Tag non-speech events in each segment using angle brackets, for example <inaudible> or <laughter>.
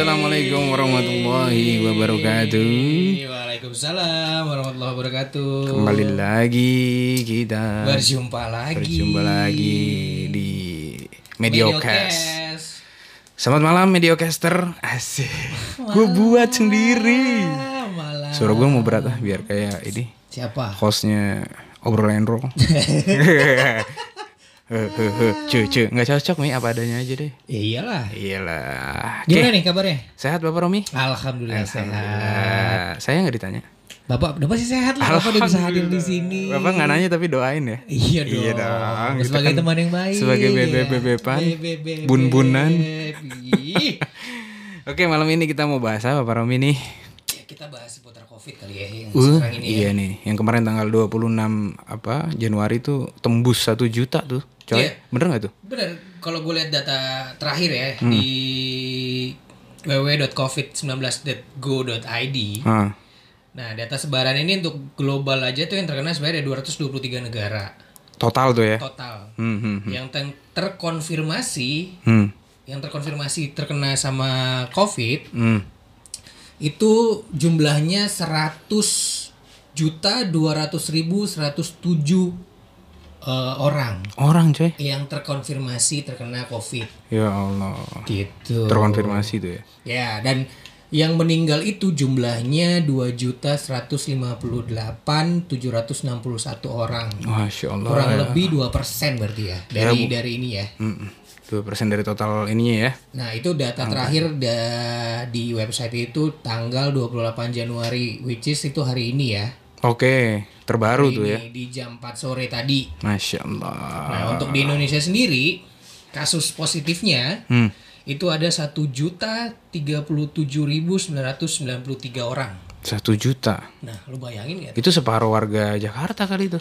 Assalamualaikum warahmatullahi wabarakatuh. Waalaikumsalam warahmatullahi wabarakatuh. Kembali lagi kita Berjumpa lagi. berjumpa lagi di Mediocast. Mediocast. Selamat malam Mediocaster. Asik. Gue buat sendiri. Malah. Suara gue mau berat ah biar kayak ini Siapa? hostnya obrolan roll. <laughs> Cuy, cuy, nggak cocok nih apa adanya aja deh. Ya iyalah. Iyalah. Oke. Gimana nih kabarnya? Sehat Bapak Romi? Alhamdulillah, sehat. Alhamdulillah. Saya nggak ditanya. Bapak, udah pasti sehat lah. Bapak udah bisa hadir di sini. Bapak nggak nanya tapi doain ya. Iya dong. Iya dong. Kita Sebagai kan teman yang baik. sebagai bebe-bebepan, Bebe-bebe. bun-bunan. <laughs> Oke malam ini kita mau bahas apa Pak Romi nih? Ya, kita bahas covid kali ya yang Uh, sekarang ini ya. iya nih, yang kemarin tanggal 26 apa Januari tuh tembus satu juta tuh, coy. Iya. Bener nggak tuh? Bener, kalau gue lihat data terakhir ya Hmm. di www.covid19.go.id. Ah, Nah, data sebaran ini untuk global aja tuh yang terkena sebenarnya ada 223 negara total tuh ya. total. Hmm, hmm, hmm. Yang ter- terkonfirmasi, Hmm, yang terkonfirmasi terkena sama COVID hmm itu jumlahnya 100 juta 200 ribu 107 uh, eh, orang orang coy yang terkonfirmasi terkena covid ya Allah gitu terkonfirmasi itu ya ya dan yang meninggal itu jumlahnya 2.158.761 orang. Masya Allah. Kurang ya. lebih 2% berarti ya, ya dari ya, dari ini ya. Mm -mm. 2% dari total ininya ya. Nah, itu data Angka. terakhir da di website itu tanggal 28 Januari which is itu hari ini ya. Oke, terbaru hari tuh ya. Di jam 4 sore tadi. Masya Allah. Nah, untuk di Indonesia sendiri kasus positifnya hmm. itu ada satu juta tiga puluh tujuh ribu sembilan ratus sembilan puluh tiga orang. Satu juta. Nah, lu bayangin gak? Itu separuh warga Jakarta kali itu.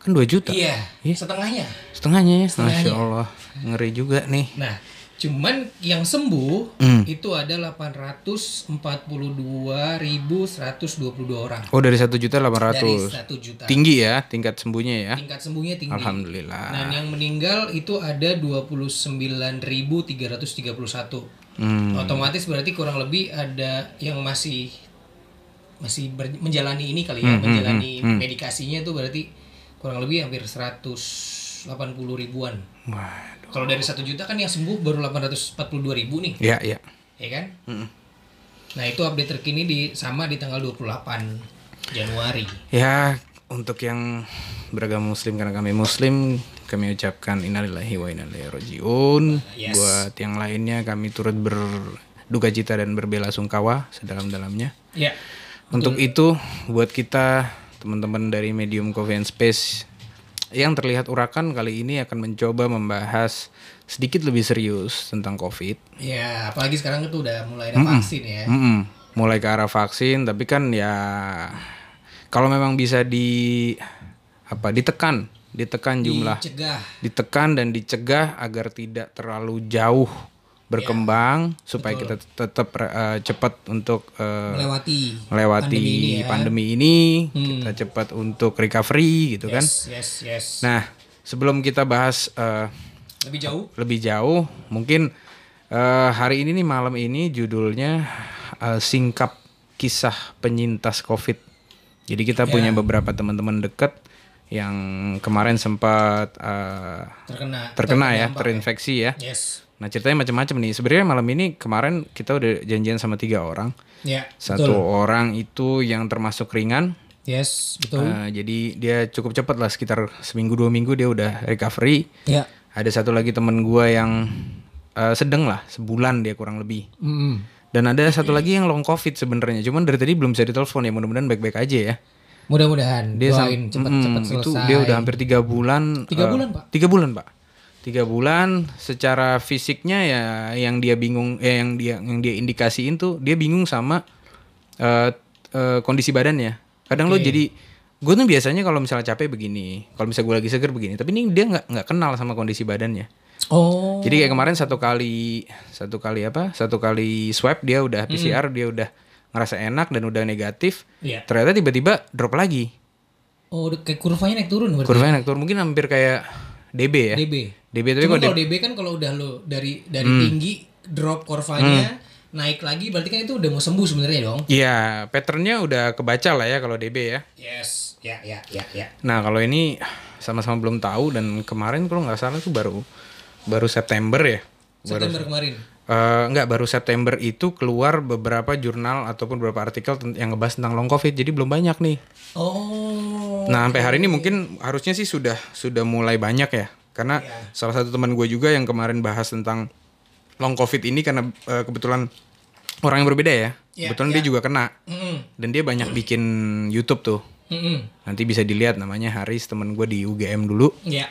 Kan 2 juta. Iya, setengahnya. Setengahnya ya. Masya Allah. Ngeri juga nih. Nah, cuman yang sembuh Hmm. itu ada 842.122 orang. Oh dari satu juta delapan Dari ratus. 1 juta. Tinggi ya tingkat sembuhnya ya. Tingkat sembuhnya tinggi. Alhamdulillah. Dan yang meninggal itu ada 29.331. Hmm. Otomatis berarti kurang lebih ada yang masih masih ber- menjalani ini kali Hmm, ya, menjalani medikasinya itu berarti kurang lebih hampir 180 ribuan. Waduh. Kalau dari satu juta kan yang sembuh baru 842 ribu nih, Ya ya. ya kan? Nah itu update terkini di sama di tanggal 28 Januari. Ya untuk yang beragama muslim karena kami muslim kami ucapkan innalillahi wa inna ilaihi rajiun. Yes. Buat yang lainnya kami turut berduka cita dan berbela sungkawa sedalam-dalamnya. Ya, Untuk itu buat kita teman-teman dari Medium Coffee and Space yang terlihat urakan kali ini akan mencoba membahas sedikit lebih serius tentang COVID. ya apalagi sekarang itu udah mulai ada vaksin ya. Mm-mm. Mulai ke arah vaksin, tapi kan ya kalau memang bisa di apa ditekan, ditekan jumlah, Cegah. ditekan dan dicegah agar tidak terlalu jauh berkembang supaya kita tetap eh, cepat untuk eh, melewati melewati pandemi ini ya. pandemi ini, kita cepat untuk recovery gitu kan. Yes, yes, yes. Nah, sebelum kita bahas eh, Lebih jauh. lebih jauh, mungkin eh, hari ini nih malam ini judulnya eh, singkap kisah penyintas COVID. Jadi kita punya beberapa teman-teman dekat yang kemarin sempat eh, Terkena. terkena ya, terdampak terinfeksi ya. Yes. Nah ceritanya macam-macam nih. Sebenarnya malam ini kemarin kita udah janjian sama tiga orang. Ya. Satu orang itu yang termasuk ringan. Yes, betul. Eh, jadi dia cukup cepat lah sekitar seminggu dua minggu dia udah recovery. ya. Ada satu lagi temen gua yang eh, sedang lah sebulan dia kurang lebih. Mm-mm. Dan ada satu lagi yang long covid sebenarnya. Cuman dari tadi belum bisa ditelepon ya. Mudah-mudahan baik-baik aja ya. Mudah-mudahan Dia doain cepat-cepat Mm, selesai. Itu dia udah hampir tiga bulan. Tiga eh, bulan, Pak? Tiga bulan pak. Tiga bulan. Secara fisiknya ya yang dia bingung, eh, yang dia yang dia indikasiin tuh dia bingung sama eh, eh, kondisi badannya. Kadang lo jadi gue tuh biasanya kalau misalnya capek begini, kalau misalnya gue lagi seger begini. Tapi ini dia nggak nggak kenal sama kondisi badannya. Oh. Jadi kayak kemarin satu kali satu kali apa? Satu kali swab dia udah PCR dia udah ngerasa enak dan udah negatif. Iya. Ternyata tiba-tiba drop lagi. Oh, kayak kurvanya naik turun berarti. Kurvanya naik turun mungkin hampir kayak DB ya. DB. DB tapi kalau kalau DB kan kalau udah lo dari dari tinggi drop kurvanya naik lagi berarti kan itu udah mau sembuh sebenarnya dong. Iya, patternnya udah kebaca lah ya kalau DB ya. Yes, ya ya ya ya. Nah kalau ini sama-sama belum tahu dan kemarin kalau nggak salah tuh baru baru September ya. September kemarin. Eh nggak baru September itu keluar beberapa jurnal ataupun beberapa artikel yang ngebahas tentang long covid jadi belum banyak nih. Oh. Nah sampai hari ini mungkin harusnya sih sudah sudah mulai banyak ya karena Iya. salah satu teman gue juga yang kemarin bahas tentang long covid ini karena eh, kebetulan orang yang berbeda ya. Iya, kebetulan iya. dia juga kena Mm-mm. dan dia banyak bikin YouTube tuh. Mm-mm. Nanti bisa dilihat namanya Haris temen gue di UGM dulu. Ya.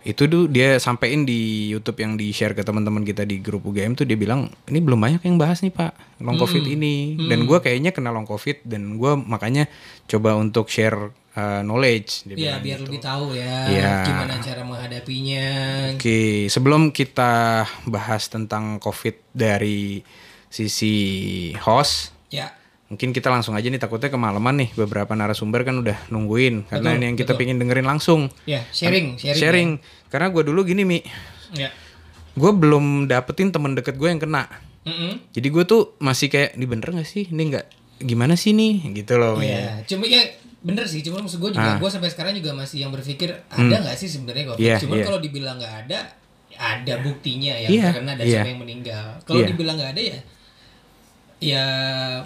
Itu tuh dia sampein di YouTube yang di share ke teman-teman kita di grup UGM tuh dia bilang ini belum banyak yang bahas nih pak long covid ini dan gue kayaknya kena long covid dan gue makanya coba untuk share uh, knowledge. Ya bilang biar gitu. lebih tahu ya Iya. gimana cara menghadapinya. Oke sebelum kita bahas tentang covid dari sisi host Ya. mungkin kita langsung aja nih takutnya kemalaman nih beberapa narasumber kan udah nungguin karena Betul, ini yang kita betul. pengen dengerin langsung Ya, sharing, sharing. sharing karena gue dulu gini mi Ya. gue belum dapetin temen deket gue yang kena Mm-mm. jadi gue tuh masih kayak ini bener gak sih ini nggak gimana sih nih gitu loh Mi. Iya, cuma ya bener sih, cuma maksud gue juga, Ah. gue sampai sekarang juga masih yang berpikir ada nggak sih sebenarnya covid. Iya, Cuman iya. kalau dibilang nggak ada, ada buktinya yang Iya, terkena dan iya. siapa yang meninggal. Kalau Iya. dibilang nggak ada ya, ya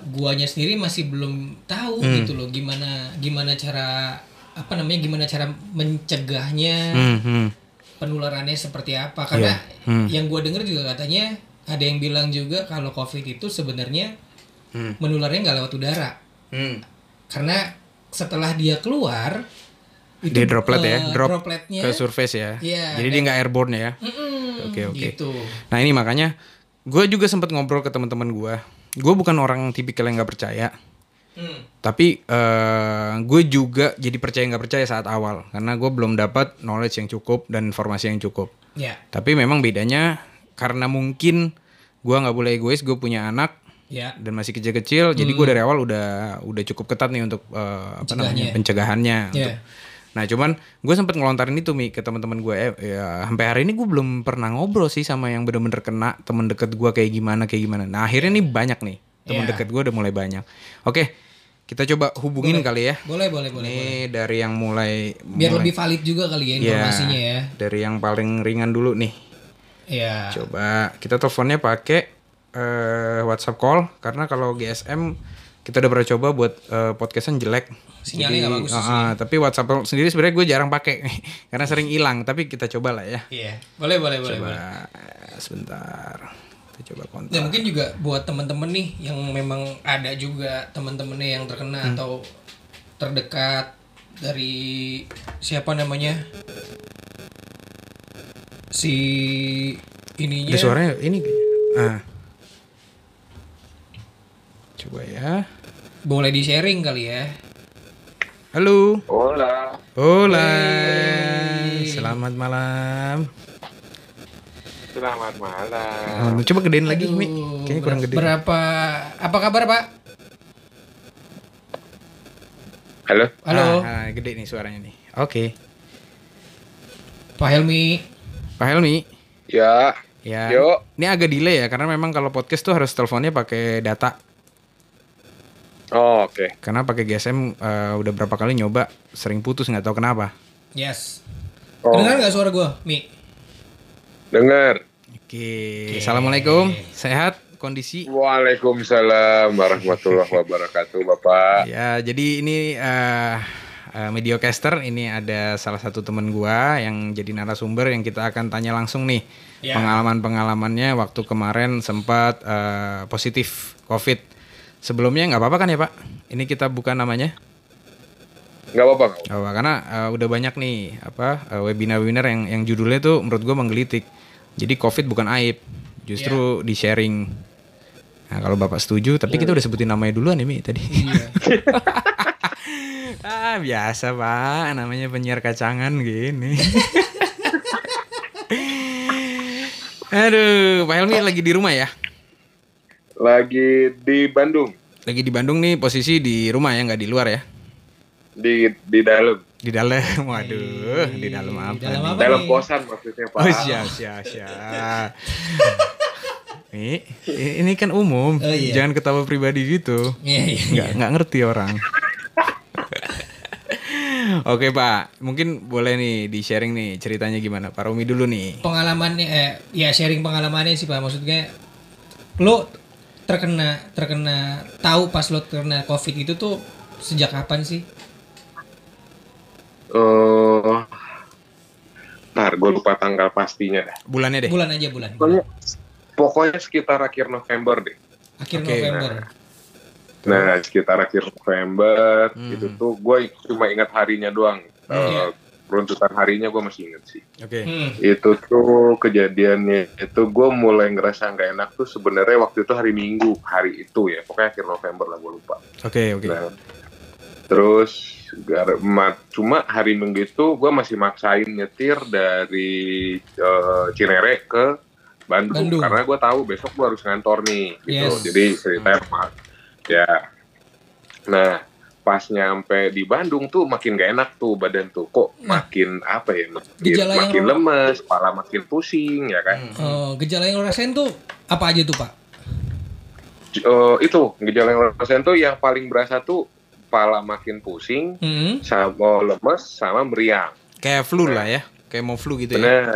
guanya sendiri masih belum tahu Hmm. gitu loh gimana gimana cara apa namanya gimana cara mencegahnya Hmm, hmm. penularannya seperti apa karena Iya. Hmm. yang gua dengar juga katanya ada yang bilang juga kalau covid itu sebenarnya Hmm. menularnya nggak lewat udara Hmm. karena setelah dia keluar dia droplet ya eh, drop dropletnya. ke surface ya. Iya, jadi dia nggak airborne ya? Oke, oke. gitu. Nah ini makanya gue juga sempat ngobrol ke teman-teman gue gue bukan orang tipikal yang nggak percaya. Hmm. tapi eh gue juga jadi percaya nggak percaya saat awal. Karena gue belum dapat knowledge yang cukup dan informasi yang cukup. Ya. Tapi memang bedanya karena mungkin gue nggak boleh egois gue punya anak ya. Dan masih kecil-kecil jadi gue dari awal udah udah cukup ketat nih untuk eh, apa namanya pencegahannya. Ya. untuk- nah cuman gue sempat ngelontarin itu mi ke teman-teman gue eh, ya sampai hari ini gue belum pernah ngobrol sih sama yang bener-bener kena temen deket gue kayak gimana kayak gimana. Nah akhirnya nih banyak nih temen Ya. deket gue udah mulai banyak. Oke kita coba hubungin kali ya. Boleh boleh boleh ini dari yang mulai biar lebih valid juga kali ya informasinya ya. dari yang paling ringan dulu nih. Ya Coba kita teleponnya pakai eh, WhatsApp call karena kalau GSM kita udah pernah coba buat eh, podcastan jelek. Sinyalnya nggak bagus ah, ah, tapi WhatsApp call sendiri sebenarnya gue jarang pakai <laughs> karena sering hilang. Tapi kita coba lah ya. iya boleh boleh boleh Coba boleh. eh, sebentar. Kita coba kontak. Dan mungkin juga buat teman-teman nih yang memang ada juga teman-temannya yang terkena Hmm. atau terdekat dari siapa namanya si ininya Ada suaranya ini. Ah. Coba ya. boleh di sharing kali ya. Halo. Hola. Hola. Selamat malam. Selamat malam. Oh, coba gedein lagi, Mi. Aduh, Kayaknya kurang gede. Berapa apa kabar Pak? Halo. Halo Ah, ah, gede nih suaranya nih. Oke. Pak Helmi. Pak Helmi. Ya. Ya. Yo. Ini agak delay ya karena memang kalau podcast tuh harus teleponnya pakai data. Oh, oke. Karena pakai GSM eh, udah berapa kali nyoba sering putus nggak tahu kenapa. Yes. Oh. Kedengar nggak suara gua, Mi? Dengar. Oke. Assalamualaikum. Sehat kondisi? Waalaikumsalam warahmatullahi wabarakatuh, Bapak. Ya, jadi ini eh eh, Mediocaster ini ada salah satu temen gua yang jadi narasumber yang kita akan tanya langsung nih Ya. pengalaman-pengalamannya waktu kemarin sempat eh, positif COVID. Sebelumnya nggak apa-apa kan ya Pak? Ini kita buka namanya. Nggak apa-apa. nggak apa-apa. Oh, karena eh, udah banyak nih apa eh, webinar-webinar yang yang judulnya tuh menurut gua menggelitik. Jadi COVID bukan aib, justru di sharing. Nah, kalau Bapak setuju, tapi kita udah sebutin namanya duluan ya Mi tadi. Iya. <laughs> ah, biasa, Pak. Namanya penyiar kacangan gini. <laughs> Aduh, Pak Helmi lagi di rumah ya? Lagi di Bandung, Lagi di Bandung nih, posisi di rumah ya, nggak di luar ya? di di dalam, Di dalam, <laughs> waduh, di dalam apa? dalam nih? apa? dalam nih? kosan maksudnya, Pak. Oh siap siap siap. Ini, ini kan umum. Oh, iya. Jangan ketawa pribadi gitu. Iya, iya, iya. Nggak nggak ngerti orang. <laughs> Oke Pak, mungkin boleh nih di sharing nih ceritanya gimana Pak Romi dulu nih. Pengalamannya eh ya sharing pengalamannya sih Pak. Maksudnya lo terkena terkena tahu pas lo terkena Covid itu tuh sejak kapan sih? Eh, ntar gue lupa tanggal pastinya dah. Bulannya deh. Bulan aja bulan. Pokoknya, pokoknya sekitar akhir November deh. Akhir Oke. November. Nah, sekitar akhir November Hmm. itu tuh gue cuma ingat harinya doang. Eh, Iya. Runtutan harinya gue masih inget sih. Oke. Hmm. Itu tuh kejadiannya itu gue mulai ngerasa nggak enak tuh sebenarnya waktu itu hari Minggu hari itu ya. Pokoknya akhir November lah gue lupa. Oke, oke. Nah, terus cuma hari Minggu itu gue masih maksain nyetir dari eh, Cinere ke Bandung, Bandung. karena gue tahu besok gue harus ngantor nih gitu. Yes. Jadi ceritanya ma- ya. Nah, pas nyampe di Bandung tuh makin gak enak tuh badan tuh kok Nah. makin apa ya makin, Gejala yang makin lo- lemes, kepala makin pusing ya kan. Oh, gejala yang lo rasain tuh apa aja tuh Pak? Eh, itu gejala yang lo rasain tuh yang paling berasa tuh kepala makin pusing, Hmm. sama lemes sama meriang. Kayak flu lah ya. Kayak mau flu gitu ya. Bener,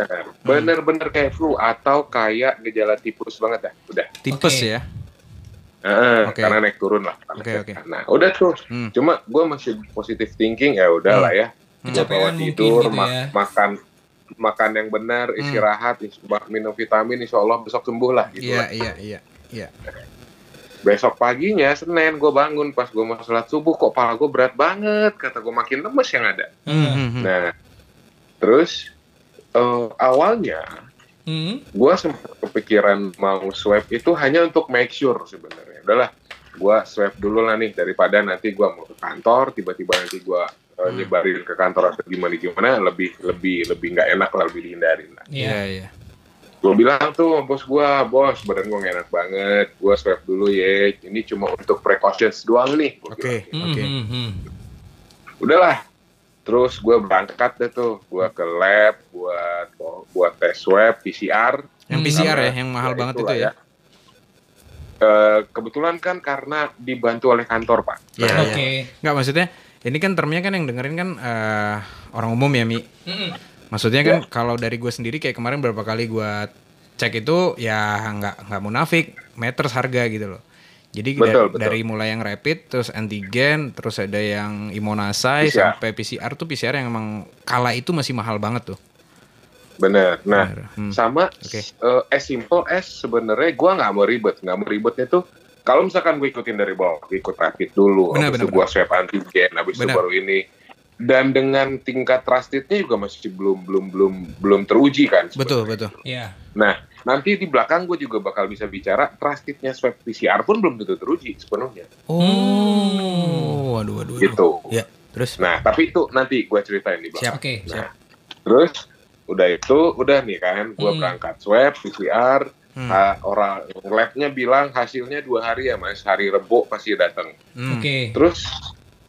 bener-bener kayak flu atau kayak gejala tipus banget dah. Udah, Tipes Oke. ya. Heeh, Oke. karena naik turun lah. Oke, oke. Nah, udah tuh. Hmm. Cuma gue masih positive thinking ya udah lah ya. Kecapean bawa mungkin tidur, gitu ma- ya. makan makan yang benar, Hmm. istirahat, is- minum vitamin, insya Allah besok sembuh lah gitu. Iya, iya, iya. Iya. Besok paginya Senin gue bangun pas gue mau sholat subuh kok pala gue berat banget, kata gue makin lemes yang ada. Hmm, hmm, hmm. Nah, terus eh, awalnya Hmm. gue sempat kepikiran mau swab itu hanya untuk make sure sebenarnya udahlah gue swab dulu lah nih daripada nanti gue mau ke kantor tiba-tiba nanti gue Hmm. nyebarin ke kantor atau gimana gimana lebih lebih lebih nggak enak lah lebih dihindarin lah Iya. Iya, iya. gue bilang tuh bos gue bos badan gue enak banget gue swab dulu ya ini cuma untuk precautions doang nih Oke, oke. Hmm, hmm, hmm. udahlah terus gue berangkat deh tuh gue ke lab buat buat tes swab PCR Yang. PCR ya, yang mahal ya banget itu ya. Eh, kebetulan kan karena dibantu oleh kantor pak. Iya. Oke. Enggak maksudnya ini kan termnya kan yang dengerin kan eh, orang umum ya Mi. Hmm. Maksudnya kan kalau dari gue sendiri kayak kemarin berapa kali gue cek itu ya nggak nggak munafik meters harga gitu loh. Jadi da- Betul, betul. dari mulai yang rapid terus antigen terus ada yang imunisasi PCR. sampai PCR tuh PCR yang emang kala itu masih mahal banget tuh. Bener. Nah, Bener. Hmm. sama Oke. eh, as simple as sebenarnya gue nggak mau ribet, nggak mau ribetnya tuh kalau misalkan gue ikutin dari bawah, gue ikut rapid dulu, Benar, habis benar, itu gue swab antigen, habis itu Benar. baru ini. Dan dengan tingkat trustednya juga masih belum belum belum belum teruji kan. Betul sebenarnya. betul. Iya. Nah, nanti di belakang gue juga bakal bisa bicara trustednya swab PCR pun belum tentu teruji sepenuhnya. Oh, waduh waduh. waduh. Gitu. Ya, terus Nah, tapi itu nanti gue ceritain di belakang. siap. Oke. Nah, terus udah itu udah nih kan, gue Hmm. berangkat swab PCR, Hmm. ha- orang labnya bilang hasilnya dua hari ya mas, hari Rebo pasti datang. Hmm. Oke. Terus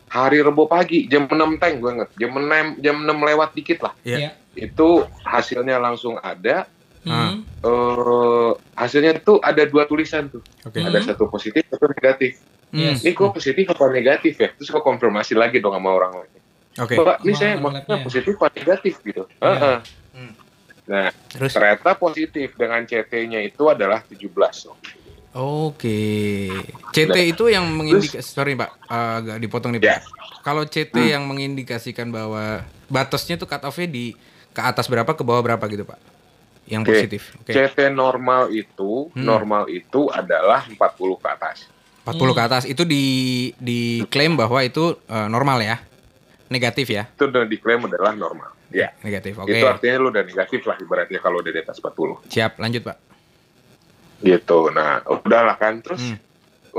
hari Rebo pagi jam 6 teng gue inget, jam 6 jam 6 lewat dikit lah, Iya. Iya. itu hasilnya langsung ada. Hmm. eh hasilnya tuh ada dua tulisan tuh, Oke. Hmm. ada satu positif, satu negatif. Hmm. Yes. Ini gue positif apa negatif ya? Terus gue konfirmasi lagi dong sama orang lain. Oke. Mbak, ini saya maksudnya positif apa negatif gitu. Iya. Heeh. Hmm. Nah, Terus ternyata positif dengan CT-nya itu adalah 17. Oke. CT itu yang mengindikasi sorry Pak, eh, agak dipotong nih Pak. Ya. Kalau CT yang mengindikasikan bahwa batasnya tuh cut off-nya di ke atas berapa ke bawah berapa gitu Pak? Yang Oke. positif. Oke. CT normal itu, Hmm. normal itu adalah 40 ke atas. 40 ke atas itu di diklaim bahwa itu eh, normal ya. Negatif ya. Itu udah diklaim adalah normal. Ya. Negatif. Oke. Itu artinya lu udah negatif lah ibaratnya kalau udah di atas 40. Siap, lanjut Pak. Gitu. Nah, udahlah kan. Terus Hmm.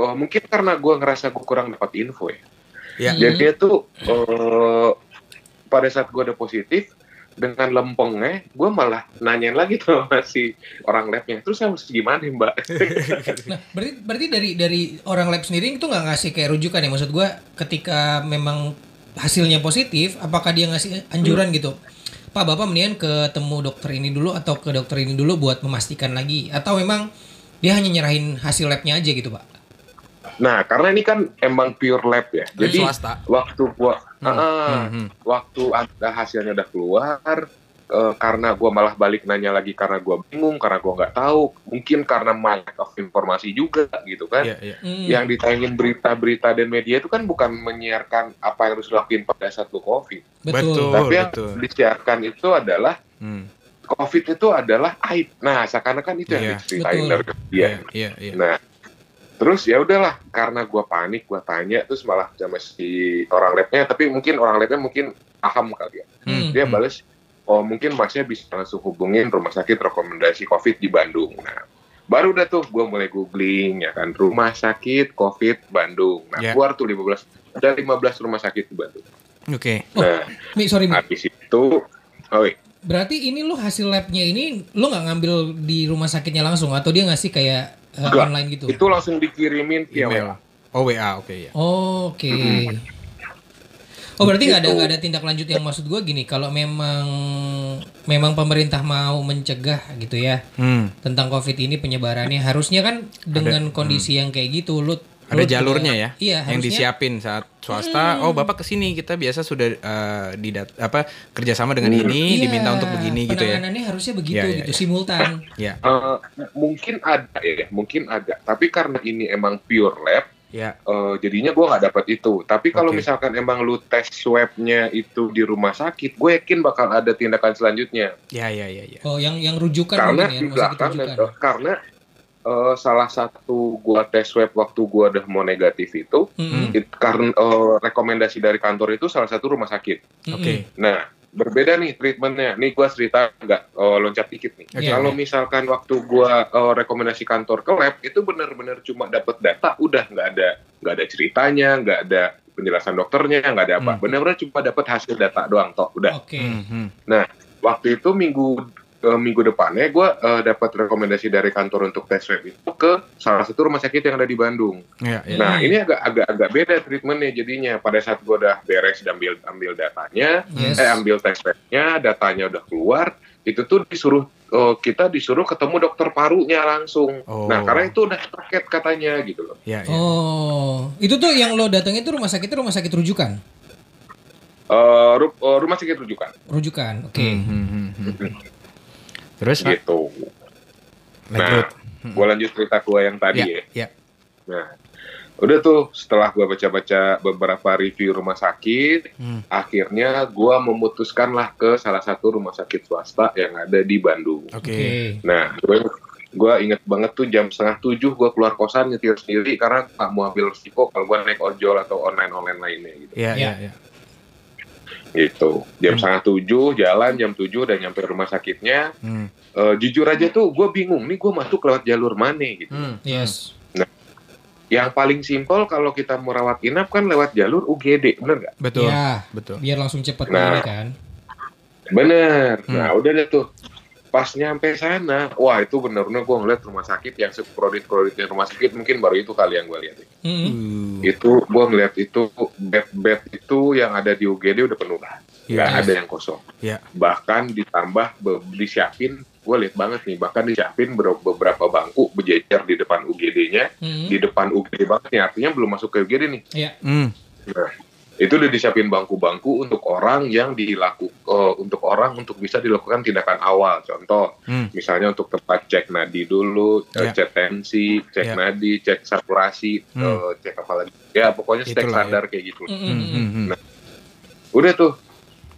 oh, mungkin karena gua ngerasa gue kurang dapat info ya. Ya. Hmm. Jadi tuh eh, pada saat gue udah positif dengan lempengnya, gue malah nanyain lagi tuh sama si orang labnya. Terus saya mesti gimana nih, mbak? <laughs> Nah, berarti berarti dari dari orang lab sendiri itu nggak ngasih kayak rujukan ya maksud gua ketika memang hasilnya positif, apakah dia ngasih anjuran gitu? Pak, Bapak mendingan ketemu dokter ini dulu atau ke dokter ini dulu buat memastikan lagi atau memang Dia hanya nyerahin hasil labnya aja gitu pak. Nah, karena ini kan emang pure lab ya. Jadi swasta. waktu gua Hmm, Ah, hmm, hmm. waktu ada hasilnya udah keluar eh, karena gua malah balik nanya lagi karena gua bingung karena gua nggak tahu mungkin karena lack of informasi juga gitu kan Iya, iya. Hmm. yang ditayangin berita-berita dan media itu kan bukan menyiarkan apa yang harus dilakuin pada saat lu covid Betul. Betul. tapi yang betul. disiarkan itu adalah Hmm. covid itu adalah aib nah seakan-akan itu yang Iya. diceritain dari dia Iya, iya, iya. Nah, terus ya udahlah karena gua panik, gua tanya terus malah sama si orang labnya, tapi mungkin orang labnya mungkin paham kali ya. Hmm. Dia balas, oh mungkin masnya bisa langsung hubungin rumah sakit rekomendasi COVID di Bandung. Nah, baru dah tuh gua mulai googling ya kan rumah sakit COVID Bandung. Nah, Ya. keluar tuh 15 ada 15 rumah sakit di Bandung. Oke. Oh. Nah, Mi, sorry Mi. habis itu, oh iya. Berarti ini lu hasil labnya ini lu nggak ngambil di rumah sakitnya langsung atau dia ngasih kayak uh, Enggak. online gitu? itu langsung dikirimin via Email. WA. Oh, WA, oke ya. Oke. Hmm. Oh berarti nggak ada nggak ada tindak lanjut yang maksud gua gini kalau memang memang pemerintah mau mencegah gitu ya Hmm. tentang covid ini penyebarannya harusnya kan dengan kondisi yang kayak gitu lu Ada jalurnya ya, iya yang harusnya disiapin saat swasta. Oh, bapak ke sini kita biasa sudah eh, didat apa kerjasama dengan ini, Iya, diminta untuk begini gitu ya. penanganannya harusnya begitu Iya, iya, gitu iya. simultan Ya, Eh, mungkin ada ya, mungkin ada. Tapi karena ini emang pure lab, ya. Eh, jadinya gue nggak dapat itu. Tapi kalau Oke. misalkan emang lu tes swabnya itu di rumah sakit, gue yakin bakal ada tindakan selanjutnya. Ya, ya, ya, ya. oh yang yang rujukan karena ya di rumah sakit belakang, rujukan eh, karena eh, salah satu gua tes swab waktu gua udah mau negatif itu, Mm-mm. it- karena eh, rekomendasi dari kantor itu salah satu rumah sakit. Oke. Nah, berbeda nih treatmentnya. Nih gua cerita nggak eh, loncat dikit nih. Oke. Kalau misalkan waktu gua eh, rekomendasi kantor ke lab itu benar-benar cuma dapat data, udah nggak ada nggak ada ceritanya, nggak ada penjelasan dokternya, nggak ada apa. Hmm. Benar-benar cuma dapat hasil data doang toh, udah. oke Hmm, hmm. Waktu itu minggu eh, minggu depannya gua eh, dapat rekomendasi dari kantor untuk tes swab itu ke salah satu rumah sakit yang ada di Bandung. Ya, ya. Nah, ini agak agak agak beda treatmentnya jadinya. Pada saat gua udah beres dan ambil ambil datanya, yes eh ambil tes swabnya, datanya udah keluar, itu tuh disuruh eh, kita disuruh ketemu dokter parunya langsung. Oh. Nah, karena itu udah paket katanya gitu loh. Ya, ya. oh itu tuh yang lo datangin itu rumah sakitnya rumah sakit rujukan Eh, ru- eh, rumah sakit rujukan rujukan oke Hmm, hmm, hmm, hmm. Terus, gitu. lanjut. Gua lanjut cerita gua yang tadi Ya, ya. ya. Nah, udah tuh setelah gua baca-baca beberapa review rumah sakit, Hmm. akhirnya gua memutuskanlah ke salah satu rumah sakit swasta yang ada di Bandung. Oke. oke Nah, gue gue inget banget tuh jam setengah tujuh gue keluar kosan nyetir sendiri karena nggak mau ambil risiko kalau gue naik ojol atau online online lainnya gitu. Ya, Ya. ya, ya. Gitu. Jam Hmm. setengah tujuh jalan jam tujuh udah nyampe rumah sakitnya. Hmm. Eh, jujur aja tuh gue bingung nih gue masuk lewat jalur mana gitu. Hmm. yes Yang paling simpel kalau kita mau rawat inap kan lewat jalur UGD, bener nggak? Betul. ya Betul. biar langsung cepet Nah. kan Bener. Hmm. Nah udah deh tuh. Pas nyampe sana, wah itu bener-bener gue ngeliat rumah sakit yang seprodit-proditnya rumah sakit mungkin baru itu kali yang gue lihat. Mm-mm. Uh, Itu gue ngeliat itu bed-bed itu yang ada di UGD udah penuh lah. Iya. Nggak ada yang kosong. Iya. Bahkan ditambah disiapin, gue lihat banget nih, bahkan disiapin ber- beberapa bangku berjejer di depan UGD-nya, Mm-mm. di depan UGD banget nih, artinya belum masuk ke UGD nih. ya Hmm. Nah, itu udah disiapin bangku-bangku untuk orang yang dilaku eh, untuk orang untuk bisa dilakukan tindakan awal. Contoh, Hmm. misalnya untuk tempat cek nadi dulu, eh, Ya. cek tensi, cek Ya. nadi, cek saturasi, Hmm. eh, cek apa lagi. Ya pokoknya stek Itulah, ya. standar kayak gitu. Mm-mm. Hmm. Hmm. hmm. Udah tuh,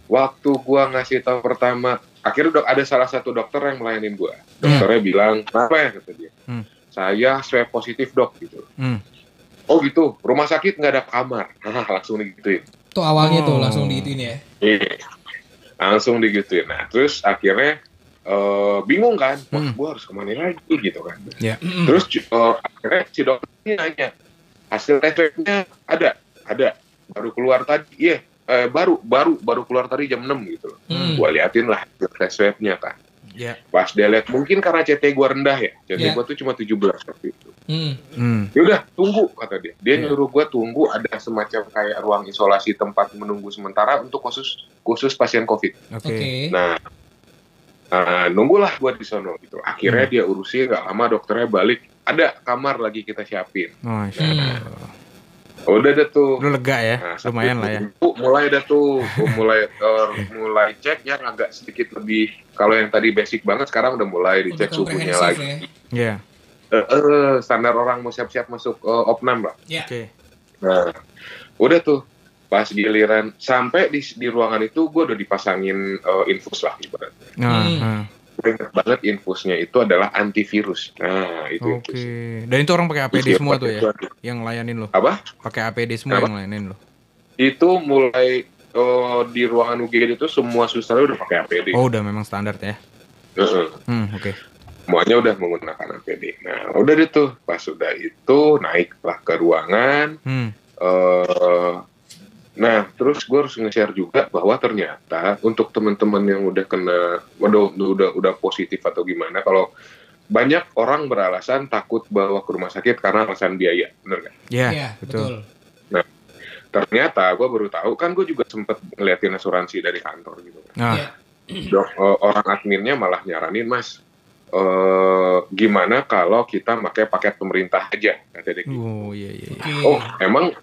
waktu gua ngasih tahu pertama, akhirnya dok ada salah satu dokter yang melayanin gua. Dokternya bilang, kenapa ya kata dia. Hmm. Saya swab positif dok gitu. Hmm. Oh gitu, rumah sakit nggak ada kamar. Hah, langsung digituin. tuh awalnya tuh Oh. langsung digituin ya Iya. Langsung digituin. Nah, terus akhirnya eh, bingung kan, wah Hmm. gua harus ke mana lagi gitu kan. Ya. Terus eh, akhirnya si dokternya nanya, hasil tes swabnya ada, ada, baru keluar tadi, iya, eh, baru, baru, baru keluar tadi jam 6 gitu loh. Mm. Gua liatin lah hasil tes swabnya kan. Ya. Pas dia lihat, mungkin karena CT gua rendah ya, CT Ya. gua tuh cuma 17 waktu itu. Mm. Hmm. Ya udah, tunggu kata dia. Dia Ya. nyuruh gua tunggu ada semacam kayak ruang isolasi tempat menunggu sementara untuk khusus khusus pasien COVID. Oke. oke Nah, eh, nunggulah gua di sono gitu. Akhirnya Hmm. dia urusi nggak lama dokternya balik. ada kamar lagi kita siapin. Masya Hmm. Udah deh tuh. Lu lega ya? Nah, Lumayan lah ya. Mulai dah tuh, gua mulai eh, mulai cek yang agak sedikit lebih kalau yang tadi basic banget sekarang udah mulai dicek Lebih suhunya lagi. ya. Iya. Eh, eh, standar orang mau siap-siap masuk eh, opnam lah. Ya. Oke. Nah, udah tuh pas giliran sampai di di ruangan itu gue udah dipasangin eh, infus lah ibaratnya. Nah, Hmm. Ingat banget infusnya itu adalah antivirus. Nah, itu Oke. infus. Dan itu orang pakai APD Terus semua tuh ya? itu. Yang layanin lo. Apa? Pakai APD semua Apa? yang layanin lo. Itu mulai eh, di ruangan UGD itu semua suster udah pakai APD. Oh, udah memang standar ya. Heeh. Hmm, oke. semuanya udah menggunakan APD. Nah, udah deh tuh. Pas sudah itu naiklah ke ruangan. Hmm. eh nah, terus gue harus nge-share juga bahwa ternyata untuk teman-teman yang udah kena, udah, udah, udah positif atau gimana, kalau banyak orang beralasan takut bawa ke rumah sakit karena alasan biaya, bener nggak? Ya, Iya, betul. betul. Ternyata gue baru tahu, kan gue juga sempet ngeliatin asuransi dari kantor gitu. Nah, Iya. Dok, orang adminnya malah nyaranin mas, eh gimana kalau kita pakai paket pemerintah aja, kata dia gitu. oh iya iya. iya. Oh, emang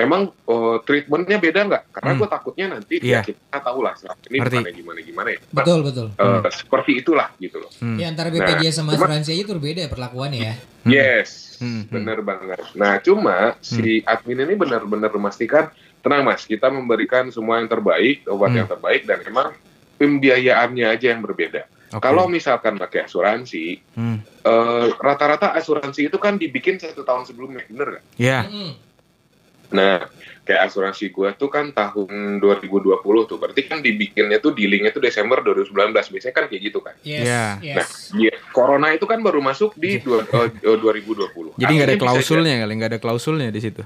emang eh, treatmentnya beda nggak? Karena Hmm. gue takutnya nanti Iya. ya kita tahu lah selama ini Ngerti. gimana gimana gimana ya. Nah, Betul, betul. eh, Hmm. seperti itulah gitu loh. Hmm. Ya antara BPJS sama cuma- asuransi aja tuh berbeda ya perlakuannya ya. Hmm. Yes, Hmm, hmm. bener banget. Nah, cuma si admin ini benar-benar memastikan tenang mas, kita memberikan semua yang terbaik, obat Hmm. yang terbaik dan emang pembiayaannya aja yang berbeda. Oke. Kalau misalkan pakai asuransi, Hmm. eh, rata-rata asuransi itu kan dibikin satu tahun sebelumnya, bener nggak? Ya. Mm-mm. Nah, kayak asuransi gua tuh kan tahun 2020 tuh. Berarti kan dibikinnya tuh dealingnya tuh Desember 2019. Biasanya kan kayak gitu kan. Yes. Iya. Nah, Yes. iya, corona itu kan baru masuk di dua, eh, 2020. Jadi nggak ada klausulnya kali, nggak ada klausulnya di situ.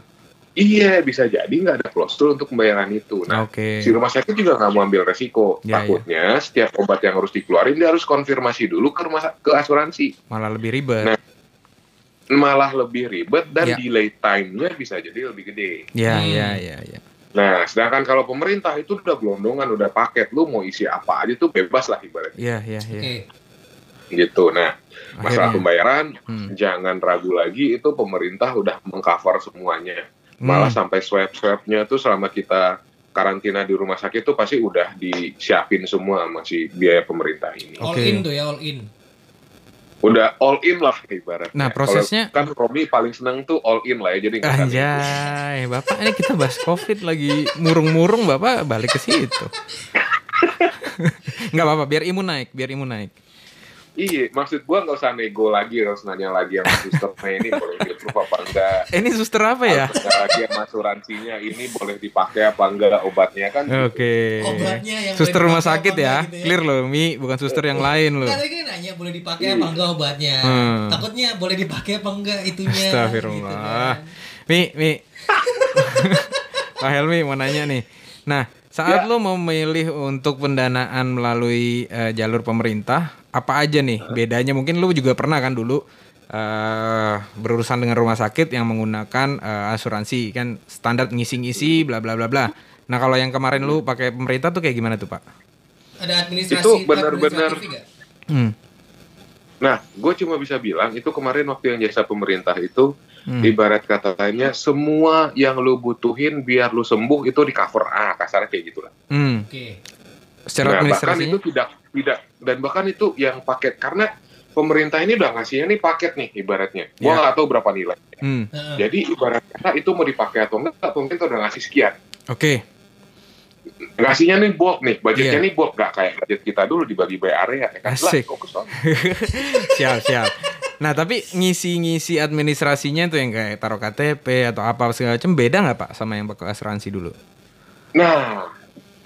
iya, bisa jadi nggak ada klausul untuk pembayaran itu. Nah, Oke. si rumah sakit juga nggak mau ambil resiko. Ya, Takutnya setiap obat yang harus dikeluarin dia harus konfirmasi dulu ke rumah ke asuransi. Malah lebih ribet. Nah, Malah lebih ribet dan Ya. delay time-nya bisa jadi lebih gede. Ya, Hmm. ya, ya, ya. Nah, sedangkan kalau pemerintah itu udah gelondongan, udah paket, lu mau isi apa aja tuh bebas lah ibaratnya Ya, ya, ya. Oke. gitu. Nah, masalah Akhirnya. pembayaran Hmm. jangan ragu lagi itu pemerintah udah mengcover semuanya. Malah Hmm. sampai swab-swabnya tuh selama kita karantina di rumah sakit tuh pasti udah disiapin semua masih biaya pemerintah ini. All in tuh ya, all in. Udah all in lah ibaratnya. Nah, prosesnya- Kalau kan Romi paling seneng tuh all in lah ya jadi. Anjay, Bapak ini kita bahas Covid lagi murung-murung, Bapak balik ke situ. <laughs> Nggak apa-apa, biar imun naik, biar imun naik. Iya, maksud gua nggak usah nego lagi, harus nanya lagi sama susternya ini boleh di apa enggak. Ini suster apa ya? Nanya lagi sama asuransinya ini boleh dipakai apa enggak obatnya kan. gitu. Oke. Obatnya yang Suster rumah sakit ya. gitu ya. Clear loh, Mi, bukan suster yang lain loh. Kan kan nanya boleh dipakai apa enggak obatnya. Hmm. Takutnya boleh dipakai apa enggak itunya. Astagfirullah. gitu kan. Mi, Mi. <laughs> Pak Helmi mau nanya nih. Nah, saat lo memilih untuk pendanaan melalui eh, jalur pemerintah, apa aja nih bedanya? Mungkin lo juga pernah kan dulu eh berurusan dengan rumah sakit yang menggunakan eh, asuransi kan standar ngisi-ngisi bla bla bla bla. Nah, kalau yang kemarin lu pakai pemerintah tuh kayak gimana tuh, Pak? Ada administrasi Itu benar-benar-? Hmm. Nah, gue cuma bisa bilang itu kemarin waktu yang jasa pemerintah itu Hmm. ibarat katanya semua yang lu butuhin biar lu sembuh itu di cover ah kasarnya kayak gitulah. Hmm. Oke. Secara nah, bahkan itu tidak tidak dan bahkan itu yang paket karena pemerintah ini udah ngasihnya nih paket nih ibaratnya. Gua Ya. nggak tahu berapa nilai. Hmm. Jadi ibarat kata itu mau dipakai atau enggak, pemerintah udah ngasih sekian. Oke. Ngasihnya nih bulk nih, budgetnya Iya. nih bulk gak kayak budget kita dulu dibagi by area ya kan. Lah, Asik. kok ke sana? <laughs> siap siap. Nah tapi ngisi-ngisi administrasinya tuh yang kayak taruh KTP atau apa segala macam beda nggak pak sama yang pakai asuransi dulu? Nah,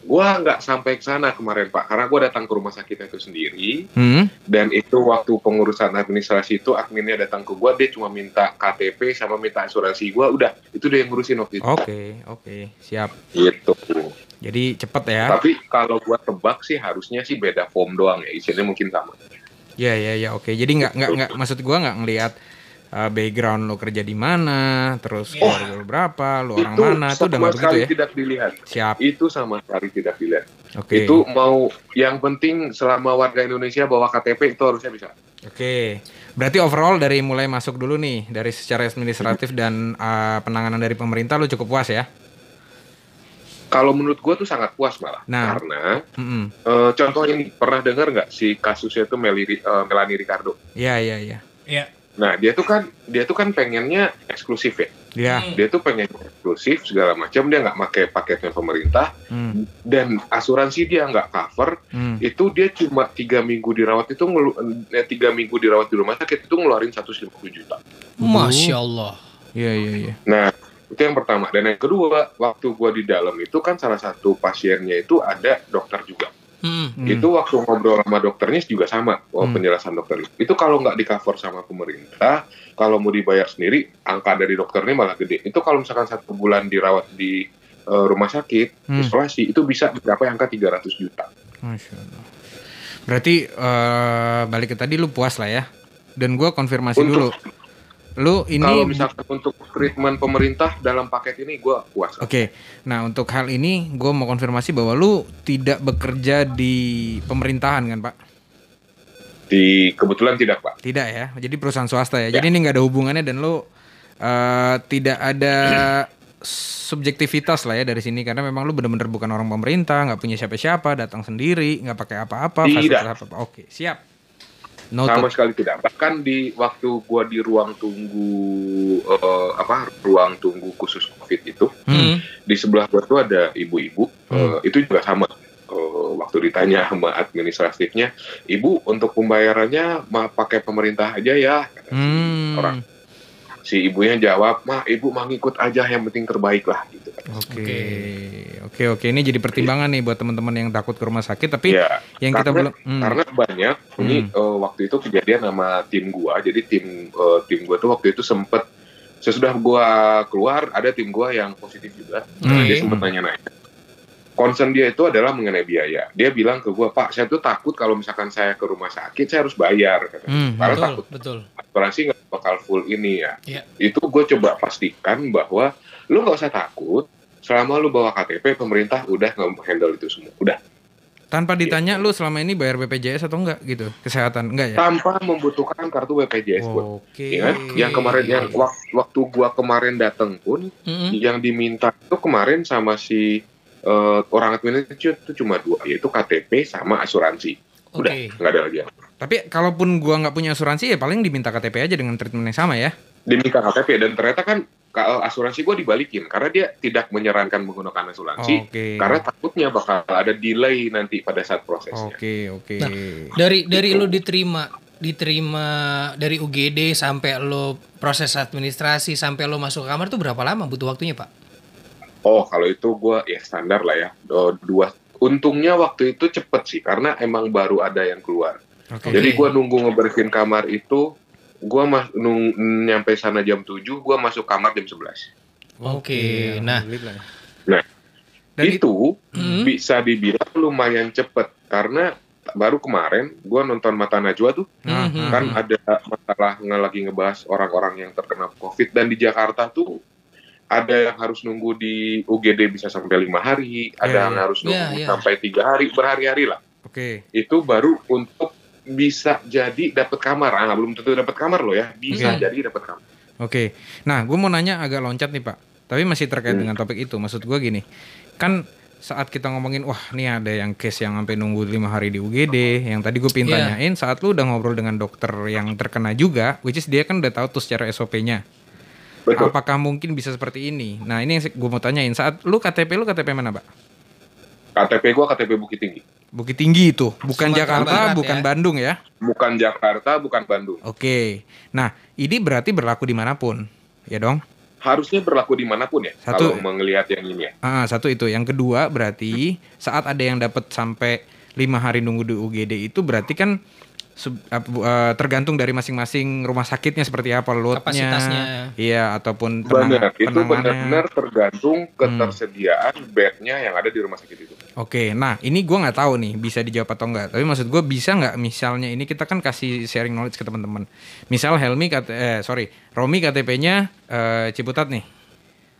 gua nggak sampai ke sana kemarin Pak, karena gua datang ke rumah sakit itu sendiri Hmm? dan itu waktu pengurusan administrasi itu adminnya datang ke gua dia cuma minta KTP sama minta asuransi gua udah itu dia yang ngurusin waktu itu. Oke oke siap. Gitu. Jadi cepet ya. Tapi kalau gua tebak sih harusnya sih beda form doang ya, isinya mungkin sama. Ya ya ya oke. Jadi nggak nggak nggak maksud gua nggak ngelihat uh, background lo kerja di mana, terus Iya. keluarga lo berapa, lo orang itu mana, itu udah begitu ya? tidak dilihat. Siap. Itu sama sekali tidak dilihat. Oke. Itu mau yang penting selama warga Indonesia bawa KTP itu harusnya bisa. Oke. Berarti overall dari mulai masuk dulu nih dari secara administratif dan uh, penanganan dari pemerintah lo cukup puas ya? Kalau menurut gue tuh sangat puas malah. Nah. Karena Mm-mm. eh, contoh ini pernah dengar nggak si kasusnya itu Meliri, eh, Melanie Ricardo. Iya iya iya. Iya. Nah dia tuh kan dia tuh kan pengennya eksklusif ya. Iya. Hmm. Dia tuh pengen eksklusif segala macam. Dia nggak pakai paketnya pemerintah Hmm. dan asuransi dia nggak cover. Hmm. Itu dia cuma tiga minggu dirawat itu ngelu, eh, tiga minggu dirawat di rumah sakit itu ngeluarin 150 juta. Masya Allah. Iya iya iya. Nah, itu yang pertama. Dan yang kedua, waktu gua di dalam itu kan salah satu pasiennya itu ada dokter juga. Hmm. Hmm. Itu waktu ngobrol sama dokternya juga sama, oh, Hmm. penjelasan dokter itu. Itu kalau nggak di cover sama pemerintah, kalau mau dibayar sendiri, angka dari dokternya malah gede. Itu kalau misalkan satu bulan dirawat di eh, rumah sakit, Hmm. isolasi, itu bisa mencapai angka 300 juta. Masya Allah. Berarti eh, balik ke tadi lu puas lah ya. Dan gua konfirmasi Untuk- dulu. Lu ini Kalau misalkan untuk treatment pemerintah dalam paket ini, gua puas. Oke, nah untuk hal ini gue mau konfirmasi bahwa lu tidak bekerja di pemerintahan kan Pak? Di kebetulan tidak, Pak. Tidak ya, jadi perusahaan swasta ya. Jadi ini nggak ada hubungannya dan lu eh, tidak ada subjektivitas lah ya dari sini karena memang lu bener-bener bukan orang pemerintah, nggak punya siapa-siapa, datang sendiri, nggak pakai apa-apa, Tidak. fasilitas apa-apa. Oke, siap. Sama Noted. sekali tidak. Bahkan di waktu gua di ruang tunggu eh, apa ruang tunggu khusus COVID itu, Hmm. di sebelah gua tuh ada ibu-ibu Hmm. eh, itu juga sama. Eh, waktu ditanya sama administratifnya, ibu untuk pembayarannya mah pakai pemerintah aja ya. kata si Hmm. orang si ibunya jawab, mah ibu mah ngikut aja yang penting terbaik lah gitu. Oke, Oke. oke. Ini jadi pertimbangan nih buat teman-teman yang takut ke rumah sakit. Tapi Ya, yang kita karena- belum. Hmm. karena banyak ini Hmm. eh, waktu itu kejadian sama tim gua jadi tim eh, tim gua tuh waktu itu sempet sesudah gua keluar ada tim gua yang positif juga Hmm. dia sempet nanya-nanya concern dia itu adalah mengenai biaya dia bilang ke gua pak saya tuh takut kalau misalkan saya ke rumah sakit saya harus bayar. Hmm. karena Betul, takut betul. asuransi nggak bakal full ini ya Iya. itu gue coba pastikan bahwa lu nggak usah takut selama lu bawa KTP pemerintah udah nge-handle itu semua udah Tanpa Iya. ditanya lu selama ini bayar BPJS atau enggak gitu? Kesehatan enggak ya? tanpa membutuhkan kartu BPJS pun Oke. Ya kan? Yang kemarin yang wak- waktu gua kemarin datang pun Mm-mm. yang diminta itu kemarin sama si eh, orang administrasi itu cuma dua yaitu KTP sama asuransi. Udah Oke. nggak ada lagi. Tapi kalaupun gua nggak punya asuransi ya paling diminta KTP aja dengan treatment yang sama ya. Diminta KTP dan ternyata kan ka- asuransi gua dibalikin karena dia tidak menyarankan menggunakan asuransi Oke. karena takutnya bakal ada delay nanti pada saat prosesnya. Oke, oke. Nah, Dari dari lu diterima diterima dari UGD sampai lo proses administrasi sampai lo masuk ke kamar tuh berapa lama butuh waktunya pak? Oh kalau itu gua ya standar lah ya dua. Untungnya waktu itu cepet sih karena emang baru ada yang keluar. Oke. Jadi gua nunggu ngebersihin kamar itu, gua mas nung, nyampe sana jam 7, gua masuk kamar jam 11. Oke, nah. Nah, Dan itu Hmm. bisa dibilang lumayan cepet karena baru kemarin gua nonton Mata Najwa tuh Mhm. kan ada masalah nge- lagi ngebahas orang-orang yang terkena COVID dan di Jakarta tuh ada yang harus nunggu di UGD bisa sampai lima hari, ada Iya, yang harus nunggu Iya, iya. sampai tiga hari, berhari-hari lah. Oke. Itu baru untuk bisa jadi dapat kamar. Ah, belum tentu dapat kamar loh ya, bisa Oke. jadi dapat kamar. Oke. Nah, gue mau nanya agak loncat nih, Pak. Tapi masih terkait Hmm. dengan topik itu. Maksud gue gini. Kan saat kita ngomongin, wah nih ada yang case yang sampai nunggu lima hari di UGD, yang tadi gue pengen Iya. tanyain, saat lu udah ngobrol dengan dokter yang terkena juga, which is dia kan udah tahu tuh secara SOP-nya. Betul. Apakah mungkin bisa seperti ini? Nah, ini yang gue mau tanyain. Saat lu KTP lu KTP mana, Pak? KTP gua KTP Bukit Tinggi. Bukit Tinggi itu, bukan Sumatera Jakarta, Barat bukan ya? Bandung ya. Bukan Jakarta, bukan Bandung. Oke. Nah, ini berarti berlaku di mana pun, ya dong? Harusnya berlaku di mana pun ya, Satu- kalau melihat yang ini ya. Ah, satu itu. Yang kedua berarti saat ada yang dapat sampai lima hari nunggu di UGD itu berarti kan sub- eh, tergantung dari masing-masing rumah sakitnya seperti apa loadnya, Kapasitasnya. iya ataupun tenang- Benar, itu penanganannya. benar-benar tergantung Hmm. ketersediaan bednya yang ada di rumah sakit itu. Oke, nah ini gua nggak tahu nih bisa dijawab atau enggak. Tapi maksud gue bisa nggak misalnya ini kita kan kasih sharing knowledge ke teman-teman. Misal Helmi KT, eh sorry, Romi KTP-nya eh, Ciputat nih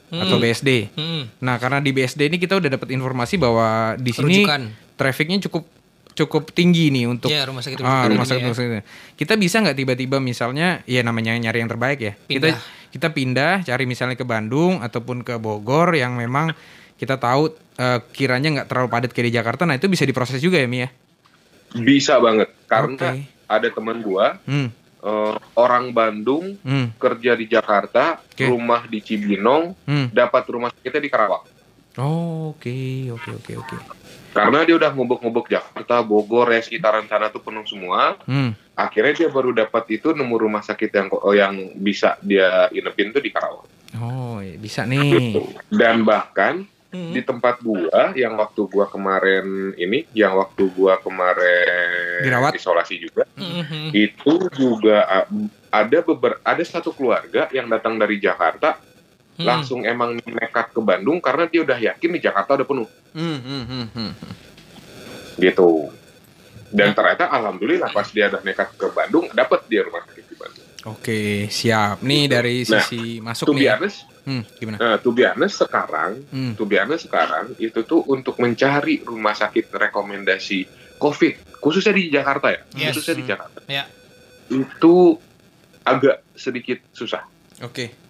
atau BSD. Hmm. Nah karena di BSD ini kita udah dapat informasi bahwa di sini Rujukan. trafficnya cukup cukup tinggi nih untuk Iya, rumah sakit ah, rujukan rumah ini sakit, ya. rumah sakit. Kita bisa nggak tiba-tiba misalnya ya namanya nyari yang terbaik ya. Kita Pindah. kita pindah cari misalnya ke Bandung ataupun ke Bogor yang memang kita tahu eh, kiranya nggak terlalu padat kayak di Jakarta. Nah itu bisa diproses juga ya Mi ya. Bisa banget karena Oke. ada teman gua Hmm, eh, orang Bandung hmm, kerja di Jakarta, Oke. rumah di Cibinong, hmm. dapat rumah sakitnya di Karawang. Oh, oke oke oke oke. Karena dia udah ngubuk-ngubuk Jakarta, Bogor, ya sekitaran sana tuh penuh semua. Hmm. Akhirnya dia baru dapat itu nemu rumah sakit yang oh, yang bisa dia inepin tuh di Karawang. Oh, ya, bisa nih. Gitu. Dan bahkan Hmm. di tempat gua yang waktu gua kemarin ini, yang waktu gua kemarin Dirawat? isolasi juga, Hmm. itu juga ada beber ada satu keluarga yang datang dari Jakarta Hmm. langsung emang nekat ke Bandung karena dia udah yakin di Jakarta udah penuh Hmm, hmm, hmm, hmm. gitu. Dan ternyata alhamdulillah pas dia udah nekat ke Bandung dapat dia rumah sakit di Bandung. Oke, siap. Nih dari Nah, sisi masuk To be nih. ya. honest, Hmm, gimana? nah, to be honest sekarang, Hmm. to be honest sekarang itu tuh untuk mencari rumah sakit rekomendasi COVID khususnya di Jakarta ya, Yes. khususnya di Hmm. Jakarta Ya. itu agak sedikit susah. Oke.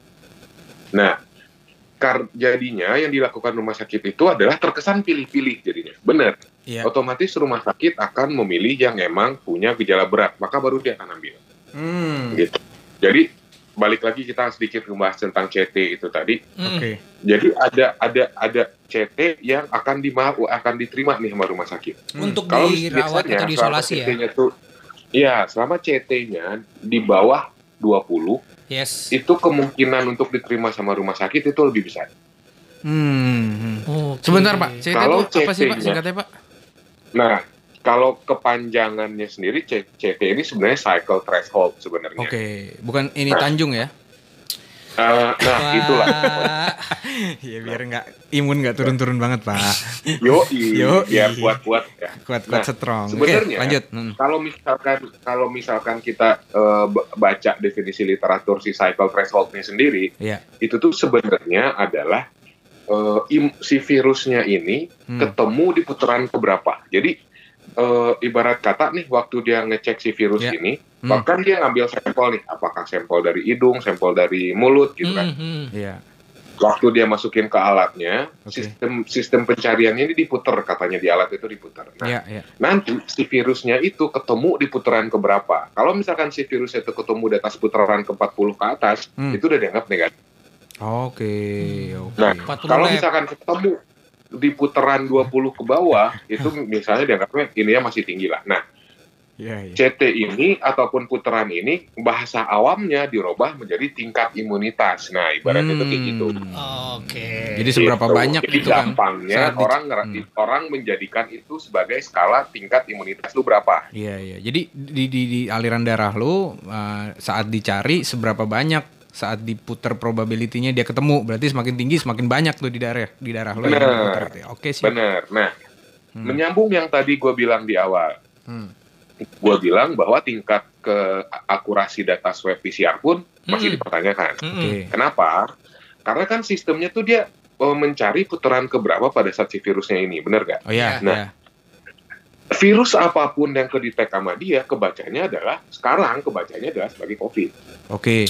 Nah, kar jadinya yang dilakukan rumah sakit itu adalah terkesan pilih-pilih jadinya. Benar. Iya. Otomatis rumah sakit akan memilih yang emang punya gejala berat, maka baru dia akan ambil. Hmm. Gitu. Jadi balik lagi kita sedikit membahas tentang CT itu tadi. Hmm. Oke. Jadi ada ada ada CT yang akan dima, akan diterima nih sama rumah sakit. Hmm. Untuk Kalau dirawat biasanya atau diisolasi ya. Tuh Iya, selama CT-nya di bawah 20 Yes. itu kemungkinan untuk diterima sama rumah sakit itu lebih besar. Hmm. hmm. Oke. Sebentar Pak, CT Kalau itu apa sih Pak singkatnya Pak? Nah, kalau kepanjangannya sendiri C- CT ini sebenarnya cycle threshold sebenarnya. Oke, bukan ini Nah. Tanjung ya? Eh, nah, Wah. itulah. <laughs> Iya biar nggak imun nggak turun-turun banget Pak. Yo, <laughs> Yoi. biar kuat-kuat ya. Kuat-kuat Nah, strong. Sebenarnya- lanjut. Hmm. Kalau misalkan kalau misalkan kita b- baca definisi literatur si cycle threshold ini sendiri, Iya. itu tuh sebenarnya adalah eh, im- si virusnya ini Hmm. ketemu di putaran keberapa. Jadi eh, ibarat kata nih waktu dia ngecek si virus Ya. ini, Hmm. bahkan dia ngambil sampel nih, apakah sampel dari hidung, sampel dari mulut gitu kan. Hmm, hmm. Iya. Waktu dia masukin ke alatnya, Oke. sistem sistem pencariannya ini diputer katanya di alat itu diputer. Nah, Iya, iya. nanti si virusnya itu ketemu di putaran keberapa. Kalau misalkan si virusnya itu ketemu di atas putaran ke-40 ke atas, Hmm. itu udah dianggap negatif. Oke, oke. Nah, 40 kalau misalkan ketemu di putaran 20 ke bawah, itu misalnya dianggapnya ininya masih tinggi lah. Nah, Iya, iya. CT ini ataupun putaran ini bahasa awamnya dirubah menjadi tingkat imunitas. Nah, ibaratnya itu kayak gitu. Hmm. Oke. Jadi seberapa Gitu. banyak Jadi itu kan? gampangnya di- orang ngera- orang menjadikan itu sebagai skala tingkat imunitas lu berapa. Iya, iya. Jadi di, di, di aliran darah lu uh, saat dicari seberapa banyak saat diputer probability-nya dia ketemu. Berarti semakin tinggi semakin banyak tuh di darah di darah lu yang Bener. diputer gitu ya. Oke sih. Bener. Nah, Hmm. menyambung yang tadi gue bilang di awal. Hmm. Gue bilang bahwa tingkat keakurasi data swab PCR pun masih Mm-mm. dipertanyakan. Hmm, Oke. hmm. Kenapa? Karena kan sistemnya tuh dia eh, mencari putaran keberapa pada saat si virusnya ini, bener gak? Oh ya, Nah, ya. Virus apa pun yang kedetek sama dia, kebacanya adalah sekarang kebacanya adalah sebagai COVID. Oke.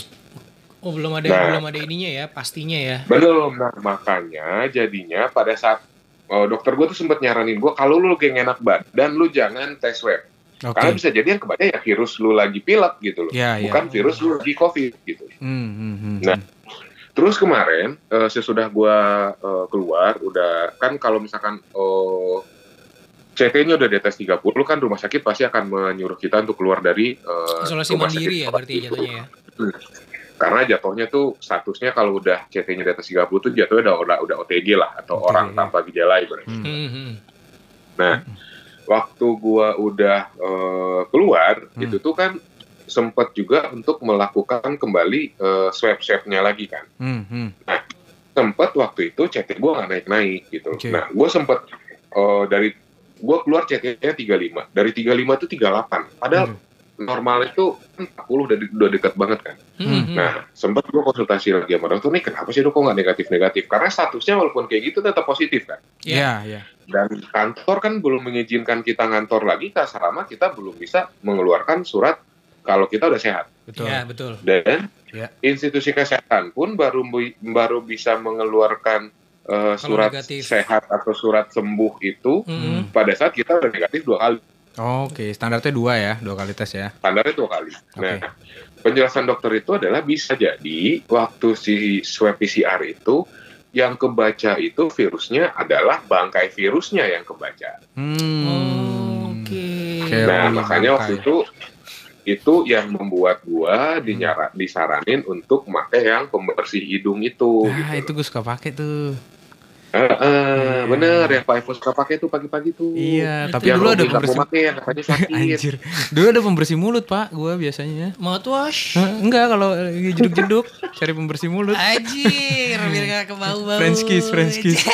Oh belum ada Nah. belum ada ininya ya pastinya ya. Belum, nah makanya jadinya pada saat oh, dokter gue tuh sempat nyaranin gue kalau lu lagi enak badan lu jangan tes swab Oke. karena bisa jadi yang kebaca ya virus lu lagi pilek gitu loh Ya, ya. bukan virus lu lagi covid gitu Hmm, hmm, hmm. Nah, terus kemarin eh, sesudah gue eh, keluar udah kan kalau misalkan oh, CT-nya udah di atas 30 kan rumah sakit pasti akan menyuruh kita untuk keluar dari eh, Isolasi rumah mandiri sakit ya berarti jatuhnya ya. Karena jatuhnya tuh statusnya kalau udah CT-nya di atas 30 tuh jatuhnya udah udah, udah OTG lah atau Oke, orang tanpa gejala ibaratnya. Hmm. Hmm, hmm. Nah, waktu gua udah eh, keluar Hmm. itu tuh kan sempat juga untuk melakukan kembali eh, swab swabnya lagi kan Hmm, hmm. sempat waktu itu CT gua nggak naik naik gitu Oke. nah gua sempat eh, dari gua keluar CT-nya 35 dari 35 tuh 38 padahal Hmm. normal itu 40 udah, di- udah dekat banget kan Hmm. Nah, sempat gue konsultasi lagi sama dokter nih, kenapa sih dok kok nggak negatif-negatif? Karena statusnya walaupun kayak gitu tetap positif kan. Ya, ya. Dan kantor kan belum mengizinkan kita ngantor lagi, selama kita belum bisa mengeluarkan surat kalau kita udah sehat. Betul. Ya, betul. Dan Ya. institusi kesehatan pun baru baru bisa mengeluarkan eh, surat negatif. sehat atau surat sembuh itu Hmm. pada saat kita udah negatif dua kali. Oke, standarnya dua ya, dua kali tes ya. standarnya dua kali. Oke. Nah, penjelasan dokter itu adalah bisa jadi waktu si swab PCR itu yang kebaca itu virusnya adalah bangkai virusnya yang kebaca. Hmm. Oke. Nah, makanya waktu itu itu yang membuat gua dinyara, disaranin untuk pakai yang pembersih hidung itu. Nah, gitu. itu gue suka pakai tuh. Eh, eh, Iya. bener yang Pak Evo suka pakai tuh pagi-pagi tuh. Iya, tapi yang dulu ada pembersih pakai yang katanya <laughs> sakit. Anjir. Dulu ada pembersih mulut, Pak, gua biasanya. Mouthwash. Hah, enggak kalau lagi jeduk-jeduk <laughs> cari pembersih mulut. Anjir, biar gak <laughs> kebau-bau. French kiss, French kiss.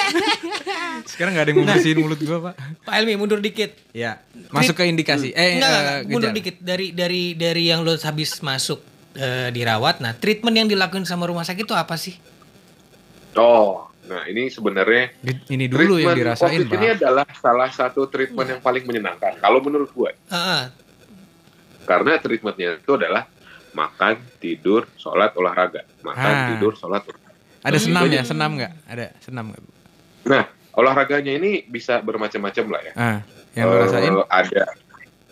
Sekarang nggak ada yang membersihin mulut gua, Pak. Pak Elmi mundur dikit. Ya, masuk ke indikasi. Eh, enggak, enggak, eh, enggak. mundur dikit dari dari dari yang lo habis masuk eh, dirawat. Nah, treatment yang dilakukan sama rumah sakit itu apa sih? Oh, nah ini sebenarnya Ini dulu yang dirasain, COVID ini adalah salah satu treatment yang paling menyenangkan. Kalau menurut gue, Heeh. karena treatmentnya itu adalah makan, tidur, sholat, olahraga. Makan, Ah. tidur, sholat. olahraga. Ada Hmm, senam ya, senam nggak? Ada senam nggak? Nah, olahraganya ini bisa bermacam-macam lah ya. Ah, yang Eh, rasain? ada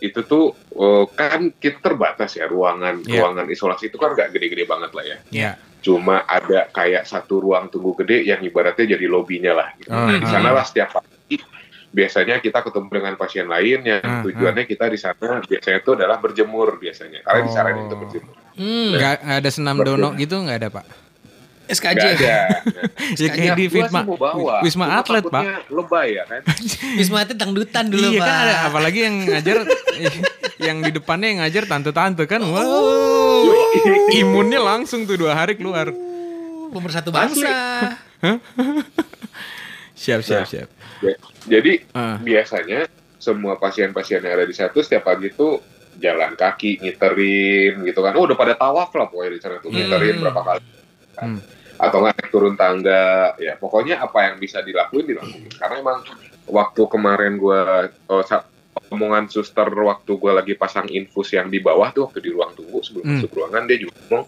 itu tuh eh, kan kita terbatas ya ruangan Iya. ruangan isolasi itu kan nggak gede-gede banget lah ya. Ya. Cuma ada kayak satu ruang tunggu gede yang ibaratnya jadi lobinya lah. Gitu. Nah, di ah. sana lah setiap pagi biasanya kita ketemu dengan pasien lain yang Ah, tujuannya kita di sana biasanya itu adalah berjemur biasanya. Karena Oh. disaranin untuk berjemur. Hmm. Nggak ada senam Betul. dono gitu nggak ada, Pak? SKJ. Nggak ada. <laughs> Ya kayak di Wisma. Wisma Cuma Atlet, Pak. lebay ya kan. <laughs> Wisma Atlet dangdutan dulu, iya Pak. kan ada apalagi yang ngajar <laughs> yang di depannya yang ngajar tante-tante kan. Wow. Yoi. Imunnya langsung tuh dua hari keluar. Pemersatu bangsa. Siap, siap, Nah. siap. Ya, Jadi Ah. biasanya semua pasien-pasien yang ada di satu setiap pagi itu jalan kaki ngiterin gitu kan. Oh, udah pada tawaf lah pokoknya di sana tuh Hmm. ngiterin berapa kali. kan. Hmm. Atau nggak naik turun tangga. Ya pokoknya apa yang bisa dilakuin dilakuin. Karena emang waktu kemarin gua oh, omongan suster waktu gua lagi pasang infus yang di bawah tuh waktu di ruang tunggu sebelum Hmm. masuk ruangan dia juga ngomong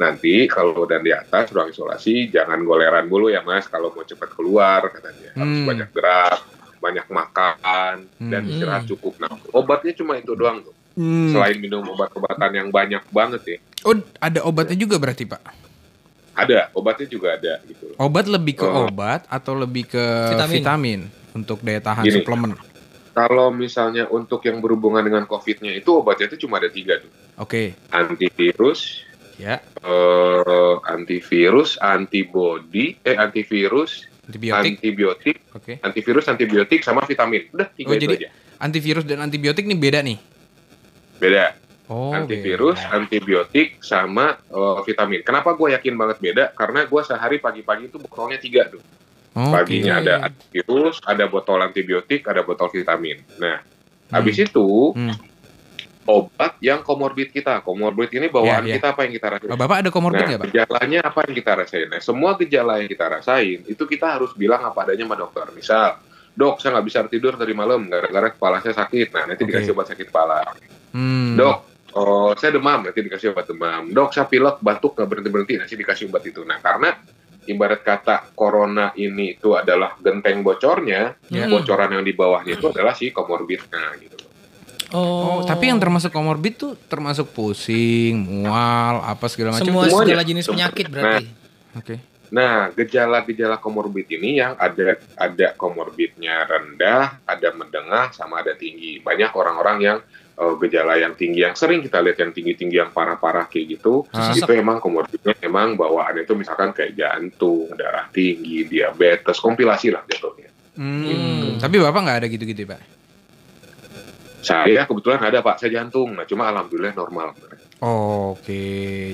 nanti kalau udah di atas ruang isolasi jangan goleran dulu ya mas kalau mau cepat keluar katanya harus Hmm. banyak gerak banyak makan dan Hmm. istirahat cukup nah obatnya cuma itu doang tuh Hmm. selain minum obat-obatan yang banyak banget ya Oh, ada obatnya juga berarti, Pak? Ada obatnya juga ada gitu Obat lebih ke Oh. obat atau lebih ke Vitamin. vitamin, untuk daya tahan Gini. suplemen? kalau misalnya untuk yang berhubungan dengan covidnya itu obatnya itu cuma ada tiga tuh Oke, antivirus ya. eh, antivirus antibody eh antivirus Antibiotik. antibiotik Oke. antivirus antibiotik sama vitamin udah tiga Oh, itu jadi aja antivirus dan antibiotik nih beda nih. beda Oh, antivirus, beda. antibiotik, sama eh, vitamin. Kenapa gue yakin banget beda? Karena gue sehari pagi-pagi itu botolnya tiga tuh. Oke. Paginya ada antivirus, ada botol antibiotik, ada botol vitamin. Nah, Hmm. habis itu Hmm. obat yang komorbid kita. Komorbid ini bawaan Ya, ya. kita apa yang kita rasain? Oh, Bapak ada komorbid Nah, Pak? gejalanya apa yang kita rasain? Nah, semua gejala yang kita rasain itu kita harus bilang apa adanya sama dokter. Misal, dok saya nggak bisa tidur dari malam gara-gara kepala saya sakit. Nah, nanti Oke. dikasih obat sakit kepala. Hmm. Dok, oh, saya demam, nanti dikasih obat demam. Dok, saya pilek, batuk, nggak berhenti-berhenti, nanti dikasih obat itu. Nah, karena ibarat kata corona ini itu adalah genteng bocornya, Ya. bocoran yang di bawahnya itu adalah si komorbidnya gitu. Oh, tapi yang termasuk komorbid tuh termasuk pusing, mual, apa segala macam. semua? Semuanya. segala jenis penyakit berarti. Oke. Nah, gejala-gejala komorbid ini yang ada ada komorbidnya rendah, ada menengah, sama ada tinggi. Banyak orang-orang yang eh, gejala yang tinggi yang sering kita lihat yang tinggi-tinggi yang parah-parah kayak gitu, Ah. itu emang komorbidnya emang bawaan itu misalkan kayak jantung, darah tinggi, diabetes, kompilasi lah jatuhnya. Hmm. Hmm. Tapi Bapak nggak ada gitu-gitu, Pak? Saya kebetulan ada Pak, saya jantung. Nah, cuma alhamdulillah normal. Oke.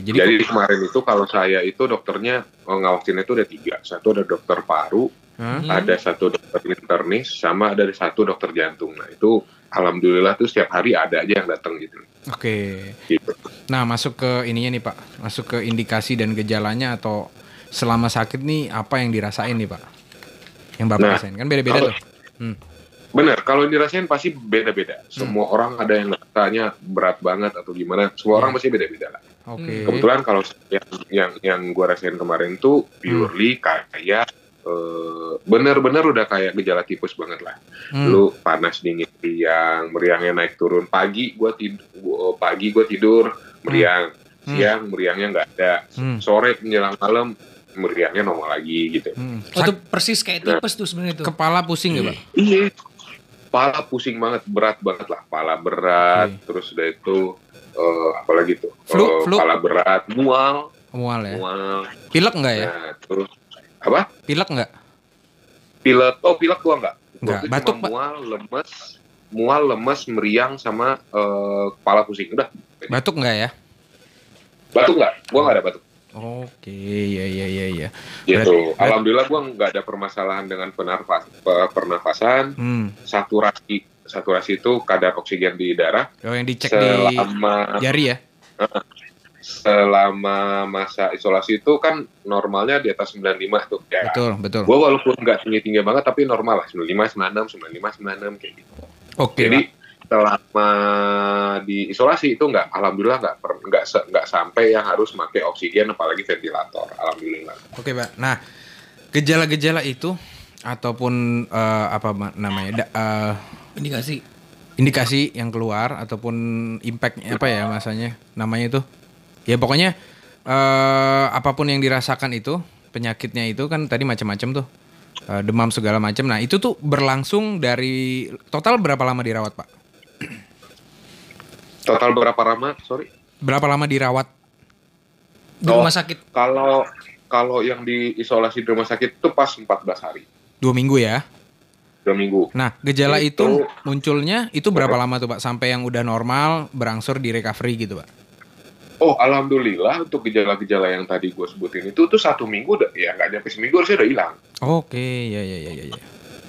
Jadi, Jadi, kemarin itu kalau saya itu dokternya oh, ngawasin itu ada tiga. Satu ada dokter paru? Hmm. ada satu dokter internis, sama ada satu dokter jantung. Nah itu alhamdulillah tuh setiap hari ada aja yang datang gitu. Oke. gitu. Nah, masuk ke ininya nih, Pak. Masuk ke indikasi dan gejalanya atau selama sakit nih apa yang dirasain nih, Pak? Yang Bapak Nah, rasain. Kan beda-beda kalau- tuh. Hmm. Bener, kalau yang dirasain pasti beda-beda. Semua orang ada yang rasanya berat banget atau gimana. Semua orang pasti beda-beda lah. Oke. Kebetulan kalau yang yang yang gue rasain kemarin tuh purely kayak eh, bener-bener udah kayak gejala tipes banget lah. Hmm. Lu panas dingin meriang, meriangnya naik turun. Pagi gue tidur, pagi gue tidur meriang, Hmm. siang meriangnya nggak ada. Hmm. Sore menjelang malam meriangnya normal lagi gitu. Hmm. Oh, itu persis kayak tipes tuh sebenarnya tuh. Kepala pusing nggak, Pak? Iya. Pala pusing banget, berat banget lah. Pala berat, Oke. terus udah itu eh, apalagi tuh? Flu, Eh, flu. Pala berat, mual, Mual ya. mual. Pilek nggak ya? Nah, terus apa? Pilek nggak? Pilek. Oh, pilek gua Nggak, tuh batuk, cuma mual, lemes, mual, lemes, meriang sama eh, kepala pusing. Udah. Batuk nggak ya? Batuk enggak? Gua enggak ada batuk. Oke, ya ya ya ya. Gitu. Berarti- Alhamdulillah gua enggak ada permasalahan dengan penarfas, pe- pernafasan, Hmm. saturasi saturasi itu kadar oksigen di darah Oh, yang dicek di selama jari ya? selama masa isolasi itu kan normalnya di atas 95 tuh ya. Betul, betul. Gue walaupun nggak tinggi-tinggi banget tapi normal lah 95, 96, 95, 96 kayak gitu. Oke, Jadi Pak. Selama di isolasi itu nggak, alhamdulillah nggak per- nggak se- nggak sampai yang harus pakai oksigen apalagi ventilator, alhamdulillah. Oke, Pak. Nah, gejala-gejala itu ataupun eh, apa ma- namanya? da- eh, Indikasi. indikasi yang keluar ataupun impactnya apa ya masanya namanya itu ya pokoknya eh, apa pun yang dirasakan itu penyakitnya itu kan tadi macam-macam tuh Eh, demam segala macam nah itu tuh berlangsung dari total berapa lama dirawat pak Total berapa lama? Sorry. berapa lama dirawat Di Oh. rumah sakit. Kalau kalau yang diisolasi di rumah sakit itu pas 14 hari, dua minggu ya dua minggu. nah gejala itu, Itu- munculnya itu berapa lama tuh pak sampai yang udah normal berangsur di recovery gitu pak Oh, alhamdulillah untuk gejala-gejala yang tadi gue sebutin itu tuh satu minggu udah ya nggak nyampe seminggu harusnya udah hilang. oke ya ya ya ya, ya.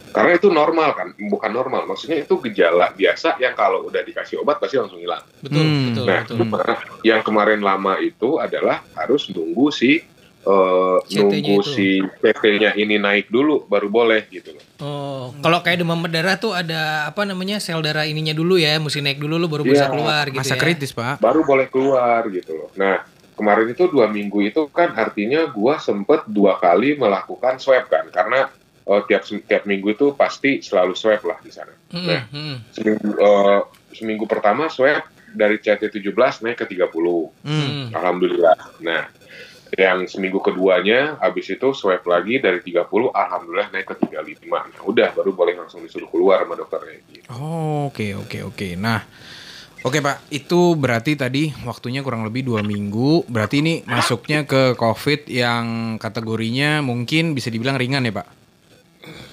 Karena itu normal kan, bukan normal. Maksudnya itu gejala biasa yang kalau udah dikasih obat pasti langsung hilang. Betul, Hmm. betul, Nah, betul. cuma <laughs> yang kemarin lama itu adalah harus nunggu si eh, CT-nya nunggu itu. si PT-nya ini naik dulu baru boleh gitu loh. Oh, kalau kayak demam berdarah tuh ada apa namanya sel darah ininya dulu ya, mesti naik dulu lu baru bisa Iya, keluar gitu masa ya. kritis pak Baru boleh keluar gitu loh. Nah, kemarin itu dua minggu itu kan artinya gua sempet dua kali melakukan swab kan, karena eh, tiap tiap minggu itu pasti selalu swab lah di sana. Hmm, Nah, seminggu eh, seminggu pertama swab dari CT17 naik ke 30. Hmm. Hmm. Alhamdulillah. Nah, yang seminggu keduanya habis itu swab lagi dari 30 alhamdulillah naik ke 35. Nah, udah baru boleh langsung disuruh keluar sama dokternya gitu. Oh, Oke oke oke. Nah, oke Pak, itu berarti tadi waktunya kurang lebih dua minggu. Berarti ini masuknya ke COVID yang kategorinya mungkin bisa dibilang ringan ya Pak.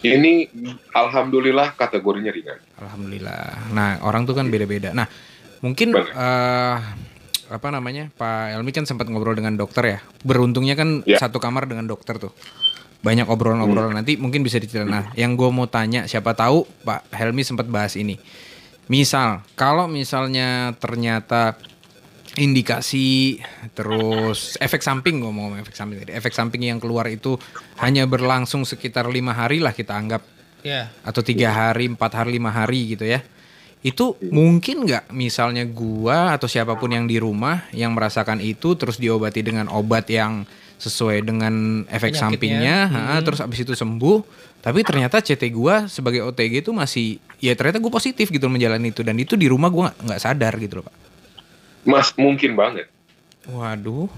Ini alhamdulillah kategorinya ringan. Alhamdulillah. Nah orang tuh kan beda-beda. Nah mungkin Benar. eh, apa namanya Pak Elmi kan sempat ngobrol dengan dokter ya. Beruntungnya kan Ya. satu kamar dengan dokter tuh. Banyak obrolan-obrolan nanti mungkin bisa diceritain. Nah yang gue mau tanya siapa tahu Pak Helmi sempat bahas ini. Misal kalau misalnya ternyata indikasi terus efek samping gue mau ngomong efek samping tadi efek samping yang keluar itu hanya berlangsung sekitar lima hari lah kita anggap Ya. atau tiga hari, empat hari, lima hari gitu ya. Itu mungkin nggak misalnya gua atau siapa pun yang di rumah yang merasakan itu terus diobati dengan obat yang sesuai dengan efek Penyakitnya. sampingnya, ha, terus abis itu sembuh. Tapi ternyata CT gua sebagai OTG itu masih ya ternyata gue positif gitu menjalani itu dan itu di rumah gua nggak- nggak sadar gitu loh pak. Mas mungkin banget. Waduh.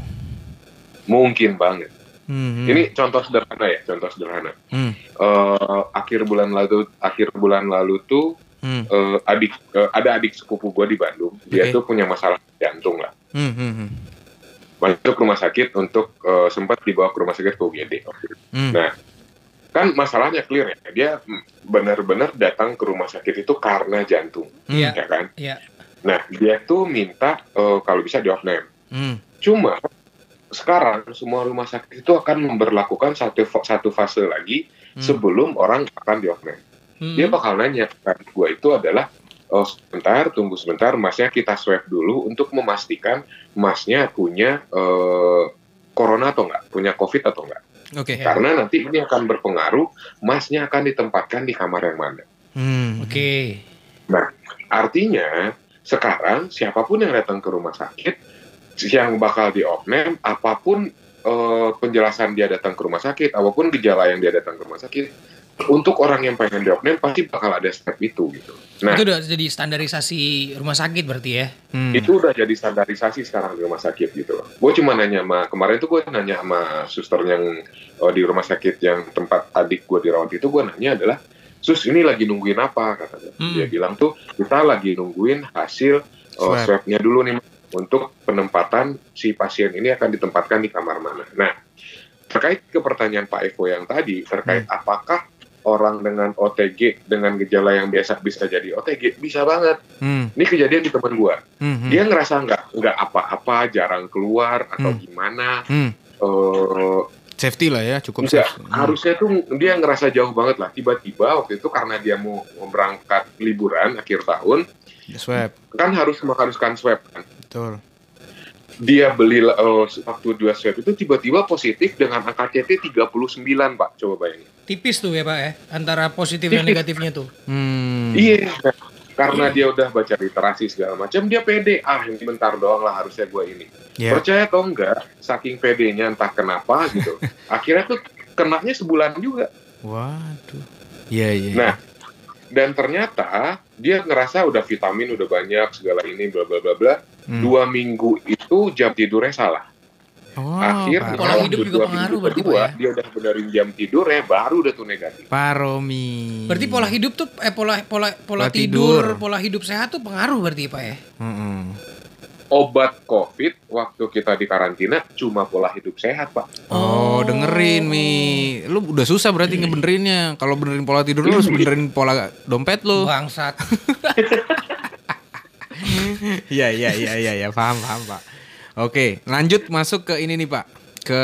Mungkin banget. Hmm, Ini contoh sederhana ya, contoh sederhana. hmm, Eh, akhir bulan lalu akhir bulan lalu tuh hmm, eh, adik eh, ada adik sepupu gue di Bandung. Dia Oke. tuh punya masalah jantung lah. hmm, hmm, hmm, Masuk rumah sakit untuk eh, sempat dibawa ke rumah sakit ke UGD. hmm. Nah, kan masalahnya clear ya dia mm, benar-benar datang ke rumah sakit itu karena jantung Iya. ya kan Iya. Nah dia tuh minta eh, kalau bisa di off name Hmm. cuma sekarang semua rumah sakit itu akan memberlakukan satu satu fase lagi Hmm. sebelum orang akan di off name Hmm. dia bakal nanya kan gua itu adalah oh sebentar tunggu sebentar masnya kita swab dulu untuk memastikan masnya punya eh, corona atau enggak punya covid atau enggak Oke. Ya. karena nanti ini akan berpengaruh masnya akan ditempatkan di kamar yang mana Hmm. Oke. artinya sekarang siapa pun yang datang ke rumah sakit yang bakal di off name apa pun eh, penjelasan dia datang ke rumah sakit apa pun gejala yang dia datang ke rumah sakit untuk orang yang pengen di off name pasti bakal ada step itu gitu nah Itu udah jadi standarisasi rumah sakit berarti ya. Hmm. itu udah jadi standarisasi sekarang di rumah sakit gitu loh. Gue cuma nanya sama kemarin tuh gue nanya sama suster yang oh, di rumah sakit yang tempat adik gue dirawat itu gue nanya adalah sus ini lagi nungguin apa katanya. Hmm. Dia bilang tuh kita lagi nungguin hasil Swab. swabnya dulu nih untuk penempatan si pasien ini akan ditempatkan di kamar mana. Nah terkait ke pertanyaan Pak Eko yang tadi terkait apakah orang dengan OTG dengan gejala yang biasa bisa jadi OTG bisa banget. Hmm. Ini kejadian di teman gue Hmm. Hmm. dia ngerasa nggak nggak apa-apa jarang keluar atau Hmm. gimana Hmm. eh Safety lah ya, cukup nggak, safe. Hmm. harusnya tuh dia ngerasa jauh banget lah tiba-tiba waktu itu karena dia mau mau berangkat liburan akhir tahun Swab, kan harus mengharuskan swab kan betul. dia beli eh, waktu dua swab itu tiba-tiba positif dengan angka CT 39 pak coba bayangin Tipis tuh ya Pak ya antara positif dan negatifnya tuh. Hmm. iya karena dia udah baca literasi segala macam dia pede ah ini bentar doang lah harusnya gue ini Ya. Percaya atau enggak, saking pedenya entah kenapa gitu. <laughs> akhirnya tuh kenaknya sebulan juga. Waduh. Iya, iya. iya. Nah, dan ternyata dia ngerasa udah vitamin udah banyak segala ini bla bla bla bla. Hmm. Dua minggu itu jam tidurnya salah. Oh, Akhirnya Pola hidup juga pengaruh berarti, kedua, Pak, ya? Dia udah benerin jam tidurnya baru udah tuh negatif. Paromi. Berarti pola hidup tuh eh pola pola pola Pola tidur, tidur. pola hidup sehat tuh pengaruh berarti Pak ya. Mm-mm. Obat COVID waktu kita di karantina cuma pola hidup sehat pak. Oh, dengerin Mi. Lu udah susah berarti ngebenerinnya. Kalau benerin pola tidur lu harus benerin pola dompet lu. Bangsat. <laughs> Iya, iya, iya, iya, ya, paham, paham, Pak. Oke, lanjut masuk ke ini nih, Pak. Ke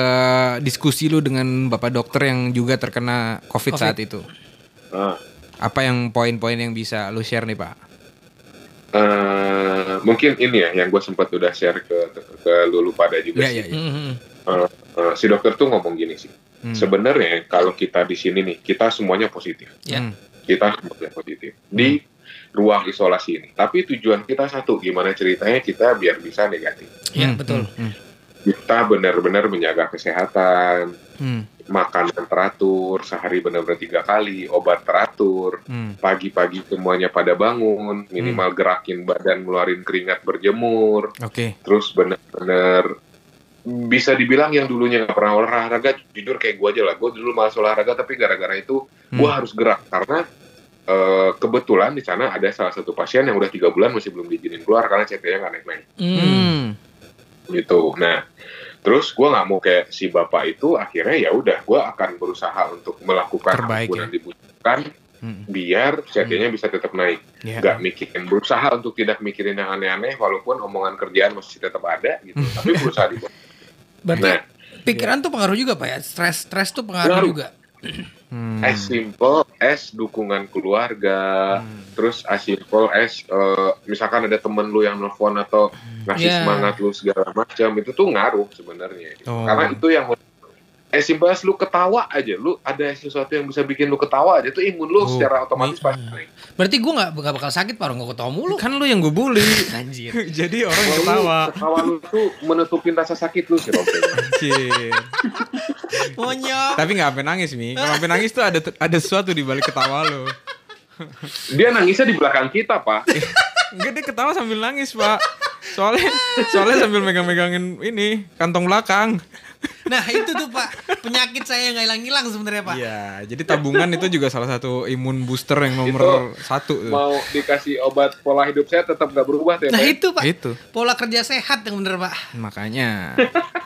diskusi lu dengan Bapak dokter yang juga terkena COVID, Covid. saat itu. Nah, Apa yang poin-poin yang bisa lu share nih, Pak? eh, mungkin ini ya yang gue sempat udah share ke ke lulu pada juga Iya, sih. iya, iya. Mhm. Eh, si dokter tuh ngomong gini sih. Hmm. Sebenarnya kalau kita di sini nih, kita semuanya positif. Ya. Hmm. Kita semuanya positif di ruang isolasi ini. Tapi tujuan kita satu, gimana ceritanya kita biar bisa negatif. Ya Hmm, betul. Hmm. Kita benar-benar menjaga kesehatan, Hmm. makanan teratur, sehari benar-benar tiga kali, obat teratur, Hmm. pagi-pagi semuanya pada bangun, minimal gerakin badan, ngeluarin keringat berjemur, Oke. terus benar-benar bisa dibilang yang dulunya nggak pernah olahraga jujur kayak gue aja lah gue dulu malas olahraga tapi gara-gara itu gue Hmm. harus gerak karena eh, kebetulan di sana ada salah satu pasien yang udah tiga bulan masih belum diizinin keluar karena CT-nya nggak naik-naik Hmm. Hmm. gitu nah terus gue nggak mau kayak si bapak itu akhirnya ya udah gue akan berusaha untuk melakukan Terbaik, apa pun ya. yang dibutuhkan Hmm. biar CT-nya bisa tetap naik Ya. nggak mikirin berusaha untuk tidak mikirin yang aneh-aneh walaupun omongan kerjaan masih tetap ada gitu tapi berusaha dibuat <laughs> Berarti Nah. pikiran tuh pengaruh juga Pak ya. Stres stres tuh pengaruh Pengaruh. juga. <clears throat> Hmm. as simple as dukungan keluarga Hmm. terus as simple as eh, misalkan ada temen lu yang nelfon atau ngasih Yeah. semangat lu segala macam itu tuh ngaruh sebenarnya Oh. karena itu yang as simple as lu ketawa aja lu ada sesuatu yang bisa bikin lu ketawa aja itu imun Oh, lu secara otomatis mi- pasti naik Berarti gua nggak nggak bakal sakit Pak nggak ketawa mulu. Kan lu yang gue bully. <laughs> Anjir. <laughs> Jadi orang lu ketawa. ketawa lu tuh menutupin rasa sakit lu sih. Anjir. Monyok. Tapi nggak sampai nangis Mi. Kalau sampai nangis tuh ada ada sesuatu di balik ketawa lu. dia nangisnya di belakang kita pak Enggak dia ketawa sambil nangis pak Soalnya soalnya sambil megang-megangin ini kantong belakang <laughs> Nah itu tuh Pak penyakit saya nggak hilang-hilang sebenarnya Pak. Iya, jadi tabungan itu juga salah satu imun booster yang nomor satu. tuh. Mau dikasih obat pola hidup saya tetap nggak berubah ya, Nah Pak? itu Pak Itu. pola kerja sehat yang bener Pak. Makanya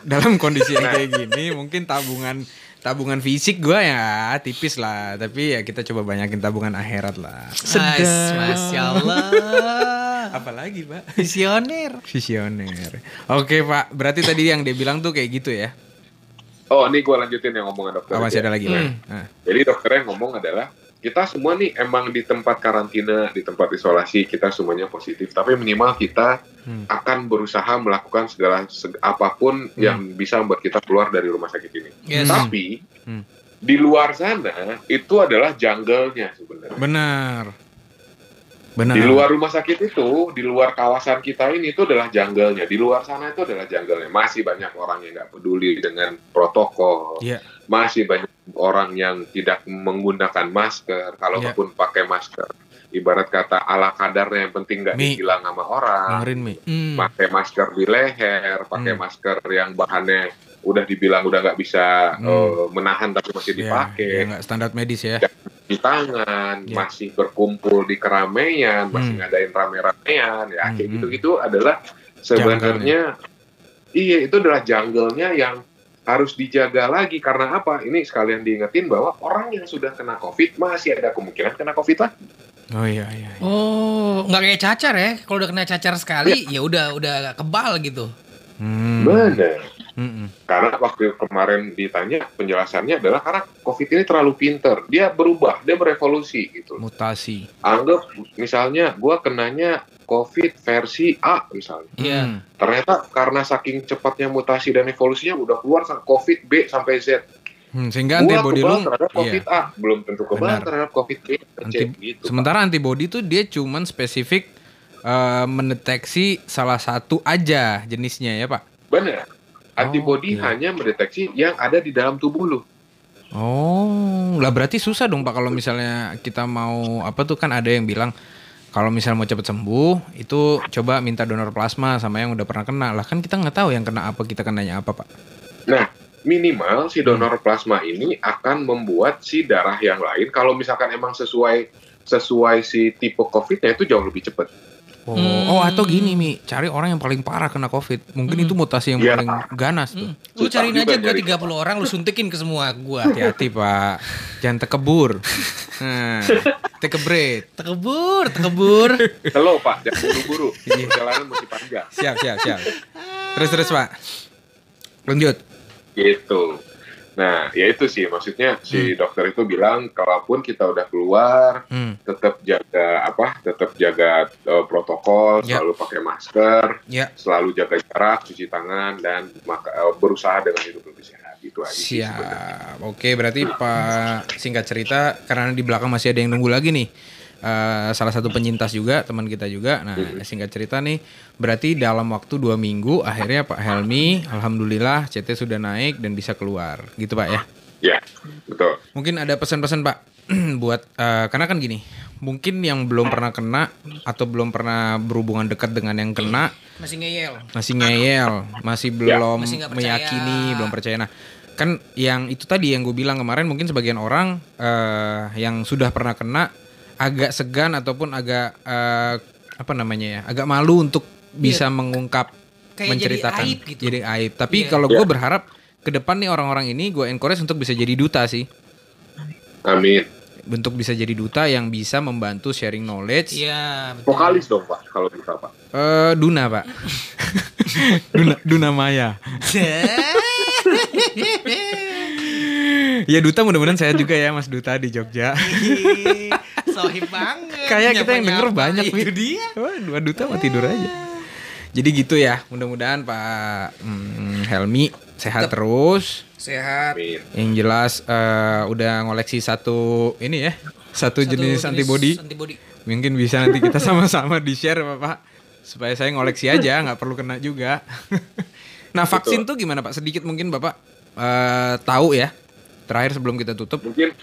dalam kondisi yang kayak gini mungkin tabungan tabungan fisik gua ya tipis lah, tapi ya kita coba banyakin tabungan akhirat lah. Ais, Masya Allah. Apalagi, Pak? Visioner. Visioner. Oke, Pak. Berarti tadi yang dia bilang tuh kayak gitu ya. Oh, ini gue lanjutin yang ngomongan dokter. Oh, masih ada lagi, Pak. Nah. Jadi dokternya ngomong adalah kita semua nih emang di tempat karantina, di tempat isolasi kita semuanya positif, tapi minimal kita Hmm. akan berusaha melakukan segala seg- apa pun yang bisa membuat kita keluar dari rumah sakit ini. Yes. Tapi Hmm. di luar sana itu adalah jungle-nya sebenarnya. Benar. Benar. Di luar rumah sakit itu, di luar kawasan kita ini itu adalah jungle-nya. Di luar sana itu adalah jungle-nya. Masih banyak orang yang nggak peduli dengan protokol. Iya. Masih banyak orang yang tidak menggunakan masker. Kalaupun pakai masker, ibarat kata ala kadarnya yang penting nggak dihilang sama orang. Dengerin, Mi. Hmm. Pakai masker di leher, pakai Hmm. masker yang bahannya udah dibilang udah nggak bisa Hmm. eh, menahan tapi masih Ya, dipakai ya nggak standar medis ya. Di tangan, Ya. masih berkumpul di keramaian, masih Hmm. ngadain rame-ramean, ya Hmm, kayak hmm. gitu-gitu adalah sebenarnya iya itu adalah jungle-nya yang harus dijaga lagi karena apa? Ini sekalian diingetin bahwa orang yang sudah kena COVID masih ada kemungkinan kena COVID lagi. Oh iya iya. iya. Oh, nggak kayak cacar ya? Kalau udah kena cacar sekali, ya udah udah kebal gitu. Hmm. Benar. Mm-mm. Karena waktu kemarin ditanya penjelasannya adalah karena COVID ini terlalu pinter, dia berubah, dia berevolusi gitu. Mutasi. Anggap misalnya gua kenanya COVID versi A misalnya. Iya. Hmm. Ternyata karena saking cepatnya mutasi dan evolusinya udah keluar sa- COVID B sampai Z. Hmm, sehingga Gua antibody lu terhadap iya. COVID A, belum tentu kebal Benar. terhadap COVID B C Anti- gitu. Sementara antibody tuh dia cuman spesifik eh, mendeteksi salah satu aja jenisnya ya, Pak. Benar. Antibody oke. hanya mendeteksi yang ada di dalam tubuh lu. Oh, lah berarti susah dong Pak kalau misalnya kita mau apa tuh kan ada yang bilang kalau misalnya mau cepet sembuh itu coba minta donor plasma sama yang udah pernah kena lah kan kita nggak tahu yang kena apa kita kenanya apa Pak. Nah, minimal si Hmm. donor plasma ini akan membuat si darah yang lain kalau misalkan emang sesuai sesuai si tipe COVID-nya itu jauh lebih cepat. Oh, Hmm. oh atau gini Mi, cari orang yang paling parah kena COVID. Mungkin itu mutasi yang Ya. paling ganas tuh. Hmm. Lu cariin aja gua nyari. 30 orang lu suntikin ke semua gua. Hati-hati Pak, jangan tekebur. <laughs> Nah, tekebret. Tekebur, tekebur. Slow Pak, jangan buru-buru. <laughs> Iya. Perjalanan masih panjang. Siap, siap, siap. Terus terus Pak. Lanjut. Gitu. Nah, ya itu sih maksudnya si Hmm. dokter itu bilang kalaupun kita udah keluar Hmm, tetap jaga apa? Tetap jaga eh, protokol, Ya. selalu pakai masker, ya. selalu jaga jarak, cuci tangan dan maka, eh, berusaha dengan hidup lebih sehat. Gitu aja sih sebenarnya. Siap. Oke, berarti Pak singkat cerita karena di belakang masih ada yang nunggu lagi nih. Eh, salah satu penyintas juga teman kita juga. Nah, singkat cerita nih, berarti dalam waktu dua minggu akhirnya Pak Helmi, alhamdulillah CT sudah naik dan bisa keluar, gitu Pak ya. Ya, betul. Mungkin ada pesan-pesan Pak <clears throat> buat eh, karena kan gini, mungkin yang belum pernah kena atau belum pernah berhubungan dekat dengan yang kena Masih ngeyel. masih ngeyel, masih belum Masih nggak percaya. meyakini, belum percaya. Nah, kan yang itu tadi yang gue bilang kemarin mungkin sebagian orang eh, yang sudah pernah kena agak segan ataupun agak eh, apa namanya ya, agak malu untuk bisa mengungkap, Iya. Kayak menceritakan, jadi aib gitu. Jadi aib. Tapi Iya. kalau Iya. gue berharap ke depan nih orang-orang ini gue encourage untuk bisa jadi duta sih, Amin. bentuk bisa jadi duta yang bisa membantu sharing knowledge. Iya, betul. Vokalis dong Pak, kalau bisa Pak. Eh, Duna pak, <laughs> Duna, Duna Maya. <laughs> Ya duta mudah-mudahan saya juga ya Mas Duta di Jogja. Sohib banget. Kayak kita yang denger banyak Itu dia. Wah, dua duta mah tidur aja. Jadi gitu ya, mudah-mudahan Pak hmm, Helmi sehat terus. Sehat. Yang jelas eh, udah ngoleksi satu ini ya, satu, jenis, antibody. Antibody. Mungkin bisa nanti kita sama-sama di share Bapak supaya saya ngoleksi aja, nggak perlu kena juga. <laughs> nah vaksin tuh gimana Pak? Sedikit mungkin Bapak eh, tahu ya. Terakhir sebelum kita tutup. Mungkin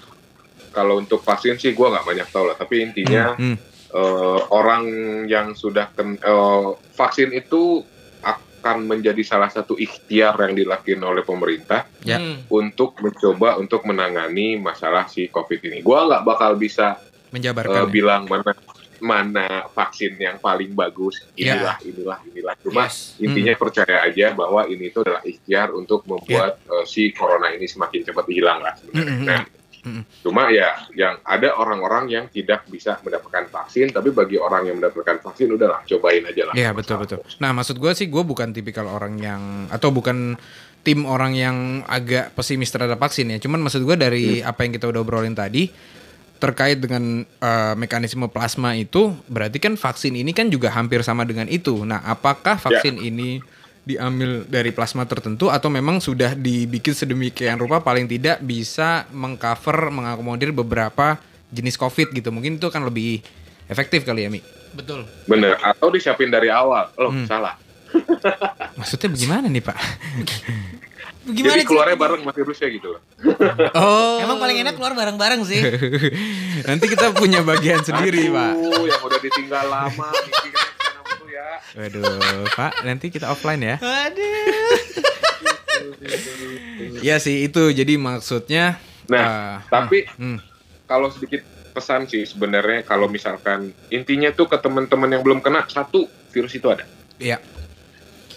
kalau untuk vaksin sih gue nggak banyak tahu lah. Tapi intinya Hmm. eh, orang yang sudah ken, eh, vaksin itu ak- akan menjadi salah satu ikhtiar yang dilakukan oleh pemerintah Ya. Hmm. untuk mencoba untuk menangani masalah si COVID ini. Gua nggak bakal bisa Menjabarkan. ya. bilang mana mana vaksin yang paling bagus Ya. inilah inilah inilah cuma Yes. intinya percaya aja bahwa ini itu adalah ikhtiar untuk membuat eh, si corona ini semakin cepat hilang lah sebenarnya. Mm-mm. Nah, Cuma ya yang ada orang-orang yang tidak bisa mendapatkan vaksin tapi bagi orang yang mendapatkan vaksin udahlah cobain aja lah. Iya betul betul. Nah maksud gue sih gue bukan tipikal orang yang atau bukan tim orang yang agak pesimis terhadap vaksin ya. Cuman maksud gue dari apa yang kita udah obrolin tadi terkait dengan eh, mekanisme plasma itu berarti kan vaksin ini kan juga hampir sama dengan itu. Nah apakah vaksin ini diambil dari plasma tertentu atau memang sudah dibikin sedemikian rupa paling tidak bisa mengcover mengakomodir beberapa jenis COVID gitu. Mungkin itu kan lebih efektif kali ya Mi. Betul. Bener. Atau disiapin dari awal. Loh Hmm. salah. <laughs> Maksudnya bagaimana nih Pak? <laughs> Gimana Jadi keluarnya sih? bareng sama virusnya gitu loh. <laughs> Oh. Emang paling enak keluar bareng-bareng sih. Nanti kita punya bagian sendiri, Pak. Aduh, yang udah ditinggal lama ya. Waduh, Pak, nanti kita offline ya. Aduh. Iya sih itu. Jadi maksudnya Nah, ah, tapi hmm, kalau sedikit pesan sih sebenarnya kalau misalkan intinya tuh ke teman-teman yang belum kena satu virus itu ada. iya.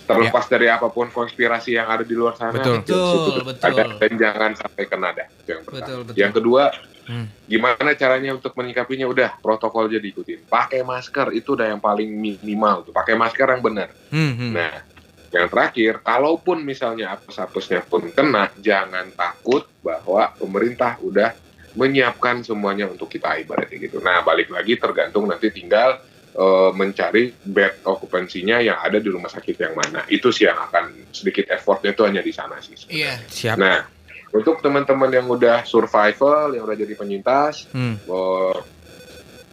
Terlepas dari apa pun konspirasi yang ada di luar sana, Betul. Betul, betul. ada dan jangan sampai kena dah. Itu yang pertama. Betul, betul. Yang kedua, Hmm. gimana caranya untuk menyikapinya? Udah protokol aja diikutin. Pakai masker itu udah yang paling minimal tuh. Pakai masker yang benar. Hmm, hmm. Nah, yang terakhir, kalaupun misalnya apes-apesnya pun kena, jangan takut bahwa pemerintah udah menyiapkan semuanya untuk kita ibaratnya gitu. Nah, balik lagi tergantung nanti tinggal eh, mencari bed okupansinya yang ada di rumah sakit yang mana. Itu sih yang akan sedikit effortnya itu hanya di sana sih. Iya. Siap. Nah, untuk teman-teman yang udah survival, yang udah jadi penyintas, Hmm. eh,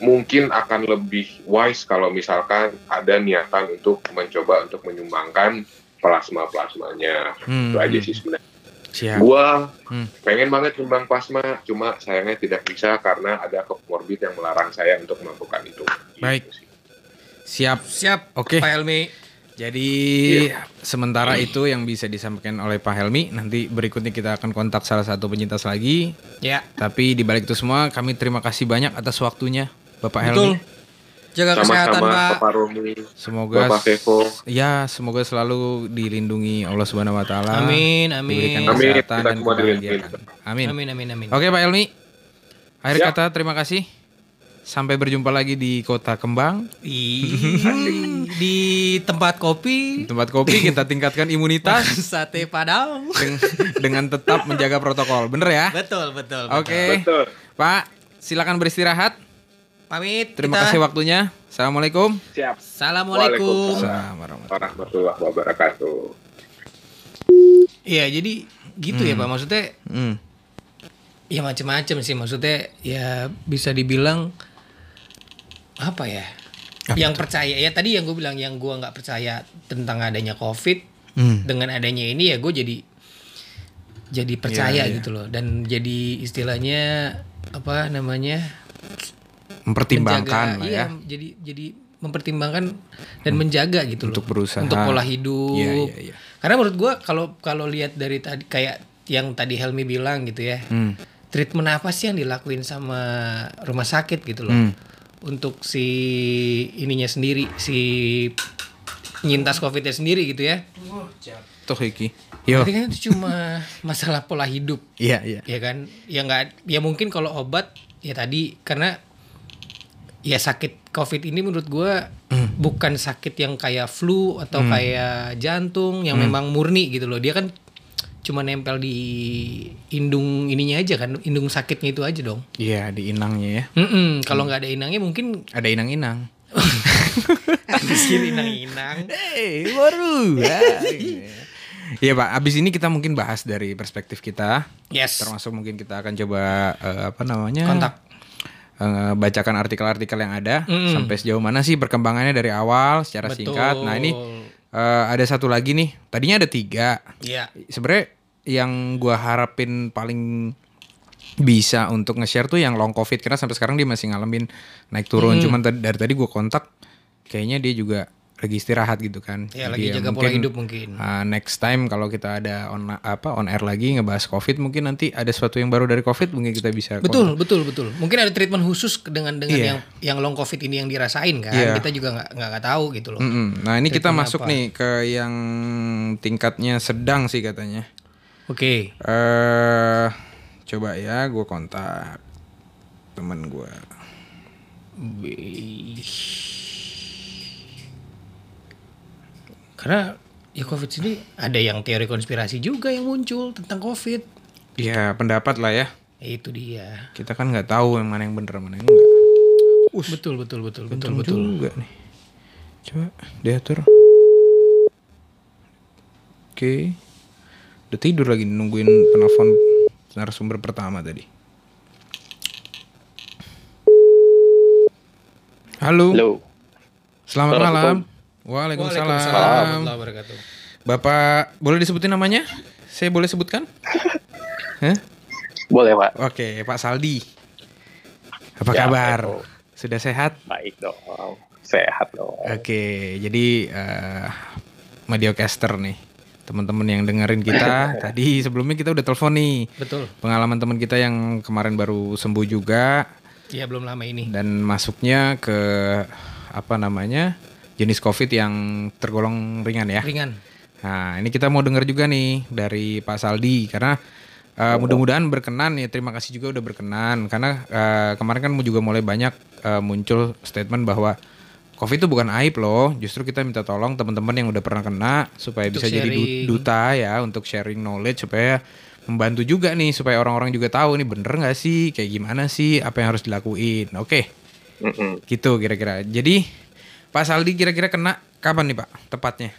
mungkin akan lebih wise kalau misalkan ada niatan untuk mencoba untuk menyumbangkan plasma plasmanya Hmm, itu aja hmm. sih sebenarnya. Siap. Gua Hmm. pengen banget nyumbang plasma, cuma sayangnya tidak bisa karena ada komorbid yang melarang saya untuk melakukan itu. Baik. Gitu sih. Siap. Siap. Oke. Pak Helmi. Jadi Iya. sementara itu yang bisa disampaikan oleh Pak Helmi. Nanti berikutnya kita akan kontak salah satu penyintas lagi. Ya. Tapi di balik itu semua kami terima kasih banyak atas waktunya Bapak Betul. Helmi. Jaga kesehatan, Sama-sama Pak. Bapak Romi, Semoga Bapak Vevo. Ya, semoga selalu dilindungi Allah Subhanahu wa taala. Amin, amin. Diberikan Amin, kesehatan kita dan kebahagiaan. Amin. Amin, amin, amin. Oke, Pak Elmi. Akhir Siap. kata terima kasih. Sampai berjumpa lagi di Kota Kembang. <laughs> Di tempat Di kopi tempat kopi kita tingkatkan imunitas <laughs> sate padang. deng- dengan tetap menjaga protokol. Bener ya? Betul, betul. Oke. Betul. Pak, silakan beristirahat. Pamit. Terima kita. kasih waktunya. Assalamualaikum. Siap. Assalamualaikum. Assalamualaikum warahmatullahi wabarakatuh. Iya, jadi gitu ya, Pak. Maksudnya Hmm. ya macam-macam sih maksudnya ya bisa dibilang apa ya yang percaya ya tadi yang gue bilang yang gue nggak percaya tentang adanya covid Hmm. dengan adanya ini ya gue jadi jadi percaya gitu loh dan jadi istilahnya apa namanya Mempertimbangkan lah iya ya. Hmm. jadi jadi mempertimbangkan dan menjaga gitu Untuk loh berusaha. untuk pola hidup Iya, iya, iya. karena menurut gue kalau kalau lihat dari tadi kayak yang tadi Helmi bilang gitu ya Hmm. treatment apa sih yang dilakuin sama rumah sakit gitu loh Hmm. Untuk si ininya sendiri si penyintas covidnya sendiri gitu ya Tuh Iki. Yo. Berarti kan itu cuma masalah pola hidup <laughs> Iya, iya. ya kan ya nggak ya mungkin kalau obat ya tadi karena ya sakit covid ini menurut gua Hmm. bukan sakit yang kayak flu atau kayak jantung yang memang murni gitu loh dia kan cuma nempel di indung ininya aja kan indung sakitnya itu aja dong Iya, di inangnya ya. Mm-mm, kalau nggak ada inangnya mungkin Ada inang-inang. <laughs> habis ini inang-inang Eh, baru. Iya Pak, abis ini kita mungkin bahas dari perspektif kita, yes termasuk mungkin kita akan coba eh, apa namanya kontak eh, bacakan artikel-artikel yang ada Mm-mm. sampai sejauh mana sih perkembangannya dari awal secara singkat. Nah ini eh, ada satu lagi nih, tadinya ada tiga. ya Sebenarnya yang gua harapin paling bisa untuk nge-share tuh yang long covid karena sampai sekarang dia masih ngalamin naik turun. Cuman tadi- dari tadi gua kontak, kayaknya dia juga lagi istirahat gitu kan. Ya Jadi lagi jaga pola mungkin, hidup mungkin. uh, next time kalau kita ada on apa on air lagi ngebahas covid mungkin nanti ada sesuatu yang baru dari covid mungkin kita bisa Betul, betul, betul. Mungkin ada treatment khusus dengan dengan Iya. yang yang long covid ini yang dirasain kan. Iya. Kita juga nggak nggak tahu gitu loh. Mm-mm. Nah ini kita Treatment masuk apa? nih ke yang tingkatnya sedang sih katanya. Oke. eh coba ya gue kontak temen gue. Karena ya covid sini ada yang teori konspirasi juga yang muncul tentang covid. Ya pendapat lah ya. Itu dia. Kita kan nggak tahu yang mana yang bener mana yang enggak. Betul, betul, betul, betul, Untung betul. juga nih. Coba diatur. Oke. Udah tidur lagi nungguin penelpon narasumber pertama tadi. Halo. Halo. Selamat malam. Waalaikumsalam Waalaikumsalam. warahmatullahi wabarakatuh. Bapak boleh disebutin namanya? Saya boleh sebutkan? Hah? Boleh, Pak. Oke, Pak Saldi. Apa Ya, kabar? Pak. Sudah sehat? Baik dong. Sehat dong. Oke, jadi eh Mediocaster nih. Teman-teman yang dengerin kita <laughs> tadi sebelumnya kita udah telepon nih. Betul. Pengalaman teman kita yang kemarin baru sembuh juga Ya belum lama ini. dan masuknya ke apa namanya? Jenis Covid yang tergolong ringan ya. Ringan. Nah, ini kita mau dengar juga nih dari Pak Saldi karena uh, mudah-mudahan berkenan ya. Terima kasih juga udah berkenan karena uh, kemarin kan juga mulai banyak uh, muncul statement bahwa COVID itu bukan aib loh. Justru kita minta tolong teman-teman yang udah pernah kena supaya Untuk bisa jadi sharing. duta ya untuk sharing knowledge supaya membantu juga nih supaya orang-orang juga tahu nih bener nggak sih kayak gimana sih apa yang harus dilakuin. Oke, Mm-mm. gitu kira-kira. Jadi Pak Saldi kira-kira kena kapan nih Pak tepatnya?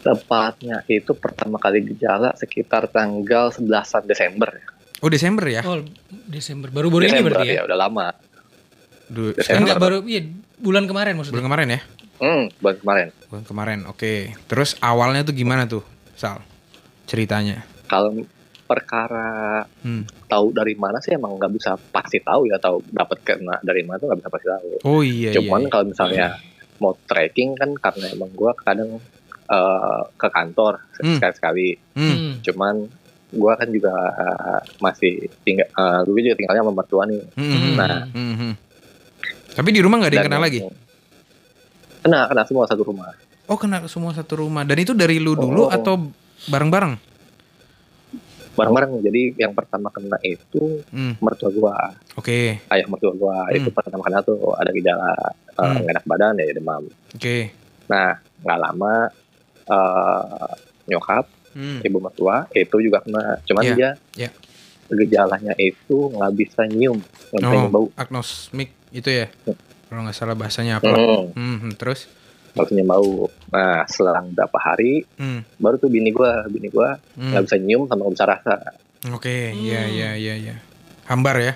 Tepatnya itu pertama kali gejala sekitar tanggal 11 Desember. Oh Desember ya? Oh, Desember. Baru-baru ini berarti ya? ya, udah lama. Du- Desember. Enggak baru iya bulan kemarin maksudnya. bulan kemarin ya? Hmm, bulan kemarin. Bulan kemarin, oke. Terus awalnya tuh gimana tuh, Sal? Ceritanya. Kalau perkara Hmm. tahu dari mana sih emang nggak bisa pasti tahu ya tahu dapat kena dari mana tuh nggak bisa pasti tahu. Oh iya Cuman iya. kalau misalnya mau tracking kan karena emang gua kadang eh, ke kantor Hmm. sekali-sekali. Hmm. Hmm. Cuman gua kan juga eh, masih tinggal eh, gue juga tinggalnya sama mertua nih. Hmm, hmm, Nah. hmm, hmm. Tapi di rumah nggak ada yang kena lagi? Kena, kena semua satu rumah. Oh kena semua satu rumah. Dan itu dari lu dulu Oh. atau bareng-bareng? Bareng-bareng. Jadi yang pertama kena itu Hmm. mertua gua, Oke, ayah mertua gua. Hmm. Itu pertama kena tuh ada gejala eh, Hmm. nggak enak badan ya demam. oke. Nah, nggak lama eh, nyokap, Hmm. ibu mertua itu juga kena. Cuman Iya, dia iya. gejalanya itu nggak bisa nyium, nggak nyium bau. Oh, agnosmik itu ya? Kalau nggak salah bahasanya apa? Hmm, Hmm, hmm, terus? Nyium bau. Nah, selang berapa hari Hmm. baru tuh bini gua, bini gua hmm. nggak bisa nyium sama nggak bisa rasa. Oke, Hmm. iya iya iya iya. Hambar ya?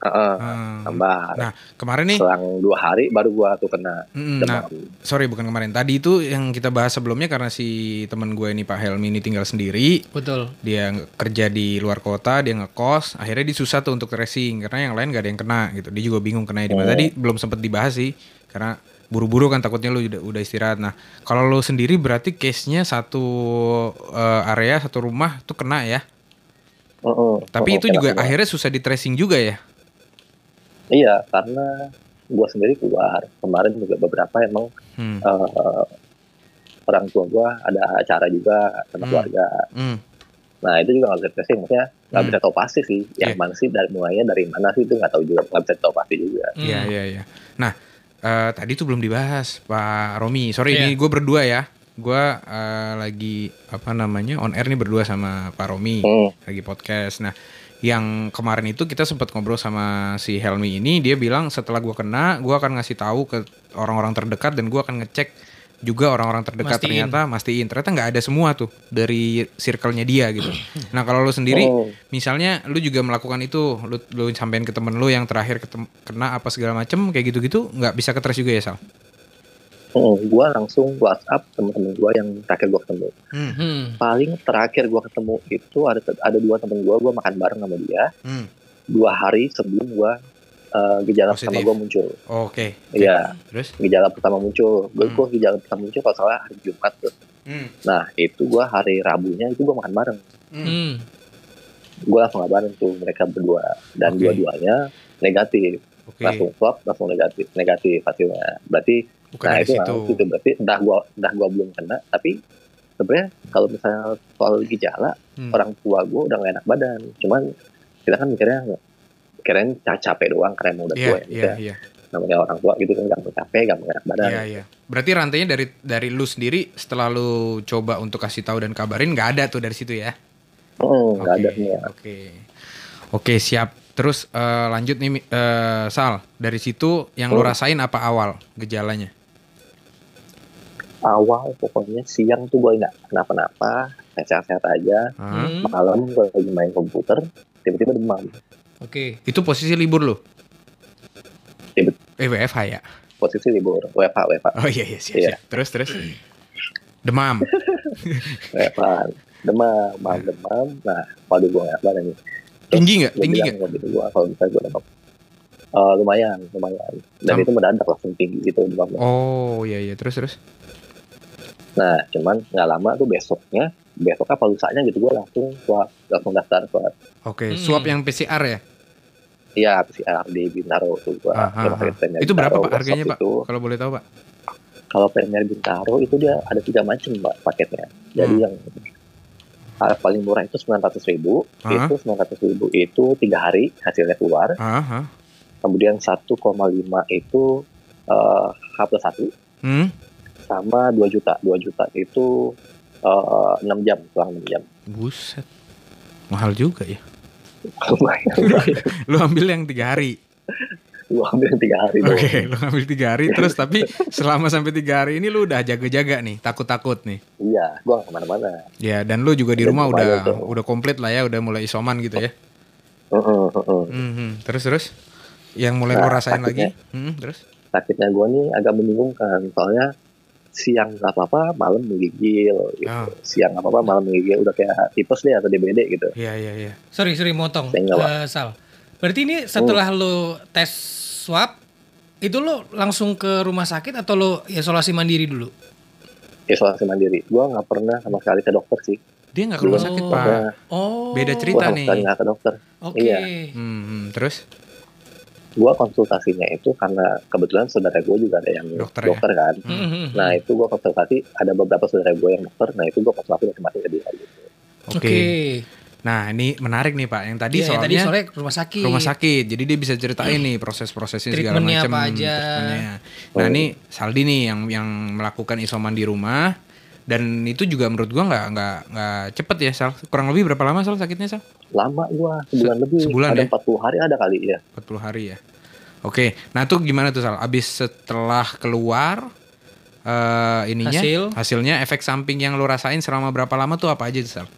Heeh, Hmm. tambah. Nah, kemarin nih Selang dua hari baru gua tuh kena Mm, Nah, sorry bukan kemarin. Tadi itu yang kita bahas sebelumnya karena si teman gue ini Pak Helmi ini tinggal sendiri. Betul. Dia kerja di luar kota, dia ngekos. Akhirnya dia susah tuh untuk tracing karena yang lain gak ada yang kena gitu. Dia juga bingung kena di mana. Oh. Tadi belum sempet dibahas sih karena buru-buru kan takutnya lu udah, udah istirahat. Nah, kalau lu sendiri berarti case-nya satu eh, area, satu rumah tuh kena ya. Heeh, Tapi heeh, itu kena juga semua. akhirnya susah di tracing juga ya. Iya, karena gua sendiri keluar kemarin juga beberapa emang Hmm. eh, orang tua gua ada acara juga sama Hmm. keluarga. Hmm. Nah itu juga nggak bisa tracing, maksudnya nggak Hmm. bisa tahu pasti sih. Yang Iya. mana sih dari mulainya dari mana sih itu nggak tahu juga, nggak bisa tahu pasti juga. Iya iya iya. Nah eh, tadi tuh belum dibahas Pak Romi. Sorry Iya. ini gue berdua ya. Gue eh, lagi apa namanya on air nih berdua sama Pak Romi Hmm. lagi podcast. Nah yang kemarin itu kita sempat ngobrol sama si Helmi ini dia bilang setelah gue kena gue akan ngasih tahu ke orang-orang terdekat dan gue akan ngecek juga orang-orang terdekat Mastiin. ternyata mastiin ternyata nggak ada semua tuh dari circle-nya dia gitu. Nah kalau lo sendiri Oh. misalnya lu juga melakukan itu lu lu sampein ke temen lu yang terakhir ketem- kena apa segala macem kayak gitu-gitu nggak bisa ke trace juga ya Sal? Hmm, gua langsung WhatsApp teman-teman gua yang terakhir gua ketemu. Hmm. Hmm. Paling terakhir gua ketemu itu ada ada dua temen gua, gua makan bareng sama dia Hmm. dua hari sebelum gua eh, gejala pertama Positif. gue muncul. Oke. Iya, Terus? gejala pertama muncul. Gue Hmm. gua gejala pertama muncul kalau salah hari Jumat tuh. Hmm. Nah itu gue hari Rabunya itu gue makan bareng. Hmm. Gue langsung ngabarin tuh mereka berdua dan Oke. dua-duanya negatif. Oke. Langsung swab langsung negatif negatif hasilnya. Berarti Bukan nah itu situ. itu berarti entah gue entah gue belum kena tapi sebenarnya kalau misalnya soal gejala Hmm. orang tua gue udah gak enak badan. Cuman kita kan mikirnya ca- capek doang emang udah Iya, tua ya. iya, Maksudnya iya. namanya orang tua gitu kan gampang capek gampang enak badan. Iya, iya. Berarti rantainya dari dari lu sendiri setelah lu coba untuk kasih tahu dan kabarin nggak ada tuh dari situ ya? Hmm, nggak Oke, ada semua. Oke. Oke, siap. Terus eh, lanjut nih eh, Sal, dari situ yang lu Hmm. rasain apa awal gejalanya? Awal pokoknya siang tuh gue nggak kenapa-napa, sehat-sehat aja. Hmm. Malam gue lagi main komputer, tiba-tiba demam. Oke. Itu posisi libur? Iya, bet- Eh WFH ya? Posisi libur, WFH, WFH, Oh iya iya siap, Iya. siap. Terus terus. Demam. <laughs> WFH. Demam, malam demam. Nah, waduh gue nggak badan nih. Tinggi nggak? Tinggi nggak? bini gue kalau misalnya gue demam. Eh, lumayan, lumayan. Dan Sam- itu mendadak langsung tinggi gitu demamnya. Oh iya iya terus terus. Nah, cuman nggak lama tuh besoknya, besoknya apa lusanya gitu gue langsung swab, langsung daftar swab. Oke, Hmm. swab yang PCR ya? Iya, PCR di Bintaro tuh gue. Ah, ah, ah. Itu berapa Pak harganya Pak? Itu, Kalau boleh tahu Pak? kalau Premier Bintaro itu dia ada tiga macam Pak paketnya. Jadi Hmm. yang hal paling murah itu sembilan ratus ribu, Ah. itu sembilan ratus ribu itu tiga hari hasilnya keluar. Ah, ah. Kemudian 1,5 itu eh, H plus satu Hmm? sama 2 juta. 2 juta itu eh, 6 jam, selang 6 jam. Buset. Mahal juga ya. <laughs> Lu ambil yang tiga hari. Lu ambil tiga hari Oke, doang. lu ambil tiga hari <laughs> terus tapi selama sampai tiga hari ini lu udah jaga-jaga nih, takut-takut nih. Iya, gua ke mana-mana. Ya, dan lu juga di Dan rumah udah tuh. udah komplit lah ya, udah mulai isoman gitu ya. Heeh, heeh. Mhm. Terus terus yang mulai lu Nah, rasain lagi? sakitnya. Hmm, terus? sakitnya gue nih agak membingungkan soalnya siang nggak apa-apa malam menggigil gitu. Ah. siang nggak apa-apa malam menggigil udah kayak tipes deh atau DBD gitu Iya, iya, iya. Sorry, sorry motong. Eh, Sal. Berarti ini setelah lo tes swab itu lo langsung ke rumah sakit atau lo isolasi mandiri dulu? isolasi mandiri gue nggak pernah sama sekali ke dokter sih Dia nggak ke rumah Oh. sakit, Pak. Oh. Beda cerita nih. nggak ke dokter Oke. Iya. Hmm, hmm. terus? Gue konsultasinya itu karena kebetulan saudara gue juga ada yang Dokter dokter, ya? kan Hmm. Mhm. nah itu gue konsultasi ada beberapa saudara gue yang dokter nah itu gue konsultasi masing-masing ke dia gitu Oke. Oke. Nah, ini menarik nih, Pak. Yang tadi Iya, soalnya tadi soalnya rumah sakit. rumah sakit. Jadi dia bisa ceritain nih proses-prosesnya segala Treatmentnya macam. apa aja. Nah, Oh. ini Saldi nih yang yang melakukan isoman di rumah dan itu juga menurut gua nggak nggak nggak cepet ya Sal. Kurang lebih berapa lama Sal sakitnya Sal? lama gue sebulan Se- lebih sebulan ada ya? 40 hari ada kali ya 40 hari ya. Oke. Nah, tuh gimana tuh Sal? Abis setelah keluar eh ininya Hasil. hasilnya efek samping yang lo rasain selama berapa lama tuh apa aja tuh Sal?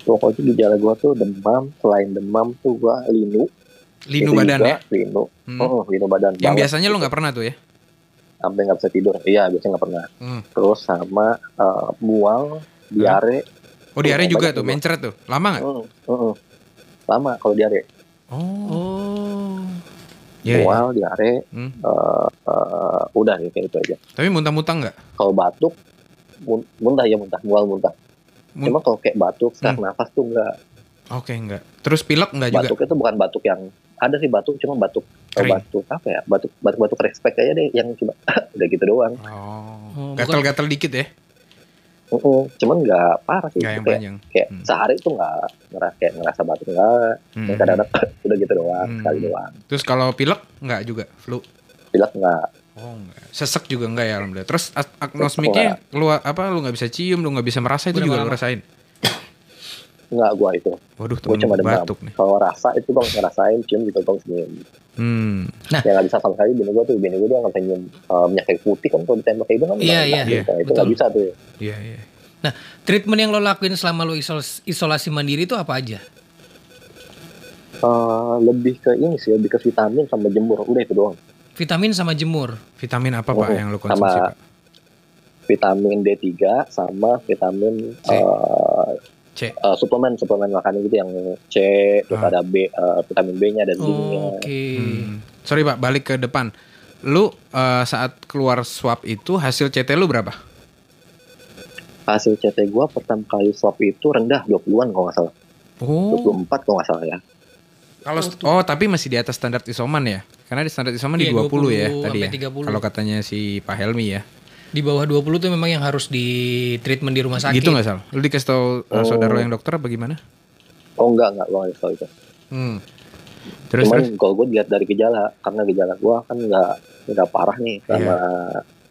pokoknya gejala gue tuh demam selain demam tuh gue linu Linu Itu badan juga, ya. linu Hmm. oh linu badan Yang banget biasanya lo nggak pernah tuh ya? Sampai nggak bisa tidur iya biasanya nggak pernah Hmm. terus sama eh, mual diare Oh, diare Oh, juga tuh, mencret tuh. Lama nggak? Hmm, hmm. lama kalau diare Oh. Iya. mual diare Hmm. eh, eh, udah ya kayak itu aja Tapi muntah-muntah nggak? kalau batuk mun- muntah ya muntah mual muntah Mun- cuma kalau kayak batuk sesak Hmm. nafas tuh enggak Oke, enggak. Terus pilek enggak juga? batuk itu bukan batuk yang ada sih batuk cuma batuk Kering. batuk apa ya batuk batuk batuk respect aja deh yang cuma <laughs> udah gitu doang Oh. Oh, Gatal-gatal dikit ya? Heeh, cuman nggak parah sih Enggak yang kayak, panjang. kayak Hmm. sehari tuh nggak ngerasa kayak ngerasa batuk enggak Hmm. Kadang-kadang <laughs> udah gitu doang Hmm. sekali doang Terus kalau pilek enggak juga? Flu? pilek enggak Oh, enggak. Sesek juga enggak ya alhamdulillah. Terus agnosmiknya keluar apa lu nggak bisa cium, lu nggak bisa merasa itu Berapa juga lu rasain. Enggak gua itu Waduh, gua cuma demam batuk nih. kalau rasa itu gua ngerasain cium gitu gua senyum Hmm. yang nggak bisa sama sekali bini gua tuh bini gua dia nggak bisa nyium eh, minyak kayu putih kan kalau ditembak kayak itu kan Iya, iya. itu nggak bisa tuh Iya, iya. Treatment yang lo lakuin selama lo isolas- isolasi mandiri itu apa aja? Eh, lebih ke ini sih lebih ke vitamin sama jemur udah itu doang Vitamin sama jemur. Vitamin apa Pak yang lu konsumsi, sama- Pak? vitamin D3 sama vitamin C. eh, C. eh, suplemen suplemen makanan gitu yang C terus Ah. ada B eh, vitamin B-nya dan zinc-nya Oke. Hmm. Sorry Pak, balik ke depan. Lu eh, saat keluar swab itu hasil CT lu berapa? hasil CT gua pertama kali swab itu rendah 20-an kalau nggak salah Oh. 24 kalau nggak salah ya Kalau oh, tapi masih di atas standar isoman ya? Karena di standar isoman di Iya, 20, ya 20 tadi ya. sampai 30. Kalau katanya si Pak Helmi ya. Di bawah 20 tuh memang yang harus di treatment di rumah sakit. Gitu nggak Sal? Lu dikasih tahu uh, Oh. saudara lo yang dokter apa gimana? oh enggak enggak gua nggak tahu itu Hmm. Terus cuman terus. kalau gue lihat dari gejala karena gejala gua kan nggak nggak parah nih sama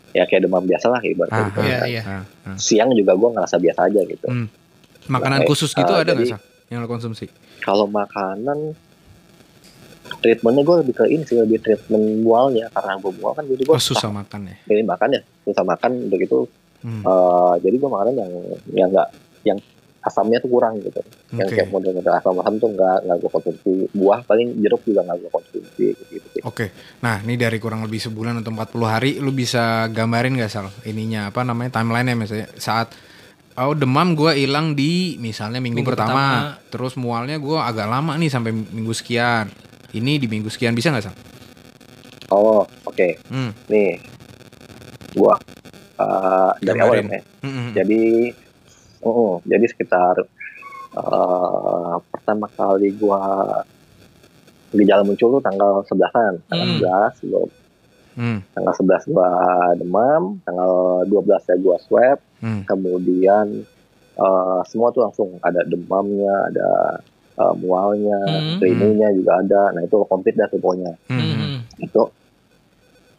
ya kayak demam biasa lah ibaratnya Ah, gitu. Iya, ah, iya. ah, ah. siang juga gua ngerasa biasa aja gitu Hmm. Makanan Nah, khusus gitu eh, ada nggak jadi- Sal? Yang lo konsumsi? kalau makanan treatmentnya gue lebih ke ini sih lebih treatment mualnya karena gue mual kan jadi gue Oh, susah makan ya. pilih makan ya susah makan udah gitu Hmm. eh, jadi gue makanan yang yang enggak yang asamnya tuh kurang gitu yang Oke. kayak model-model asam-asam tuh nggak nggak gue konsumsi buah paling jeruk juga nggak gue konsumsi gitu, gitu. Oke, nah ini dari kurang lebih sebulan atau 40 hari, lu bisa gambarin gak Sal? Ininya apa namanya timeline-nya misalnya saat oh demam gua hilang di misalnya minggu, Minggu pertama, terus mualnya gua agak lama nih sampai minggu sekian. Ini di minggu sekian bisa nggak Sal? oh oke Hmm. nih gue eh, dari awal ya Hmm, hmm, jadi oh, jadi sekitar eh, pertama kali gua gejala muncul tuh tanggal 11-an tanggal. 11 gua, Hmm, tanggal 11 gua demam tanggal 12 ya gua swab hmm. kemudian eh, semua tuh langsung ada demamnya ada eh, mualnya Hmm. juga ada nah itu komplit dah tuh pokoknya. Hmm. itu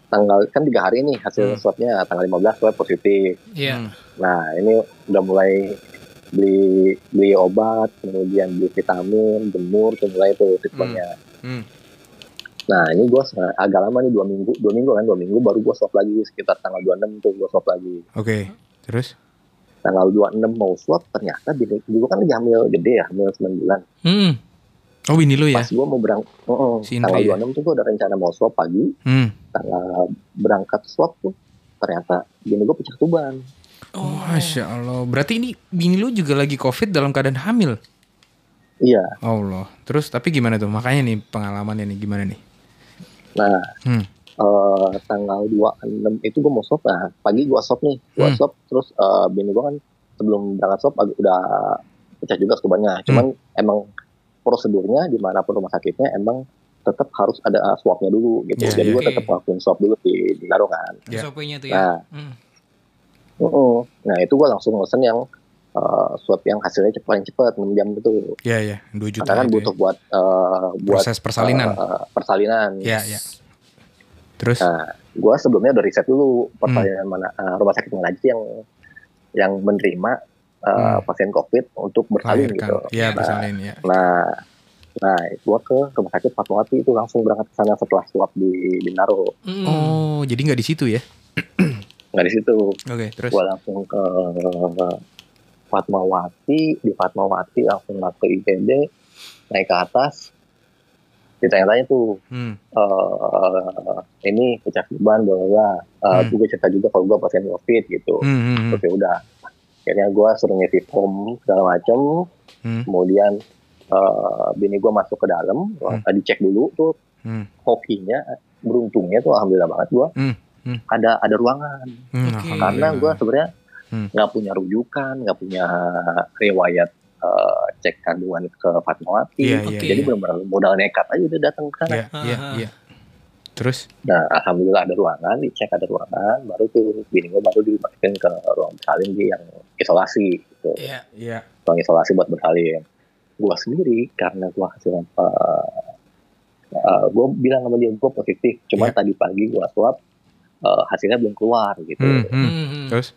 tanggal kan tiga hari nih hasil Hmm. swabnya tanggal 15 swab positif Iya. Hmm. Nah, ini udah mulai beli beli obat, kemudian beli vitamin, jemur, tuh mulai tuh treatmentnya. Hmm. Nah, ini gue agak lama nih dua minggu, dua minggu kan, dua minggu baru gue swab lagi sekitar tanggal 26 tuh gue swab lagi. Oke, terus? Tanggal 26 mau swab, ternyata bini gue kan lagi hamil gede ya, hamil 9 bulan. Hmm. Oh ini lu ya? Pas gue mau berangkat, Si tanggal ya? 26 tuh gue ada rencana mau swab pagi, Hmm. tanggal berangkat swab tuh ternyata bini gue pecah tuban. Oh. Masya Allah. Berarti ini bini lu juga lagi covid dalam keadaan hamil? Iya, Allah. Terus tapi gimana tuh? Makanya nih pengalamannya nih gimana nih? nah Hmm. eh tanggal 26 itu gue mau swab nah pagi gue swab nih gue Hmm. swab terus eh, bini gue kan sebelum berangkat swab ag- udah pecah juga sebanyak cuman emang prosedurnya di mana pun rumah sakitnya emang tetap harus ada uh, swabnya dulu gitu Iya, jadi iya. gue tetap ngelakuin swab dulu di, di Ya. SOP-nya tuh ya. nah Hmm. uh-uh. nah itu gue langsung ngesen yang eh, swab yang hasilnya cepet paling cepet 6 jam itu Ya ya, 2 juta karena kan itu ya. butuh buat eh, buat proses persalinan. eh, persalinan Ya ya. Terus? Nah, gue sebelumnya udah riset dulu persalinan mana eh, rumah sakit mana aja yang yang menerima eh, Hmm. pasien COVID untuk bersalin gitu. melahirkan. Ya, Nah, bersalin ya. Nah, nah gue ke rumah sakit Fatmawati itu langsung berangkat ke sana setelah swab di Bintaro. Hmm. Oh, jadi nggak di situ ya? <clears throat> Nggak di situ, Oke, terus? gue langsung ke Fatmawati, di Fatmawati langsung naik ke IGD, naik ke atas, ditanya-tanya tuh, Hmm. eh ini pecah bla bla. Eh, Hmm. Gue cerita juga kalau gue pasien COVID gitu. Hmm, hmm, hmm. terus ya udah akhirnya gue suruh ngisi form segala macem Hmm. kemudian eh, bini gue masuk ke dalam Hmm. uh, dicek dulu tuh Hmm. hokinya beruntungnya tuh alhamdulillah banget gue Hmm. Hmm. ada ada ruangan Hmm, alhamdulillah. karena gue sebenarnya Hmm. nggak punya rujukan nggak punya riwayat eh, cek kandungan ke Fatmawati Iya, iya, jadi iya. benar-benar modal nekat aja udah datang ke sana Iya, iya, Ah, ah. iya. Terus? nah alhamdulillah ada ruangan dicek ada ruangan baru tuh bini gue baru dimasukin ke ruang bersalin di yang isolasi gitu Iya. Iya. ruang isolasi buat bersalin. Gua sendiri karena gua hasil uh, uh, gue bilang sama dia gue positif, cuman Iya. tadi pagi gua swab uh, hasilnya belum keluar gitu. Hmm, hmm. Hmm, hmm. Terus?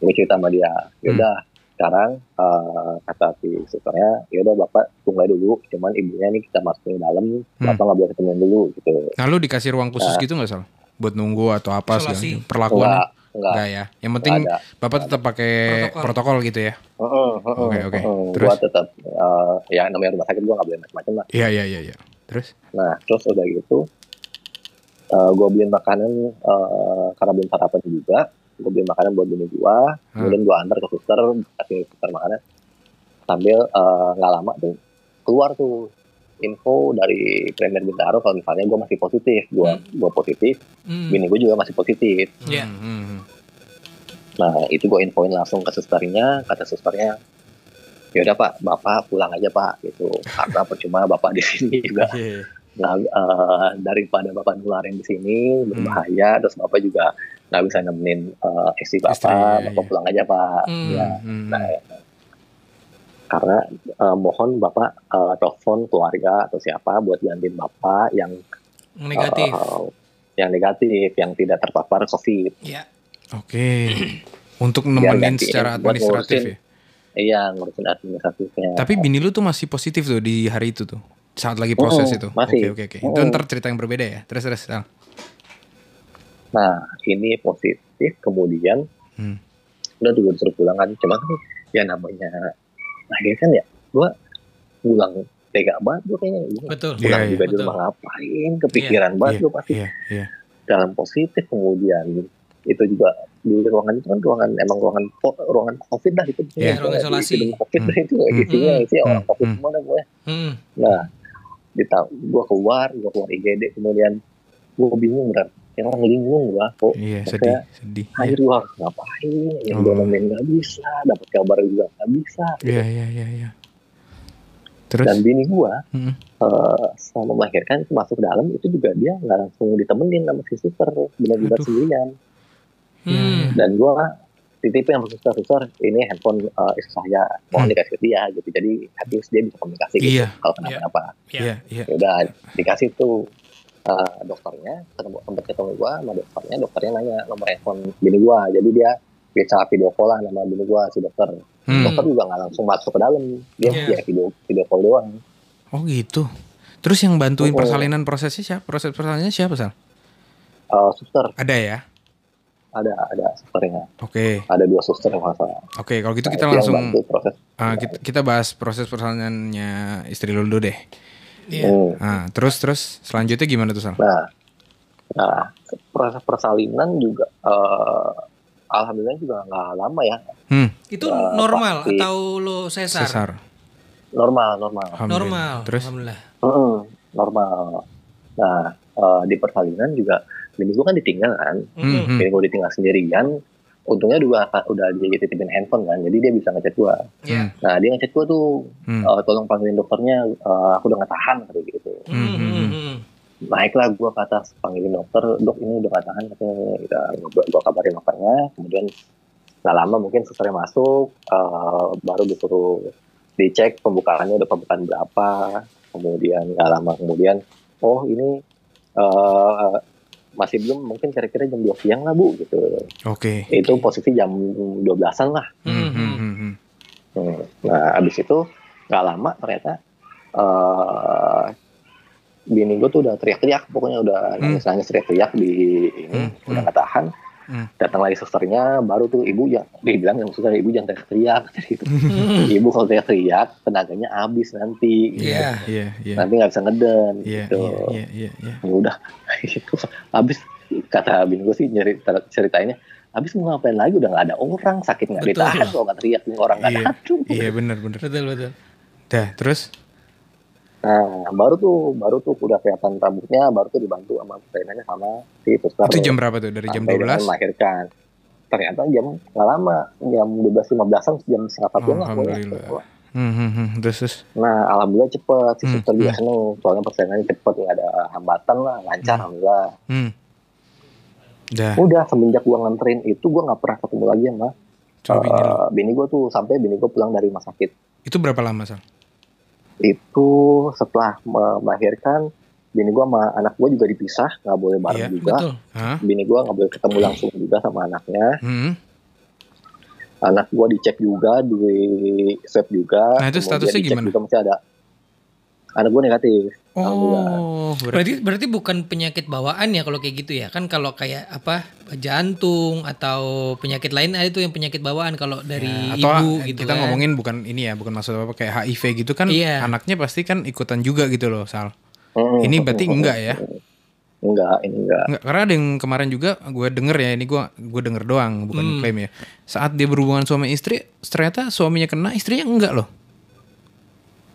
Gue cerita sama dia, yaudah sekarang uh, kata si susternya, yaudah bapak tunggu aja dulu, cuman ibunya nih kita masukin dalam, Hmm. bapak nggak boleh ketemu dulu gitu. Nah, lu dikasih ruang khusus Nah. gitu nggak Sal? Buat nunggu atau apa sih? Perlakuan? Enggak, enggak, Enggak ya. Yang penting enggak ada. Bapak tetap pakai Protokol. protokol gitu ya. Heeh, heeh, Oke, oke. Terus? Gua tetap uh, ya namanya rumah sakit gua nggak boleh macam-macam lah. Iya, iya, iya, iya. Terus? Nah, terus udah gitu, gue beliin makanan eh, karena belum sarapan juga. Gue beliin makanan buat bini gue, Hmm. kemudian gue antar ke suster, kasih suster makanan. sambil eh, nggak lama tuh keluar tuh info dari Premier Bintaro kalau misalnya gue masih positif, gue gue positif, Hmm. bini gue juga masih positif. Iya. Hmm, hmm, hmm. Nah itu gue infoin langsung ke susternya, kata susternya, yaudah pak, bapak pulang aja pak, gitu. Karena percuma bapak di sini juga Iya. nggak eh, daripada bapak nularin di sini berbahaya, terus bapak juga nggak bisa nemenin eh, istri bapak, Istri, ya, bapak ya. pulang aja pak. Hmm. Ya, Hmm, Nah, karena eh, mohon bapak eh, telepon keluarga atau siapa buat gantiin bapak yang Negatif. eh, yang negatif, yang tidak terpapar COVID. Ya. Oke. Untuk nemenin secara administratif ngurusin. ya. Iya, ngurusin administratifnya. Tapi bini lu tuh masih positif tuh di hari itu tuh. Saat lagi proses Mm, itu. masih. Oke oke oke. Itu Mm. ntar cerita yang berbeda ya. Terus terus. Nah, ini positif, kemudian Hmm. udah juga disuruh pulang kan. Cuma kan ya namanya lahir kan ya, gua pulang tega banget gue kayaknya. Betul. Iya, pulang iya. juga di Betul. rumah ngapain, kepikiran banget Iya, gue pasti Iya iya. dalam positif kemudian itu juga di ruangan itu kan ruangan emang ruangan ruangan covid dah itu Iya, ruangan isolasi. Gedung covid dah itu Hmm. isinya Hmm. isinya orang Hmm. covid Hmm. semua dah gue Hmm. nah kita gua keluar gua keluar IGD kemudian gua bingung benar yang orang bingung gua kok Iya sedih sedih. akhir gua harus ngapain yang Oh. gua nemenin nggak bisa dapat kabar juga nggak bisa Iya iya iya iya. Terus. dan bini gua Mm. eh, selama melahirkan itu masuk ke dalam itu juga dia nggak langsung ditemenin sama si suster benar-benar sendirian Hmm. dan gua titipin sama suster suster ini handphone eh, istri saya mohon Hmm. dikasih ke dia gitu jadi at least dia bisa komunikasi gitu Iya kalau kenapa-napa iya iya. ya udah dikasih tuh eh, dokternya ketemu tempat ketemu gua sama dokternya dokternya nanya nomor handphone bini gua jadi dia bisa video call lah nama bini gua si dokter Hmm. dokter juga nggak langsung masuk ke dalam dia Iya. ya video video call doang Oh gitu. Terus yang bantuin Oh. persalinan prosesnya siapa? Proses persalinannya siapa sal? Eh, suster Ada ya. ada ada susternya Oke ada dua suster yang masalah oke kalau gitu Nah, kita langsung proses ah, kita, kita bahas proses persalinannya istri lu dulu deh. Iya. Hmm. Nah terus terus selanjutnya gimana tuh sal? Nah, nah proses persalinan juga eh, alhamdulillah juga nggak lama ya, Hmm. Itu Ya, normal pasti. atau lo sesar? Sesar. normal normal, Alhamdulillah. Normal. Terus Alhamdulillah. Mm, normal. Nah eh, di persalinan juga bini gue kan ditinggal kan, Hmm, hmm. bini gue ditinggal sendirian. Untungnya juga udah dititipin handphone kan, jadi dia bisa ngechat gue. Iya. Nah dia ngechat gue tuh, Hmm. eh, tolong panggilin dokternya, eh, aku udah nggak tahan kayak gitu. Hmm, Hmm, hmm, hmm. hmm. naiklah gue ke atas panggilin dokter dok ini udah gak tahan katanya kita gue kabarin dokternya kemudian nggak lama mungkin susternya masuk eh, baru disuruh dicek pembukaannya udah pembukaan berapa kemudian nggak lama kemudian oh ini eh, masih belum mungkin kira-kira jam 2 siang lah bu gitu. Oke. itu posisi jam 12an lah. Hmm, Hmm, hmm, nah abis itu nggak lama ternyata eh bini gue tuh udah teriak-teriak pokoknya udah nangis-nangis teriak-teriak di ini Hmm, udah nggak tahan Hmm. datang lagi susternya baru tuh ibu ya dia bilang yang suster ibu jangan teriak-teriak <laughs> gitu. Hmm. ibu kalau teriak-teriak tenaganya habis nanti Iya. Iya iya. nanti nggak bisa ngeden Iya gitu iya iya iya. ya udah <laughs> itu habis kata bini gue sih nyeri ceritainnya habis mau ngapain lagi udah nggak ada orang sakit nggak ditahan kalau nggak teriak orang nggak Iya. tuh Iya benar benar. Betul betul. Dah terus Nah, baru tuh, baru tuh udah kelihatan rambutnya, baru tuh dibantu sama trainanya sama si suster. itu jam berapa tuh dari jam Sampai dengan 12? melahirkan. Ternyata jam nggak lama, jam 12 15-an, jam setengah satuan lah. Alhamdulillah. Hmm, hmm, hmm. Terus terus. Nah, alhamdulillah cepet, si Hmm, suster juga hmm. seneng, soalnya persaingannya cepet, nggak ada hambatan lah, lancar Hmm. alhamdulillah. Hmm. Dah. Udah semenjak gua nganterin itu, gua nggak pernah ketemu lagi sama Coba bini eh, bini gua tuh, sampai bini gua pulang dari rumah sakit. Itu berapa lama sal? Itu setelah melahirkan, bini gua sama anak gua juga dipisah, nggak boleh bareng Iya, juga. Betul. Hah? bini gua nggak boleh ketemu langsung juga sama anaknya Hmm. anak gua dicek juga di swab juga Nah, itu statusnya gimana? juga masih ada anak gua negatif. Oh, berarti Berarti bukan penyakit bawaan ya kalau kayak gitu ya kan kalau kayak apa jantung atau penyakit lain ada tuh yang penyakit bawaan kalau dari Ya, atau ibu gitu kita kan. ngomongin bukan ini ya, bukan maksud apa kayak HIV gitu kan Iya. anaknya pasti kan ikutan juga gitu loh, Sal. Mm, Ini berarti mm, enggak ya? mm. enggak ini enggak Enggak, karena ada yang kemarin juga gue denger ya, ini gue gue denger doang, bukan Hmm. klaim ya. Saat dia berhubungan suami istri, ternyata suaminya kena, istrinya enggak loh.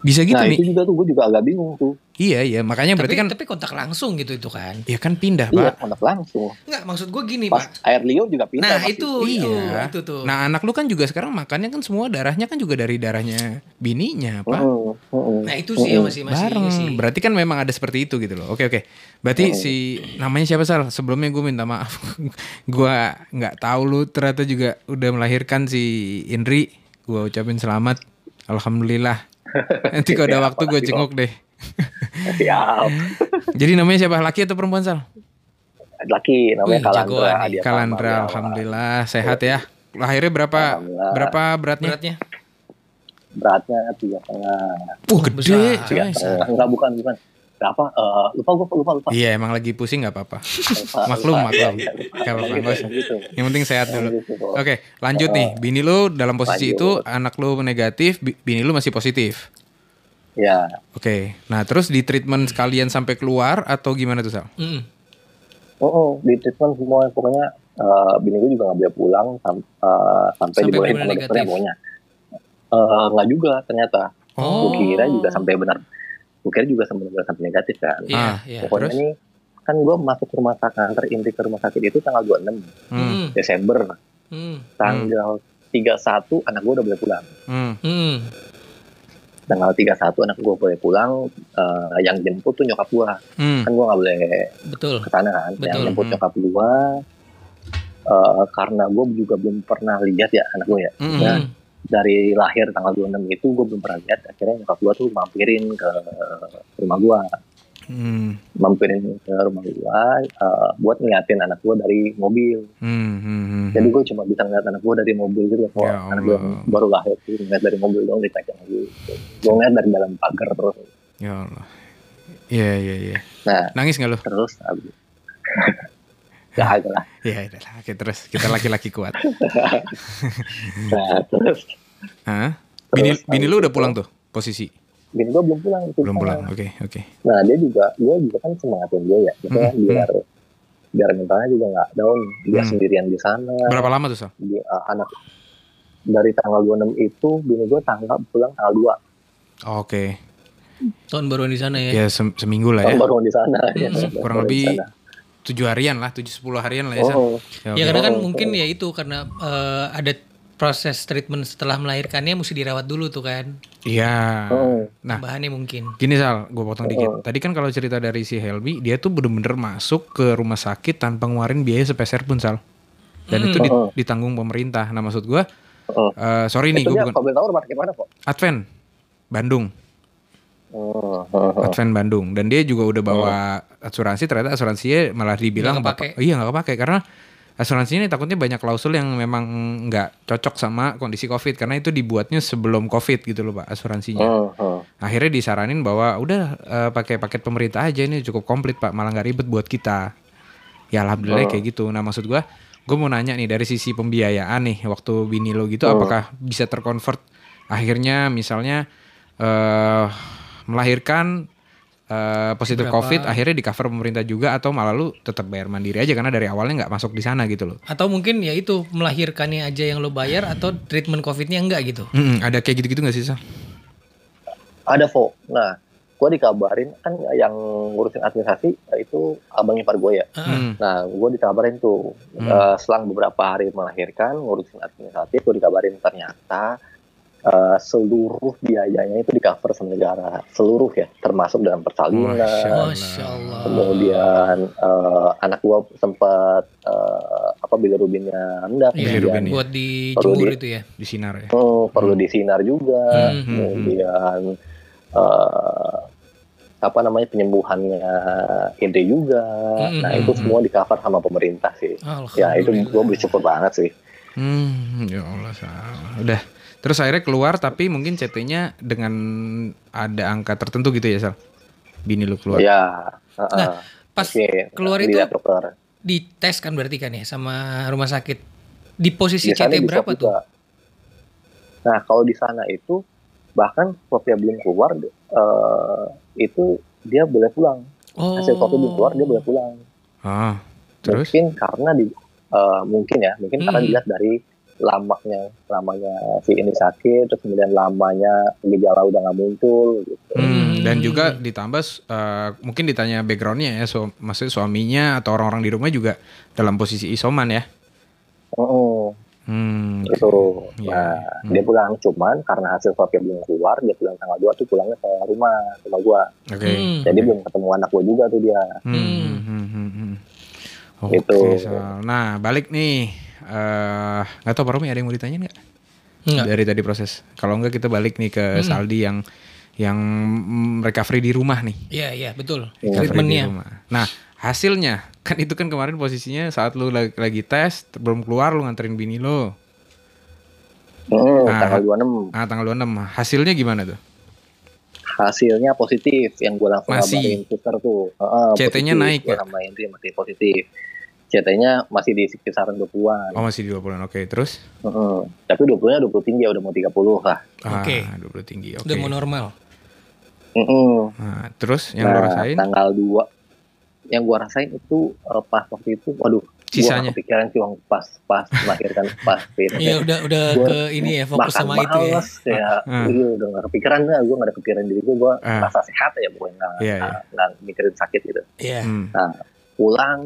Bisa gitu nah nih. itu juga tuh gue juga agak bingung tuh. Iya iya, makanya tapi, berarti kan tapi kontak langsung gitu itu kan. ya kan pindah, Iya, Pak. kontak langsung. Enggak, maksud gue gini, Pas Pak. air liur juga pindah. Nah, pasti. itu itu Iya. itu tuh. Nah, anak lu kan juga sekarang makannya kan semua darahnya kan juga dari darahnya bininya, Pak. Mm, mm, Nah, itu sih yang masih masih Bareng. sih. Berarti kan memang ada seperti itu gitu loh. Oke oke. Berarti si namanya siapa Sal? Sebelumnya gue minta maaf. <laughs> gua nggak tahu lu ternyata juga udah melahirkan si Indri. Gua ucapin selamat. Alhamdulillah. <laughs> Nanti kalau ada waktu gue jenguk deh. <laughs> Siap. Jadi namanya siapa? Laki atau perempuan Sal? Laki namanya Wih, Kalandra. jagoan nih. Kalandra. Alhamdulillah sehat ya. Lahirnya berapa? Berapa beratnya? Beratnya. Beratnya tiga setengah. Uh gede. Tiga setengah. Enggak bukan bukan. Berapa? Eh, lupa gue lupa lupa. Iya emang lagi pusing nggak apa-apa. Maklum lupa. maklum. Iya, iya, lupa. Gak apa-apa. Gitu, nggak usah. gitu. Yang penting sehat dulu. Gitu. Oke, lanjut nih. Bini lu dalam posisi Lanjut. itu anak lu negatif, bi- bini lu masih positif. Ya, Oke. Nah, terus di treatment sekalian sampai keluar atau gimana tuh, Sal? Mm. oh, oh, di treatment semua pokoknya eh, bini gue juga nggak boleh pulang sam- eh, sampai, Sampai dibolehin sama dokternya pokoknya. Eh, nggak juga ternyata. Oh. Gue kira juga sampai benar. Gue kira juga benar sampai negatif kan. Iya, Ah, iya. Pokoknya terus? ini kan gue masuk rumah sakit antar inti ke rumah sakit itu tanggal 26 Hmm. Mm. Desember. Mm. Tanggal 31 anak gue udah boleh pulang. Hmm. Mm. Tanggal 31 anak gue boleh pulang. eh, yang jemput tuh nyokap gue. Hmm. Kan gue nggak boleh Betul. ke sana kan. Yang Betul. jemput Hmm. nyokap gue. eh, karena gue juga belum pernah lihat ya anak gue ya. Hmm. Nah, Mm. Dari lahir tanggal 26 itu gue belum pernah lihat. Akhirnya nyokap gue tuh mampirin ke rumah gue. Hmm. Mampirin ke rumah gue eh, buat ngeliatin anak gue dari mobil. Hmm. Hmm. Hmm. Jadi gue cuma bisa ngeliat anak gue dari mobil gitu loh. Ya anak gue baru lahir tuh ngeliat dari mobil dong dicek mobil. Gue ngeliat dari dalam pagar terus. Ya Allah. Iya, iya, iya. Nah Nangis nggak lu? terus abis. Ya agak lah. Iya, iya lah. Oke, terus kita laki-laki kuat. <laughs> Nah terus Hah? Bini, Terus bini lu udah pulang tuh posisi? bini gue belum pulang. Belum sana. pulang. Oke, oke. Nah dia juga gue juga kan semangatin dia ya. Maksudnya Hmm, biar biar mentalnya juga nggak down. Dia Hmm. sendirian di sana. Berapa lama tuh, Sal? Dia, uh, anak dari tanggal 26 itu bini gue tanggal pulang tanggal 2 Oke. Tahun baruan di sana ya. Ya sem- seminggu lah tahun ya. baru di sana ya, Hmm, baru kurang lebih. Tujuh harian lah, tujuh sepuluh harian lah ya, oh, Ya, Ya karena kan Oh, mungkin oh. ya itu karena eh, ada proses treatment setelah melahirkannya mesti dirawat dulu tuh kan. Iya. oh. Nah, Bahannya mungkin. Gini Sal, gue potong dikit. Oh. Tadi kan kalau cerita dari si Helmi, dia tuh bener-bener masuk ke rumah sakit tanpa ngeluarin biaya sepeser pun Sal. Dan Hmm. itu di- Oh. ditanggung pemerintah. Nah maksud gue, Oh. eh, sorry nih, itu gue dia bukan kalau tahu rumah sakit mana kok Advent, Bandung, oh, oh, oh. Advent Bandung. Dan dia juga udah bawa asuransi. Ternyata asuransinya malah dibilang Nggak kepake. iya nggak kepake karena asuransinya ini takutnya banyak klausul yang memang nggak cocok sama kondisi COVID karena itu dibuatnya sebelum COVID gitu loh pak asuransinya. Oh, oh. akhirnya disaranin bahwa udah eh, pakai paket pemerintah aja ini cukup komplit pak malah nggak ribet buat kita ya alhamdulillah Oh. kayak gitu nah maksud gua gue mau nanya nih dari sisi pembiayaan nih waktu bini lo gitu Oh. apakah bisa terkonvert akhirnya misalnya eh melahirkan eh, positif Berapa? covid akhirnya di cover pemerintah juga atau malah lu tetap bayar mandiri aja karena dari awalnya nggak masuk di sana gitu loh Atau mungkin ya itu melahirkannya aja yang lo bayar atau treatment covidnya enggak gitu. Mm-mm, ada kayak gitu-gitu nggak sih Sal? ada Vo nah gue dikabarin kan yang ngurusin administrasi itu abang ipar gue ya Hmm. nah gue dikabarin tuh Hmm. eh, selang beberapa hari melahirkan ngurusin administratif gue dikabarin ternyata eh, seluruh biayanya itu di cover sama negara seluruh ya termasuk dalam persalinan Masya Allah. Kemudian eh, anak gua sempat eh, apa bilirubinnya rendah Iya, kemudian ya. buat dijemur itu ya. di sinar ya oh, perlu disinar juga Hmm. kemudian eh, apa namanya penyembuhannya Indri juga Hmm, nah hmm, itu hmm. semua di cover sama pemerintah sih ya itu gua bersyukur banget sih Hmm, ya Allah salah. Udah. Terus akhirnya keluar tapi mungkin CT-nya dengan ada angka tertentu gitu ya, Sal? Bini lu keluar. ya heeh. Nah, Pas Oke, keluar itu dokter. dites kan berarti kan ya sama rumah sakit. Di posisi CT berapa tuh? Nah, kalau di sana itu bahkan swabnya belum keluar, eh, itu dia boleh pulang. Oh. Hasil swabnya belum keluar, dia boleh pulang. Ah, terus? Mungkin karena di eh, mungkin ya, mungkin karena Hmm. dilihat dari lamanya lamanya si ini sakit terus kemudian lamanya gejala udah nggak muncul gitu Hmm, dan Hmm. juga ditambah eh, mungkin ditanya backgroundnya ya, so, maksudnya suaminya atau orang-orang di rumah juga dalam posisi isoman ya. Heeh, Hmm, itu Iya. nah Hmm. dia pulang cuman karena hasil swabnya belum keluar dia pulang tanggal 2 tuh pulangnya ke rumah rumah gua Oke. Hmm. jadi belum ketemu anak gua juga tuh dia Hmm, hmm, hmm, hmm, hmm. Oke, Gitu. Sal. Nah, balik nih. Eh nggak tahu Pak Romi ada yang mau ditanya nggak? Enggak. Dari tadi proses. Kalau enggak kita balik nih ke Hmm. Saldi yang yang recovery di rumah nih. Iya, iya, betul. Iya. Recovery di Treatmentnya. rumah. Nah, hasilnya <laughs> kan itu kan kemarin posisinya saat lu lagi, lagi tes belum keluar lu nganterin bini lo. Heeh, Nah. tanggal 26 Ah, tanggal 26. Hasilnya gimana tuh? hasilnya positif yang gue langsung Masih. ngabarin suster tuh Heeh, CT-nya naik Gua ya? sama Indri masih positif CT-nya masih di kisaran 20-an Oh, masih di 20-an. Oke, terus? Heeh. tapi 20-nya 20 tinggi ya udah mau 30 lah Ah, Oke. 20 tinggi. Oke. Udah mau normal. Heeh. Nah, terus yang lo nah rasain? tanggal 2 yang gua rasain itu eh, pas waktu itu waduh Sisanya? gua kepikiran sih pas pas melahirkan <laughs> pas virus Iya, udah udah Gua ke ini ya fokus sama itu ya. males kayak Ah. iya, udah gak kepikiran gue gue gak ada kepikiran diri gue gue Ah. rasa sehat ya pokoknya nggak nggak- nggak mikirin sakit gitu Iya. Hmm. pulang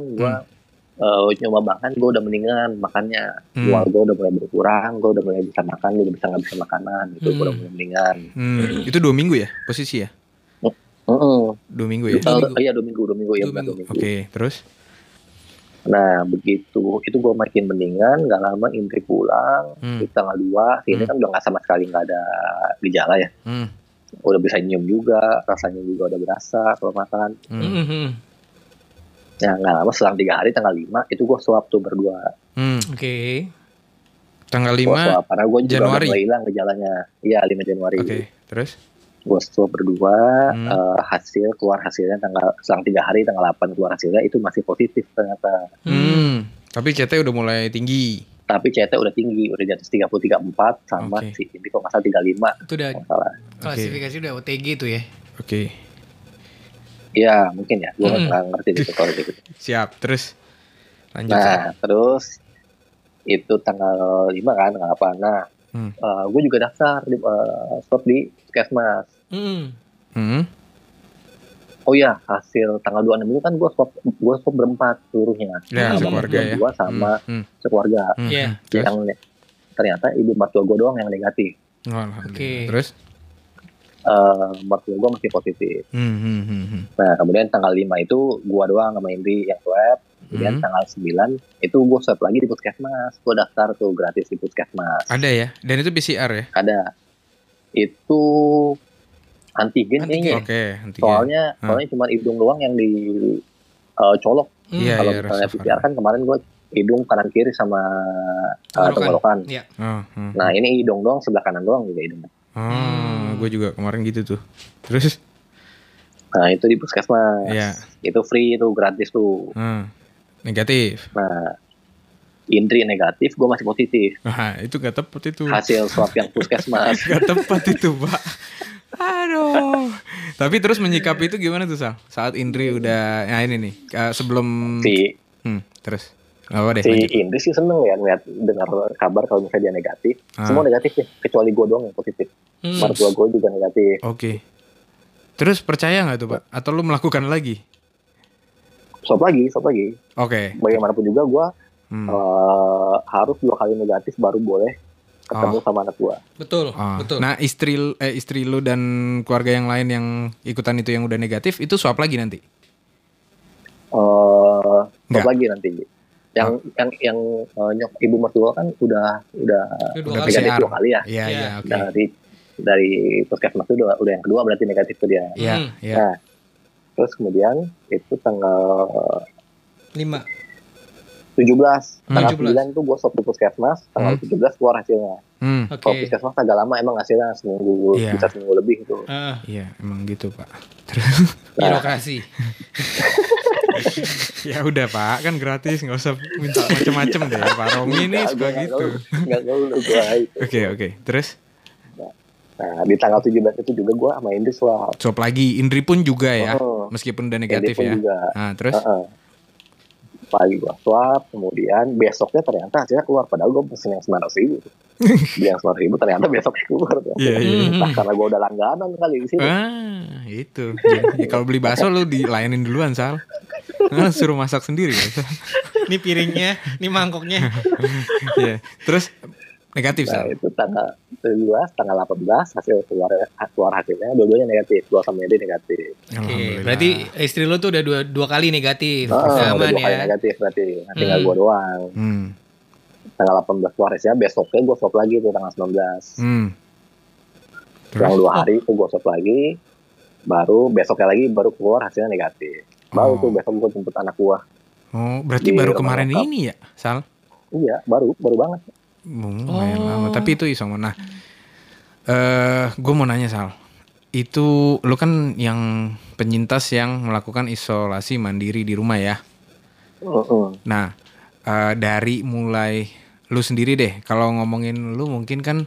gue nyoba makan gue udah mendingan makannya Hmm. keluar gue udah mulai berkurang gue udah mulai bisa makan gue udah bisa nggak bisa makanan gitu gue udah Hmm. mulai mendingan Hmm, itu dua minggu ya posisi ya? Heeh. Dua minggu ya? Dua minggu. iya dua minggu dua minggu ya Dua minggu. dua minggu. Oke, terus? Nah begitu itu gue makin mendingan nggak lama Indri pulang Hmm. di tanggal 2 sini Hmm. kan udah nggak sama sekali nggak ada gejala ya Hmm. udah bisa nyium juga rasanya juga udah berasa kalau makan Hmm. Ya nggak lama selang tiga hari tanggal 5 itu gue swab tuh berdua Hmm. Oke. Tanggal gue 5 swab karena gue juga Januari. udah mulai hilang gejalanya iya 5 Januari Oke, terus? gue swab berdua Hmm. eh, hasil keluar hasilnya tanggal selang tiga hari tanggal 8 keluar hasilnya itu masih positif ternyata Hmm. Hmm. Tapi CT udah mulai tinggi. tapi CT udah tinggi udah di atas 33 4 sama Oke. si ini kok nggak salah 35 Itu udah nggak salah klasifikasi udah OTG tuh ya. Oke, Iya mungkin ya gue Hmm. nggak ngerti deh kalau gitu <laughs> siap. Terus lanjut. Nah terus itu tanggal 5 kan tanggal apa nah Hmm. gue juga daftar di eh, swab di puskesmas Hmm. Hmm. Oh iya, hasil tanggal 26 itu kan gue swab, gue swab berempat seluruhnya. Ya, Sama sekeluarga ya. Gua sama Hmm. sekeluarga. Hmm. Iya. hmm. Terus? Yang ternyata ibu mertua gue doang yang negatif. Oh. Oke. Terus? Eh mertua gue masih positif. Hmm, hmm, hmm, hmm. Nah, kemudian tanggal 5 itu gue doang sama Indri yang swab. Kemudian Hmm. tanggal 9 itu gue swab lagi di puskesmas. Gue daftar tuh gratis di puskesmas. Ada ya? Dan itu PCR ya? Ada. Itu antigen, Antigen. Oke, antigen. Soalnya, Ah. soalnya cuma hidung doang yang di eh, colok. Hmm. Iya, kalau iya, misalnya PCR kan kemarin gue hidung kanan kiri sama uh, Tenggorokan. tenggorokan. Iya. Oh, hmm. Nah ini hidung doang sebelah kanan doang juga hidung. Oh, Hmm. Gue juga kemarin gitu tuh. Terus? Nah itu di puskesmas. Iya. Itu free itu gratis tuh. Hmm. Negatif. Nah Indri negatif, gue masih positif. Nah, itu gak tepat itu. Hasil swab yang puskesmas. <laughs> Gak tepat itu, Pak. Aduh. Tapi terus menyikapi itu gimana tuh, Sal? Saat Indri udah nah ini nih, eh, sebelum si hmm, terus. Apa deh, si lanjut. Indri sih seneng ya ngeliat dengar kabar kalau misalnya dia negatif. Ah. Semua negatif ya, kecuali gue doang yang positif. Hmm. Mertua gue juga negatif. Oke. Terus percaya nggak tuh, Pak? Atau lu melakukan lagi? Swab lagi, swab lagi. Oke. Bagaimanapun juga gue Hmm. eh, harus dua kali negatif baru boleh ketemu Oh. sama anak gue. Betul, Ah, betul. Nah, istri eh, istri lu dan keluarga yang lain yang ikutan itu yang udah negatif itu swab lagi nanti. eh Nggak. swab lagi nanti. Yang yang yang eh, nyok ibu mertua kan udah udah Udah dua Udah kali. negatif dua kali ya. Iya, Iya. iya, oke. Dari dari puskesmas itu udah, udah yang kedua berarti negatif tuh dia. Iya, iya. Nah, terus kemudian itu tanggal Lima. 17, Hmm. tanggal 17. 9 tuh gue swab di puskesmas, tanggal Hmm. 17 keluar hasilnya. Hmm. Oke. Kalau puskesmas agak lama emang hasilnya seminggu, Iya. bisa seminggu lebih gitu. Ah, Iya, emang gitu, Pak. Nah, birokrasi. <laughs> <laughs> ya udah, Pak, kan gratis, nggak usah minta macem-macem deh. Pak Romi ini suka gitu. Oke, oke. Terus Nah, di tanggal 17 itu juga gue sama Indri swab. swab lagi. Indri pun juga ya, Oh. meskipun udah negatif ya. juga. Nah, terus Heeh. Pagi gue swab kemudian besoknya ternyata hasilnya keluar padahal gue pesen yang sembilan ratus ribu <laughs> Beli yang sembilan ribu ternyata besoknya keluar tuh. Iya, iya. nah karena gue udah langganan kali di sini Ah, itu. Ya, ya kalau beli bakso lu dilayanin duluan, Sal. Nah, suruh masak sendiri ya. Ini piringnya, ini mangkoknya. Iya. Terus negatif, nah Sal. itu tanggal 17 tanggal 18 hasil keluar keluar hasilnya dua-duanya negatif dua sama Edi negatif Oke, berarti istri lo tuh udah dua, dua kali negatif. Ah, udah Aman dua kali ya. negatif berarti nah, tinggal Hmm. gue doang Hmm. tanggal 18 keluar hasilnya besoknya gue swab lagi tuh tanggal 19 Hmm. Terus? dua hari itu gue swab lagi baru besoknya lagi baru keluar hasilnya negatif baru Oh. tuh besok gue jemput anak gue Oh, berarti Di baru kemarin lengkap. ini ya, Sal? iya baru baru banget lumayan Oh. lama. Tapi itu isoman. Nah, eh gue mau nanya Sal. Itu lu kan yang penyintas yang melakukan isolasi mandiri di rumah ya. Heeh. Nah, eh, dari mulai lu sendiri deh. Kalau ngomongin lu mungkin kan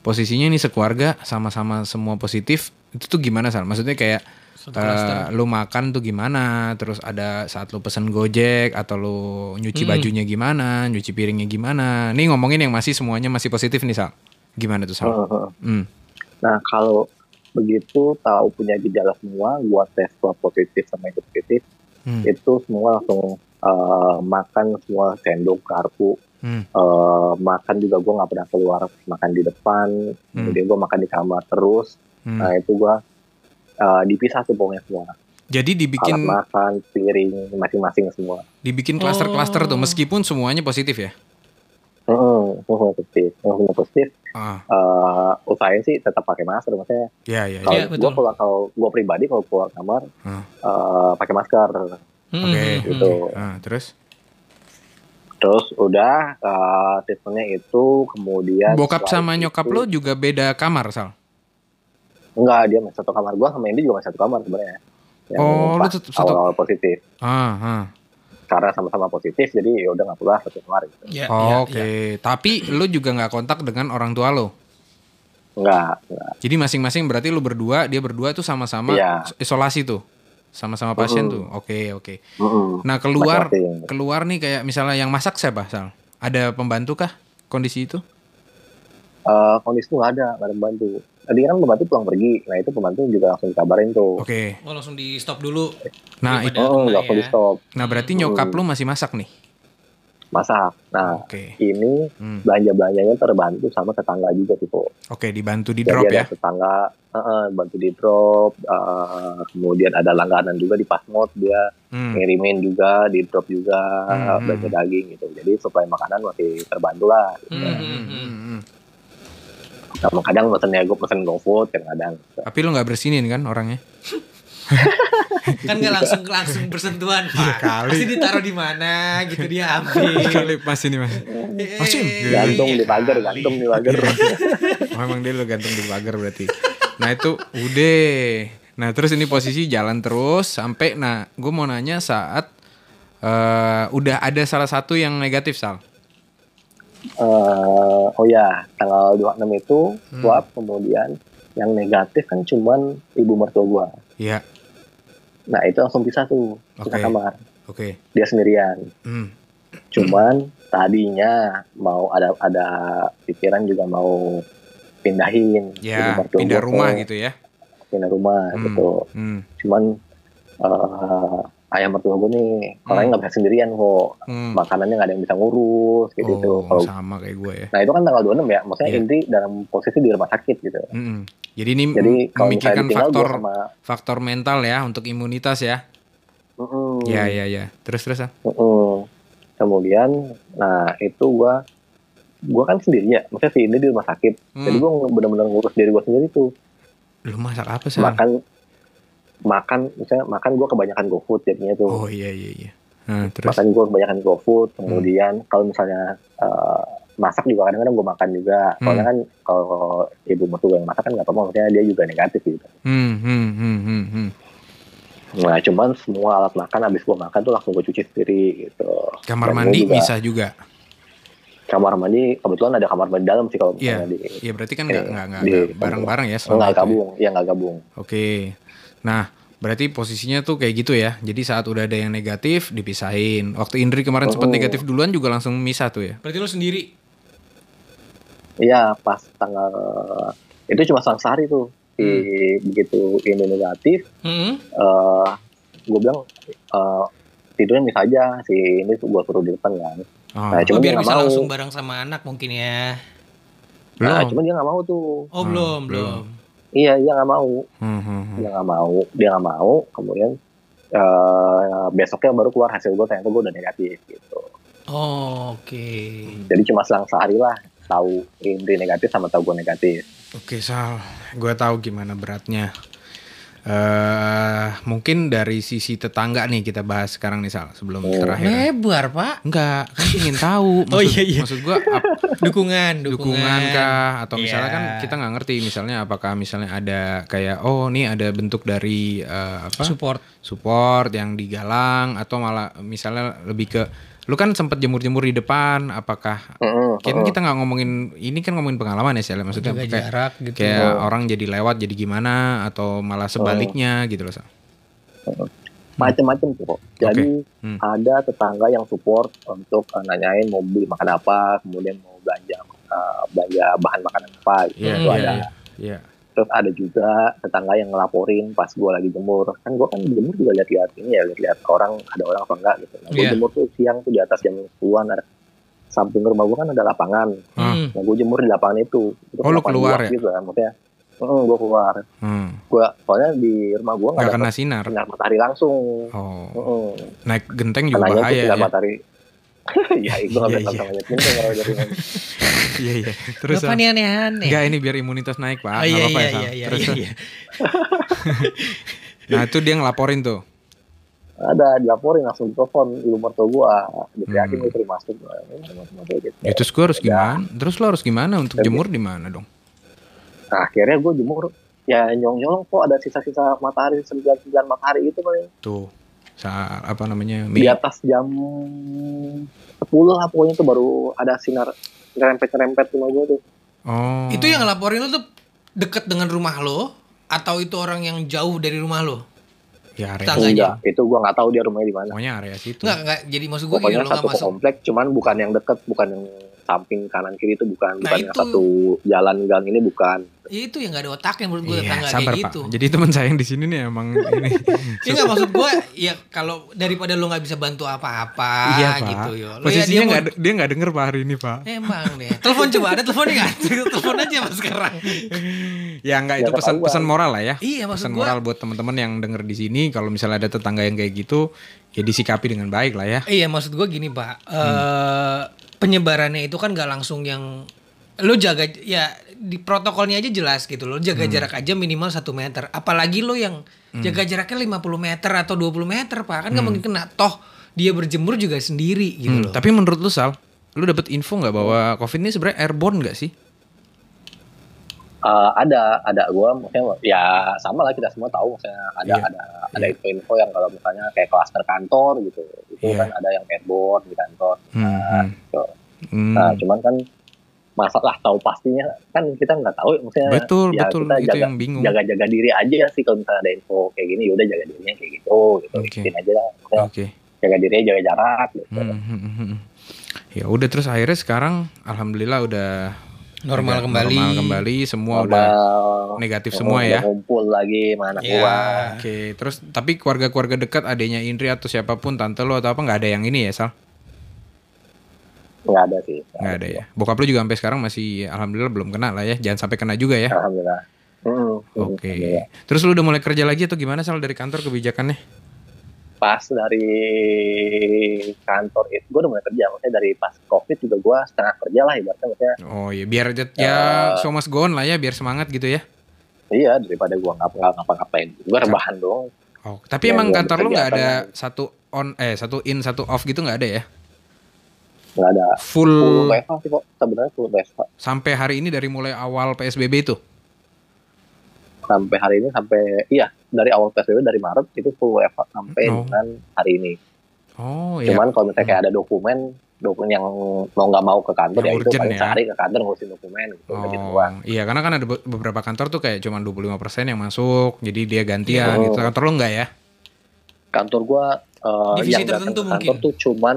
posisinya ini sekeluarga sama-sama semua positif. Itu tuh gimana Sal? Maksudnya kayak Eh, lu makan tuh gimana? Terus ada saat lu pesen Gojek atau lu nyuci Hmm. bajunya gimana, nyuci piringnya gimana? Nih ngomongin yang masih semuanya masih positif nih Sal. Gimana tuh Sal? Heeh. Hmm. nah kalau begitu tahu punya gejala semua gue tes swab positif sama itu positif Hmm. itu semua langsung eh, makan semua sendok garpu Hmm. Eh, makan juga gue nggak pernah keluar makan di depan kemudian gue makan di kamar terus Hmm. nah itu gue eh, dipisah tuh pokoknya semua Jadi alat dibikin makan piring masing-masing semua dibikin klaster-klaster tuh Oh. meskipun semuanya positif ya. Heeh, semua positif semua positif Ah, Eh, usahain sih tetap pakai masker maksudnya ya ya. kalau ya. Iya, gue keluar kalau gue pribadi kalau keluar kamar Hmm. eh, pakai masker Oke. hmm, gitu Ah, terus terus udah eh, treatmentnya itu kemudian bokap sama itu- nyokap lo juga beda kamar, Sal. Enggak dia masih satu kamar gua sama Indi juga masih satu kamar sebenarnya Yang Oh, lu tetep satu- awal-awal positif Ah, ah. karena sama-sama positif jadi ya udah nggak perlu lah satu kamar gitu Ya, Oh, ya, Oke, ya. tapi lu juga nggak kontak dengan orang tua lo. enggak enggak Jadi masing-masing berarti lu berdua, dia berdua tuh sama-sama Iya. isolasi tuh. Sama-sama pasien Mm. tuh. Oke, oke. Mm-mm. Nah, keluar keluar nih kayak misalnya yang masak siapa, Sal? Ada pembantu kah kondisi itu? Eh, kondisi itu nggak ada nggak ada pembantu tadi kan pembantu pulang pergi nah itu pembantu juga langsung dikabarin tuh Oke. Oh langsung di stop dulu. Nah, itu oh nggak perlu ya. stop nah berarti nyokap lu masih masak nih. masak nah Oke. ini Hmm. belanja belanjanya terbantu sama tetangga juga tuh Oke, dibantu di Jadi drop ada ya. tetangga eh, eh, bantu di drop eh, kemudian ada langganan juga di Pasmod dia Hmm. ngirimin juga di drop juga Hmm, belanja hmm. daging gitu jadi suplai makanan masih terbantu lah gitu. Hmm, Hmm, hmm, hmm, hmm. hmm. Nah, kadang pesen ya gue pesen GoFood kadang-kadang Tapi lu nggak bersinin kan orangnya? <laughs> Kan nggak langsung langsung bersentuhan, Pak. kali. Pasti ditaruh di mana gitu dia ambil. <laughs> Kali pas ini mas. Mas, Im. gantung iya di pagar kali. gantung di pagar Oh, emang dia lu gantung di pagar berarti. Nah itu udah. Nah terus ini posisi jalan terus sampai. Nah gue mau nanya saat eh udah ada salah satu yang negatif sal. Eh, oh ya tanggal 26 itu Hmm. swab kemudian yang negatif kan cuman ibu mertua gua Iya. nah itu langsung pisah tuh pisah Oke. kamar Oke. dia sendirian Hmm. cuman tadinya mau ada ada pikiran juga mau pindahin Ya ibu mertua pindah gua rumah ke- gitu ya. pindah rumah Hmm. gitu Hmm. cuman eh, ayah mertua gue nih orangnya nggak bisa sendirian kok Hmm. makanannya nggak ada yang bisa ngurus gitu Oh Kalau- sama kayak gue ya. nah itu kan tanggal 26 ya maksudnya Iya. inti dalam posisi di rumah sakit gitu Mm-mm. Jadi ini jadi memikirkan faktor sama faktor mental ya untuk imunitas ya. Mm-mm. Ya ya ya. Terus terus ah. Mm-mm. kemudian nah itu gue gue kan sendiri ya maksudnya si Indi di rumah sakit Hmm. jadi gue benar-benar ngurus diri gue sendiri tuh Lu masak apa sih? makan makan misalnya makan gue kebanyakan GoFood jadinya tuh Oh iya iya iya. Nah, terus makan gue kebanyakan GoFood kemudian kalau misalnya eh, masak juga kadang-kadang gue makan juga soalnya Hmm. kan kalau ibu mertua yang masak kan nggak apa-apa maksudnya dia juga negatif gitu hmm hmm hmm hmm. hmm. nah cuman semua alat makan habis gue makan tuh langsung gue cuci sendiri gitu Kamar Dan mandi juga- bisa juga. kamar mandi kebetulan ada kamar mandi dalam sih kalau Iya. misalnya di Iya berarti kan nggak nggak nggak bareng-bareng ya nggak ya. gabung ya nggak gabung Oke. Nah Berarti posisinya tuh kayak gitu ya. Jadi saat udah ada yang negatif dipisahin. Waktu Indri kemarin sempat Oh. negatif duluan juga langsung misah tuh ya. Berarti lu sendiri. Iya pas tanggal itu cuma selang sehari tuh. Di, Begitu ini negatif, Hmm. eh gue bilang eh tidurnya bisa aja si ini tuh gue suruh di depan kan. Oh. Nah, Oh, Cuma biar bisa mau. langsung bareng sama anak mungkin ya. Nah, Belum. cuma dia nggak mau tuh. Oh, Hmm, belum, belum. belum. Iya, dia nggak mau. Hmm, hmm, hmm. Dia nggak mau. Dia nggak mau. Kemudian eh besoknya baru keluar hasil gue ternyata gue udah negatif gitu. Oh, oke. Jadi cuma selang sehari lah tahu Indri negatif sama tahu gue negatif. Oke Sal, gue tahu gimana beratnya. Eh mungkin dari sisi tetangga nih kita bahas sekarang nih Sal sebelum Oh. terakhir. Lebar, Pak. Enggak, kan ingin tahu. <laughs> Oh, Maksud, iya, iya. Maksud gue Dukungan, dukungan. dukungan kah atau misalnya Iya. kan kita nggak ngerti misalnya apakah misalnya ada kayak oh nih ada bentuk dari eh, apa support. support yang digalang atau malah misalnya lebih ke lu kan sempet jemur-jemur di depan apakah Heeh, kan heeh. kita nggak ngomongin ini kan ngomongin pengalaman ya Sal maksudnya Jaga kayak, jarak gitu. kayak Oh. orang jadi lewat jadi gimana atau malah sebaliknya gitu loh Sal. macem-macem tuh kok. Jadi Hmm. ada tetangga yang support untuk eh, nanyain mau beli makan apa, kemudian mau belanja eh, belanja bahan makanan apa gitu. Iya itu iya ada. iya. Iya. Terus ada juga tetangga yang ngelaporin pas gue lagi jemur. Kan gue kan jemur juga lihat-lihat ini ya, lihat-lihat orang ada orang apa enggak gitu. Nah, gue Iya. jemur tuh siang tuh di atas jam 10-an ada samping rumah gue kan ada lapangan. Hmm. Nah, gue jemur di lapangan itu. itu Oh, lu keluar ya? Gitu kan, maksudnya. gue keluar. Hmm. Gua soalnya di rumah gue nggak kena sinar. sinar matahari langsung. Oh. Heeh. Naik genteng juga Kananya tuh bahaya ya. matahari. <laughs> ya, itu nggak Iya, bisa iya. sama aja. Penting kalau dari mana. <laughs> Iya iya. Terus Sal? nih aneh-aneh. Enggak ini biar imunitas naik pak. Oh, Nggak iya, apa-apa iya, ya, iya, iya, Terus, iya, iya. <laughs> Nah itu dia ngelaporin tuh. Ada dilaporin langsung di telepon ibu mertua gue. Diteriakin Hmm. gue masuk. Nah, gitu. Ya, terus gue harus Ya. gimana? Terus lo harus gimana untuk Jadi- jemur di mana dong? Nah, akhirnya gue jemur ya nyong-nyong kok ada sisa-sisa matahari sembilan-sembilan matahari itu paling Tuh. Sa apa namanya? di atas jam 10 lah pokoknya tuh baru ada sinar nyerempet-nyerempet rumah gue tuh Oh. Itu yang ngelaporin lu tuh deket dengan rumah lo atau itu orang yang jauh dari rumah lo? ya area. Tangganya. enggak itu gue nggak tahu dia rumahnya di mana Pokoknya area situ. Enggak, enggak. Jadi maksud gue gini pokoknya lo enggak satu masuk. komplek cuman bukan yang deket bukan yang samping kanan kiri itu bukan Nah, bukan itu- satu jalan gang ini bukan Ya, itu yang enggak ada otaknya menurut gue Iya, tetangga sabar kayak pak. gitu. Jadi teman saya yang di sini nih emang <laughs> ini. Ya enggak maksud gue ya kalau daripada lo nggak bisa bantu apa-apa iya pak. gitu yo. Lo ya Posisinya dia mau nggak ada- dia nggak denger pak hari ini pak. Emang deh. Telepon coba ada teleponnya nggak? <laughs> Telepon aja mas sekarang. Ya nggak Ya, itu pesan ketahuan. pesan moral lah ya. Iya maksud Pesan gue. moral buat teman-teman yang denger di sini. Kalau misalnya ada tetangga yang kayak gitu, ya disikapi dengan baik lah ya. Iya maksud gue gini pak. Eh penyebarannya itu kan nggak langsung yang lo jaga ya di protokolnya aja jelas gitu lo jaga jarak aja minimal satu meter. Apalagi lo yang jaga jaraknya 50 meter atau 20 meter pak. Kan nggak mungkin kena. Toh dia berjemur juga sendiri gitu Hmm, loh. Tapi menurut lu Sal, lu dapet info nggak bahwa COVID ini sebenarnya airborne nggak sih? Eh, ada ada gue maksudnya ya sama lah kita semua tahu maksudnya ada Iya. ada ada info yang kalau misalnya kayak klaster kantor gitu itu Iya. kan ada yang airborne di kantor Hmm, hmm. gitu. Hmm. Nah, cuman kan masalah tahu pastinya kan kita nggak tahu maksudnya betul ya betul kita jaga yang bingung. jaga-jaga diri aja sih kalau misalnya ada info kayak gini yaudah jaga dirinya kayak gitu gitu Oke. ikutin aja lah Maksudnya Oke. jaga diri jaga jarak gitu hmm, hmm, hmm. Ya udah terus akhirnya sekarang alhamdulillah udah normal agak kembali Normal kembali, semua Normal, udah negatif semua udah ya. ngumpul lagi sama anak Ya. gua Oke, terus tapi keluarga-keluarga dekat adanya Indri atau siapa pun tante lo atau apa nggak ada yang ini ya Sal? nggak ada sih Nggak ada ya. Bokap lu juga sampai sekarang masih alhamdulillah belum kena lah ya. Jangan sampai kena juga ya. alhamdulillah Hmm, hmm, Oke. alhamdulillah. Terus lu udah mulai kerja lagi atau gimana Sal dari kantor kebijakannya? Pas dari kantor itu gue udah mulai kerja maksudnya dari pas covid juga gue setengah kerja lah ibaratnya maksudnya Oh iya, biar ya Eh. show must go on lah ya, biar semangat gitu ya. iya daripada gue ngapa nggak ngapa-ngapain gue rebahan dong Oh, tapi Ya, emang kantor lu nggak ada berkegiatan satu on eh satu in satu off gitu nggak ada ya? nggak ada Full, full WFH sih kok sebenarnya full WFH sampai hari ini dari mulai awal PSBB itu. Sampai hari ini sampai iya dari awal PSBB dari Maret itu full WFH sampai Oh. dengan hari ini Oh iya. cuman kalau misalnya kayak ada dokumen dokumen yang mau nggak mau ke kantor Yang ya itu paling ya. sehari ke kantor ngurusin dokumen gitu gitu doang. Oh, iya karena kan ada be- beberapa kantor tuh kayak cuma 25% yang masuk, jadi dia gantian Iya. gitu. Kantor lo enggak ya? Kantor gua Divisi yang datang ke kantor mungkin. tuh cuman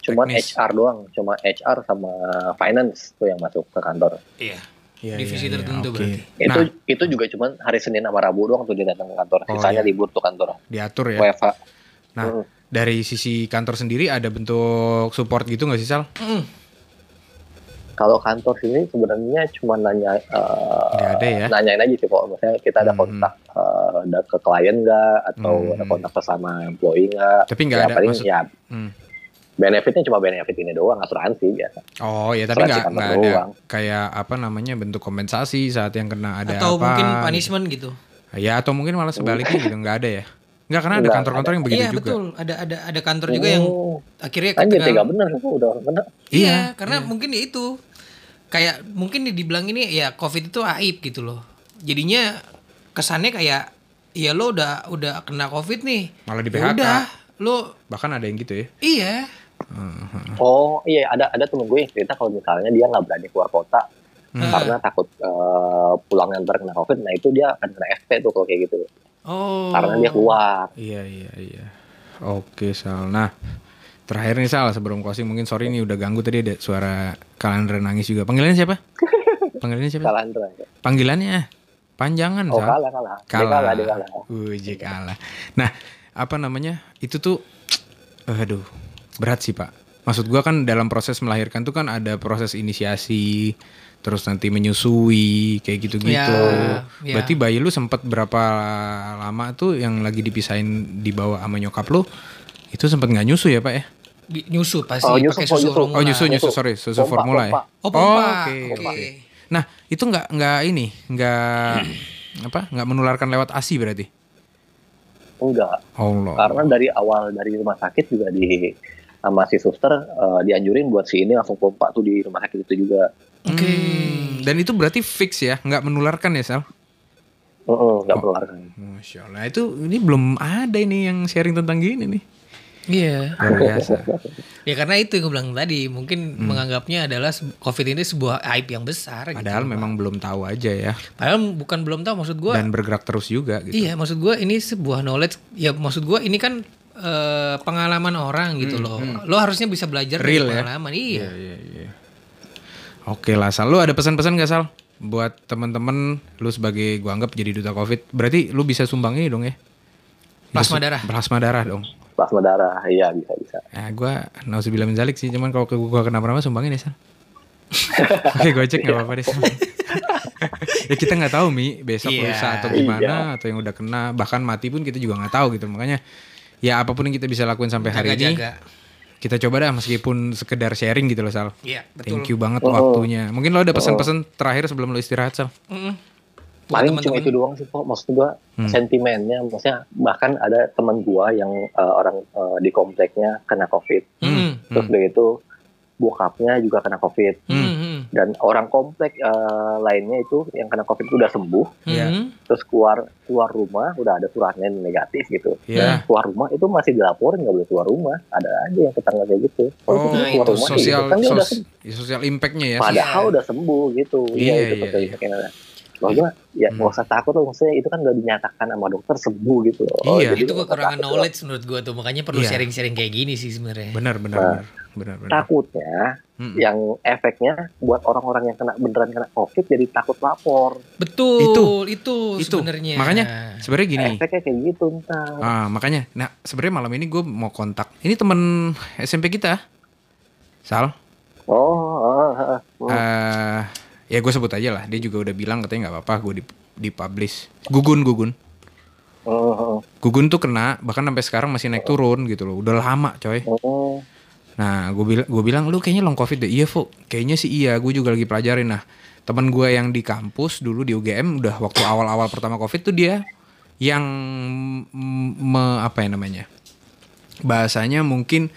cuman Teknis. HR doang, cuma HR sama finance tuh yang masuk ke kantor. Iya. Iya, Divisi iya, iya, tertentu oke. berarti. Itu Nah, itu juga cuman hari Senin sama Rabu doang tuh dia datang ke kantor. Oh, Sisanya iya. libur tuh kantor. diatur ya. WFH. Nah, Hmm. dari sisi kantor sendiri ada bentuk support gitu nggak sih Sal? Mm. Kalau kantor sini sebenarnya cuma nanya eh, Nggak ada ya? nanyain aja sih kok misalnya kita ada Hmm. kontak eh, ada ke klien nggak atau Hmm. ada kontak sama employee nggak Tapi nggak ya ada paling maksud. ya Hmm. Benefitnya cuma benefit ini doang asuransi biasa Oh ya tapi nggak ada doang. kayak apa namanya bentuk kompensasi saat yang kena ada Atau apa? mungkin gitu. punishment gitu. Ya atau mungkin malah sebaliknya gitu nggak ada ya? Nggak karena ada kantor-kantor yang begitu iya juga. betul. Ada ada ada kantor juga yang Oh, akhirnya anjir ketika- tiga bener udah bener Iya, Iya, karena mungkin ya itu kayak mungkin dibilang ini ya covid itu aib gitu loh. Jadinya kesannya kayak ya lo udah udah kena covid nih. Malah di Ya PHK. Udah, lo Bahkan ada yang gitu ya. iya. Oh iya ada ada temen gue yang cerita kalau misalnya dia nggak berani keluar kota Hmm. karena takut eh, pulangnya ntar kena covid nah itu dia akan kena FP tuh kalau kayak gitu Oh. karena dia keluar Iya iya iya. Oke Sal. Nah terakhir nih Sal sebelum closing mungkin sorry nih udah ganggu tadi ada suara Kalandra nangis juga. Panggilannya siapa? <laughs> Panggilannya siapa? Kalandra Panggilannya panjangan oh Sal. kalah kalah dia kalah dia kalah Uji kalah. Nah, apa namanya? Itu tuh <tsk> aduh, berat sih, Pak. Maksud gua kan dalam proses melahirkan tuh kan ada proses inisiasi, terus nanti menyusui kayak gitu-gitu. Ya, ya. Berarti bayi lu sempat berapa lama tuh yang lagi dipisahin di bawah sama nyokap lu? Itu sempat nggak nyusu ya, Pak ya? Nyusu pasti Oh, nyusu, pakai oh, susu nyusu. formula. Oh, nyusu nyusu Nyusu. sorry, susu Pompa, formula ya. pompa. Oh, pompa. oke, Oke. oke. Nah, itu nggak nggak ini, nggak <clears throat> apa? nggak menularkan lewat ASI berarti? enggak Allah. karena dari awal dari rumah sakit juga di sama si suster eh, dianjurin buat si ini langsung pompa tuh di rumah sakit itu juga Oke. Hmm, dan itu berarti fix ya, nggak menularkan ya Sal? Heeh, nggak Oh. menularkan Masya Allah, itu ini belum ada ini yang sharing tentang gini nih. Iya. Biasa. <laughs> Ya karena itu yang gue bilang tadi, mungkin Hmm. menganggapnya adalah COVID ini sebuah aib yang besar. gitu. Padahal memang belum tahu aja ya, Padahal bukan belum tahu maksud gue. dan bergerak terus juga gitu. Iya, maksud gue ini sebuah knowledge. Ya maksud gue ini kan eh, pengalaman orang gitu loh. Lo harusnya bisa belajar Hmm, Real dari ya? pengalaman. Iya. iya, iya. Oke lah, Sal. Lu ada pesan-pesan gak Sal? Buat temen-temen lu sebagai gua anggap jadi duta COVID. Berarti lu bisa sumbang ini dong ya? Plasma darah. Plasma darah dong. plasma darah iya bisa bisa Ya gua nauzubillah min zalik sih, cuman kalau ke gua kenapa-napa sumbangin ya Sal. <laughs> Oke, gue cek gak apa-apa deh Sal. <laughs> ya kita nggak tahu Mi besok Iya. lusa atau gimana atau yang udah kena bahkan mati pun kita juga nggak tahu gitu makanya ya apa pun yang kita bisa lakuin sampai hari ini Jaga-jaga. kita coba dah meskipun sekedar sharing gitu loh Sal. Iya, betul. Thank you banget waktunya. Mungkin lo ada pesan-pesan terakhir sebelum lo istirahat Sal. Buat paling cuma itu doang sih kok maksud gua Hmm. sentimennya maksudnya bahkan ada teman gua yang eh, orang eh, di kompleknya kena covid Mm-mm. terus udah itu bokapnya juga kena covid Mm-mm. dan orang komplek eh, lainnya itu yang kena covid itu udah sembuh Iya. Mm-mm. terus keluar keluar rumah udah ada suratnya negatif gitu Iya. Dan keluar rumah itu masih dilaporin nggak boleh keluar rumah ada aja yang tetangga kayak gitu Oh, itu nah keluar itu rumah sosial gitu kan dia udah sos- ya, sosial impactnya ya. padahal udah sembuh gitu Iya, itu iya, sosial iya. impactnya. Loh, gua, ya Hmm. nggak usah takut loh maksudnya itu kan udah dinyatakan sama dokter sembuh gitu loh. Iya. Itu nggak usah kekurangan takut loh. knowledge menurut gue tuh. Makanya perlu Iya. sharing-sharing kayak gini sih sebenarnya. Benar benar Nah. benar. Benar benar. takutnya Mm-mm. yang efeknya buat orang-orang yang kena beneran kena covid jadi takut lapor Betul, Itu. itu, Itu. sebenarnya. Makanya sebenarnya gini. efeknya kayak gitu ntar Ah, makanya nah sebenarnya malam ini gue mau kontak. Ini temen SMP kita. Sal. oh ah, ah, ah. eh ya gue sebut aja lah. Dia juga udah bilang katanya nggak apa-apa gue di dipublish. Gugun Gugun. Oh, oh, Gugun tuh kena bahkan sampai sekarang masih naik turun gitu loh. Udah lama coy. Oh. Nah, gue bilang, gue bilang lu kayaknya long covid deh. Iya, Fu. Kayaknya sih iya. Gue juga lagi pelajarin. Nah, teman gue yang di kampus dulu di UGM udah waktu awal-awal pertama covid tuh dia yang me, apa ya namanya? Bahasanya mungkin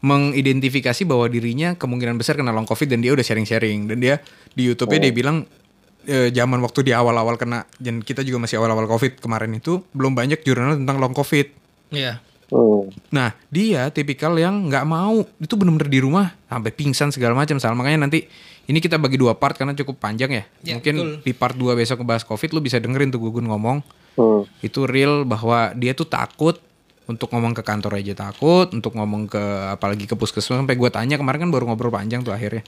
mengidentifikasi bahwa dirinya kemungkinan besar kena long covid dan dia udah sharing-sharing dan dia di YouTube-nya dia bilang eh, zaman waktu di awal-awal kena dan kita juga masih awal-awal covid kemarin itu belum banyak jurnal tentang long covid. Iya. Hmm. Nah, dia tipikal yang nggak mau itu bener-bener di rumah sampai pingsan segala macam. Sal makanya nanti ini kita bagi dua part karena cukup panjang ya. Ya, Mungkin betul. di part 2 besok ngebahas Covid lu bisa dengerin tuh Gugun ngomong. Hmm. Itu real bahwa dia tuh takut untuk ngomong ke kantor aja takut, untuk ngomong ke apalagi ke puskesmas sampai gua tanya kemarin kan baru ngobrol panjang tuh akhirnya.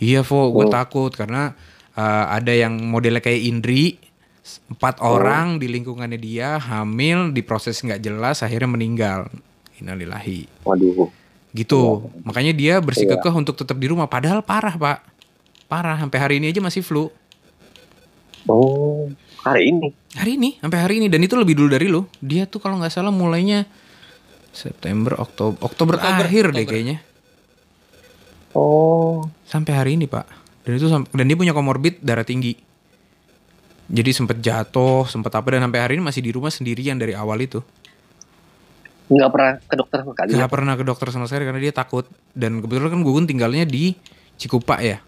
Iya, Vo, gue takut karena uh, ada yang modelnya kayak Indri empat orang di lingkungannya dia hamil diproses nggak jelas akhirnya meninggal. Innalillahi. Waduh. gitu. Makanya dia bersikukuh untuk tetap di rumah. Padahal parah pak. Parah. Sampai hari ini aja masih flu. Oh, hari ini. hari ini. Sampai hari ini. Dan itu lebih dulu dari lu. Dia tuh kalau nggak salah mulainya September Oktober Oktober, Oktober, akhir deh Oktober. kayaknya. Oh, sampai hari ini pak. Dan itu dan dia punya komorbid darah tinggi jadi sempet jatuh sempet apa dan sampai hari ini masih di rumah sendirian dari awal itu nggak pernah ke dokter sama sekali. Gak pernah ke dokter sama sekali karena dia takut dan kebetulan kan Gugun tinggalnya di Cikupa ya.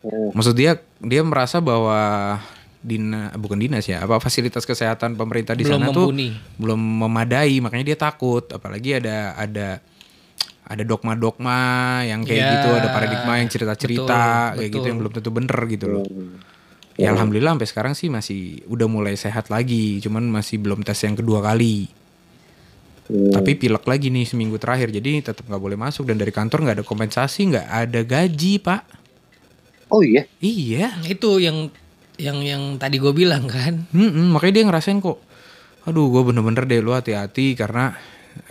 Hmm. Maksud dia dia merasa bahwa dina bukan dinas ya apa fasilitas kesehatan pemerintah di Belum sana tuh belum memadai makanya dia takut apalagi ada ada ada dogma-dogma yang kayak Ya, gitu ada paradigma yang cerita-cerita betul, kayak gitu betul. yang belum tentu bener gitu loh. Hmm. Ya alhamdulillah sampai sekarang sih masih udah mulai sehat lagi cuman masih belum tes yang kedua kali. Hmm. Tapi pilek lagi nih seminggu terakhir, jadi tetap nggak boleh masuk dan dari kantor nggak ada kompensasi, nggak ada gaji pak. Oh iya. Iya, Itu yang yang yang tadi gue bilang kan. Mm-mm, makanya dia ngerasain kok. Aduh, gue bener-bener deh lu hati-hati karena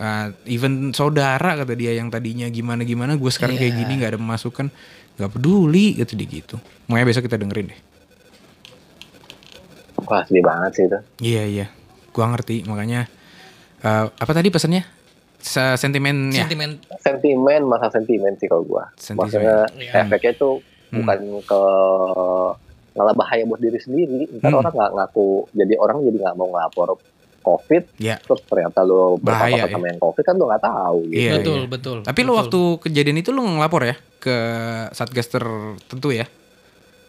uh, even saudara kata dia yang tadinya gimana gimana, gue sekarang kayak gini nggak ada pemasukan, nggak peduli gitu dia gitu. Makanya besok kita dengerin deh. Wah, sedih banget sih itu. Iya iya, gue ngerti. Makanya uh, apa tadi pesannya? Se- Sentimen ya. Sentimen Sentimen, masa sentimen sih kalau gua. Sentimen. Maksudnya Iya. efeknya tuh Hmm. bukan ke malah bahaya buat diri sendiri. Ntar Hmm. orang nggak ngaku, jadi orang jadi nggak mau ngelapor COVID, Ya. terus ternyata lu Bahaya, berpapasan sama yang COVID kan lu nggak tahu. Gitu. Iya, betul iya. betul. Tapi lo waktu kejadian itu lo ngelapor ya ke satgas tertentu ya?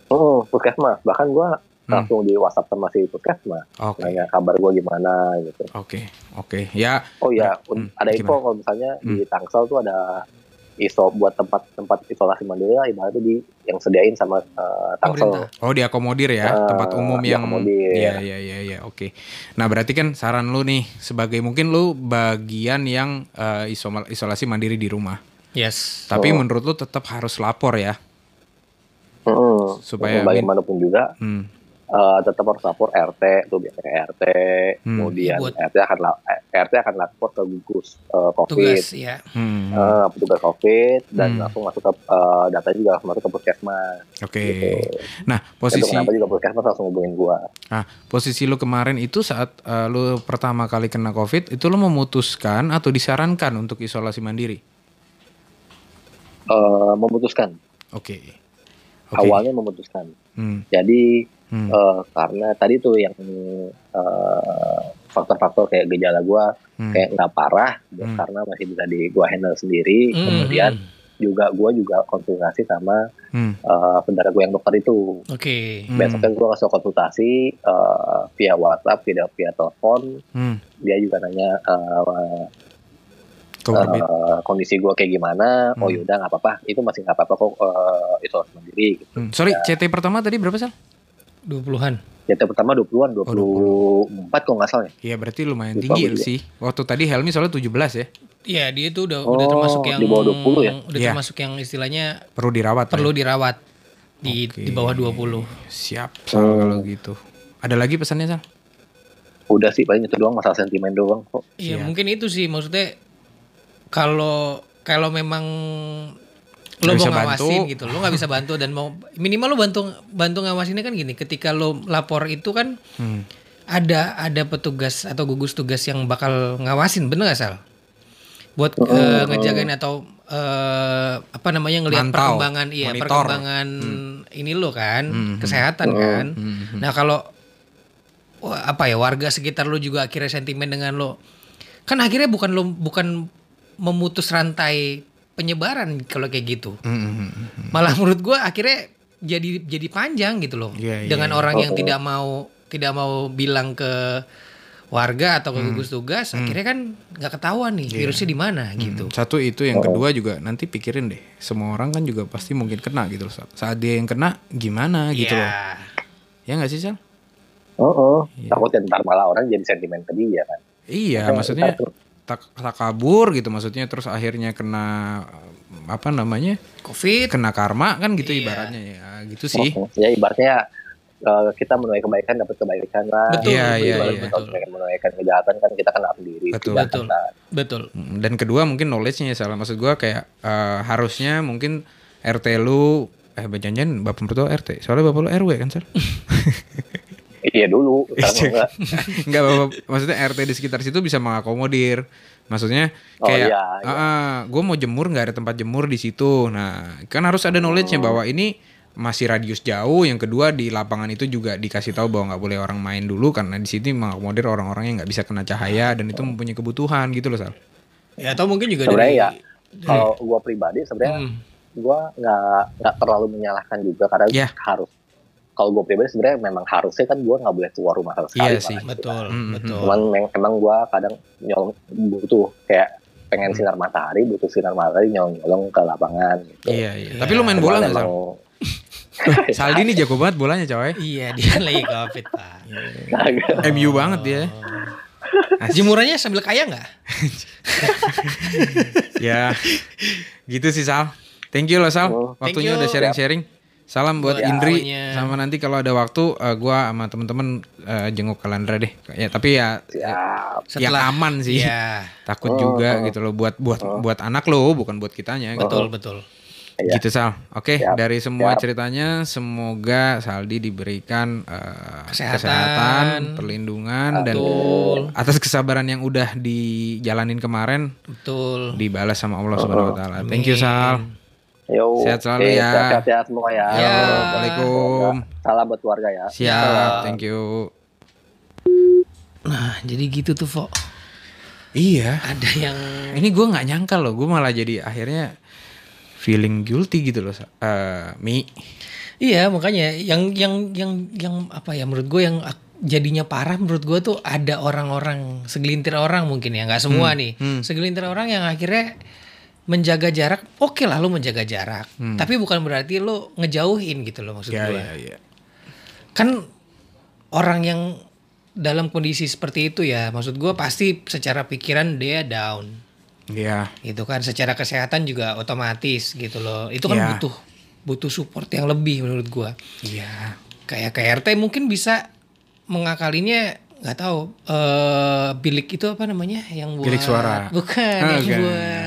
Hmm, puskesmas. Bahkan gua. Langsung di WhatsApp sama si puskesmas, Oke, nanya kabar gua gimana gitu. oke, oke. Ya, Oh iya, Hmm, ada info kalau misalnya di Tangsel tuh ada iso buat tempat-tempat isolasi mandiri lah ibaratnya di yang sediain sama eh, Tangsel. Pemerintah. oh diakomodir ya, Eh, tempat umum yang. diakomodir. Iya, iya, iya, iya. Oke. Nah berarti kan saran lu nih sebagai mungkin lu bagian yang eh, isoma- isolasi mandiri di rumah. Yes. Tapi Oh. menurut lu tetap harus lapor ya. Mm-mm. Supaya Hmm, bagaimanapun juga Hmm. Eh, tetap harus lapor RT tuh biasanya RT, Hmm. kemudian Buat- RT akan eh, RT akan lapor ke gugus eh, COVID, Tugas ya. hmm. petugas COVID dan Hmm. langsung masuk ke eh, data juga langsung masuk ke puskesmas. Oke. Gitu. Nah Itu posisi kenapa juga puskesmas langsung hubungin gua. Nah, posisi lu kemarin itu saat eh, lu pertama kali kena COVID, itu lu memutuskan atau disarankan untuk isolasi mandiri? Eh, memutuskan Oke. Oke. awalnya memutuskan. Hmm, Jadi hmm, eh, karena tadi tuh yang eh, faktor-faktor kayak gejala gua hmm. kayak nggak parah Hmm. karena masih bisa di gua handle sendiri. Hmm, Kemudian hmm. juga gua juga konsultasi sama Hmm, eh saudara gue yang dokter itu. Oke. hmm, Besoknya gue langsung konsultasi eh, via WhatsApp, via via telepon. hmm. Dia juga nanya eh, Comorbid. eh, kondisi gue kayak gimana. Oh Hmm. yaudah nggak apa-apa, itu masih nggak apa-apa kok eh, isolasi mandiri. Gitu. Hmm. Sorry, CT pertama tadi berapa sal? 20-an. Jadi pertama 20-an, Oh, 24 kok nggak salah ya. Iya berarti lumayan Lupa tinggi juga. sih. Waktu tadi Helmi soalnya 17 ya. Iya, dia itu udah Oh, udah termasuk yang di bawah 20 ya? Udah Iya. termasuk yang istilahnya Perlu dirawat. lah perlu ya? dirawat di Oke. di bawah 20. Siap Sal Hmm. kalau gitu. Ada lagi pesannya Sal? Udah sih paling itu doang masalah sentimen doang kok. Iya, mungkin itu sih maksudnya kalau kalau memang lo mau bisa ngawasin bantu. gitu, lo nggak bisa bantu dan mau minimal lo bantu bantu ngawasinnya kan gini, ketika lo lapor itu kan Hmm. ada ada petugas atau gugus tugas yang bakal ngawasin, bener gak sal? Buat Oh. eh, ngejagain atau eh, apa namanya ngelihat perkembangan, iya monitor. perkembangan ini lo kan, Hmm. kesehatan kan. Hmm. Nah kalau apa ya warga sekitar lo juga akhirnya sentimen dengan lo, kan akhirnya bukan lo bukan memutus rantai penyebaran kalau kayak gitu. Hmm, hmm, hmm, hmm. Malah menurut gua akhirnya jadi jadi panjang gitu loh. Iya, iya, dengan orang yang Oh. tidak mau tidak mau bilang ke warga atau ke gugus tugas akhirnya kan nggak ketahuan nih virusnya di mana gitu. Hmm, Satu itu yang kedua juga nanti pikirin deh. Semua orang kan juga pasti mungkin kena gitu loh. Saat- Saat dia yang kena gimana gitu loh. Iya. Ya nggak sih Sal? Oh, oh. Iya. takutnya ntar malah orang jadi sentimen ke dia kan. Iya, maksudnya tak, tak kabur gitu maksudnya terus akhirnya kena apa namanya? Covid. Kena karma kan gitu Iya. ibaratnya ya. Gitu sih. Oh, ya ibaratnya eh, kita menuai kebaikan dapat kebaikan lah. Betul, Iya, iya, Kalau iya. kita menunaikan kejahatan kan kita kena sendiri. Betul, betul. kena. Betul. Dan kedua mungkin knowledge-nya ya salah. Maksud gua kayak eh, harusnya mungkin RT lu eh janjian bapak mertua RT. Soalnya bapak lu RW kan, Sal? <laughs> Iya dulu, sekarang Iya. enggak. <laughs> Enggak bapak maksudnya RT di sekitar situ bisa mengakomodir. Maksudnya Oh, kayak iya, iya. gue mau jemur nggak ada tempat jemur di situ. Nah, kan harus ada knowledge-nya bahwa ini masih radius jauh. Yang kedua di lapangan itu juga dikasih tahu bahwa nggak boleh orang main dulu karena di sini mengakomodir orang-orang yang nggak bisa kena cahaya dan itu mempunyai kebutuhan gitu loh, Sal. Ya atau mungkin juga Sebenarnya dari ya, kalau gua pribadi sebenarnya Hmm. gua nggak nggak terlalu menyalahkan juga karena Iya. harus. Kalau gua pribadi sebenarnya memang harusnya kan gua nggak boleh keluar rumah sama sekali. Iya sih. gitu. betul, Hmm, betul. Cuman emang gua kadang nyolong butuh kayak pengen sinar matahari, butuh sinar matahari nyolong-nyolong ke lapangan gitu. Iya, iya. Tapi lu main bola nggak, Sal? emang- <laughs> Saldi nih jago banget bolanya, coy. Iya, dia lagi Covid, Pak. MU banget dia. Jemurannya sambil kaya nggak? <laughs> ya gitu sih Sal thank you loh Sal Oh. Thank waktunya you. udah sharing-sharing salam buat Buat Indri semuanya. sama nanti kalau ada waktu eh, gua sama temen-temen eh, jenguk Kalandra deh ya tapi ya Siap. yang aman sih Iya, <laughs> takut Oh, juga oh. gitu loh buat buat buat anak lo bukan buat kitanya gitu. betul, betul. Iya. gitu Sal oke Siap, dari semua siap. ceritanya semoga Saldi diberikan eh, Kesehatan. perlindungan dan Betul. atas kesabaran yang udah dijalanin kemarin Betul. dibalas sama Allah Subhanahu wa taala. Thank you Sal. Yo. Sehat selalu Oke, ya. Sehat-sehat semua ya. Ya. Assalamualaikum. Salam buat keluarga ya. Siap, thank you. Nah, jadi gitu tuh, Fok. Iya. Ada yang Ini gue nggak nyangka loh, gue malah jadi akhirnya feeling guilty gitu loh, eh, Mi. Iya makanya yang yang yang yang apa ya menurut gue yang jadinya parah menurut gue tuh ada orang-orang segelintir orang mungkin ya nggak semua nih hmm. segelintir orang yang akhirnya menjaga jarak oke lah lu menjaga jarak tapi bukan berarti lu ngejauhin gitu loh maksud Ya, gue ya, ya. kan orang yang dalam kondisi seperti itu ya maksud gue pasti secara pikiran dia down Iya. gitu kan secara kesehatan juga otomatis gitu loh itu kan Ya. butuh butuh support yang lebih menurut gua Iya. kayak KRT mungkin bisa mengakalinya nggak tahu eh bilik itu apa namanya yang buat Bilik suara. bukan Ah, yang buat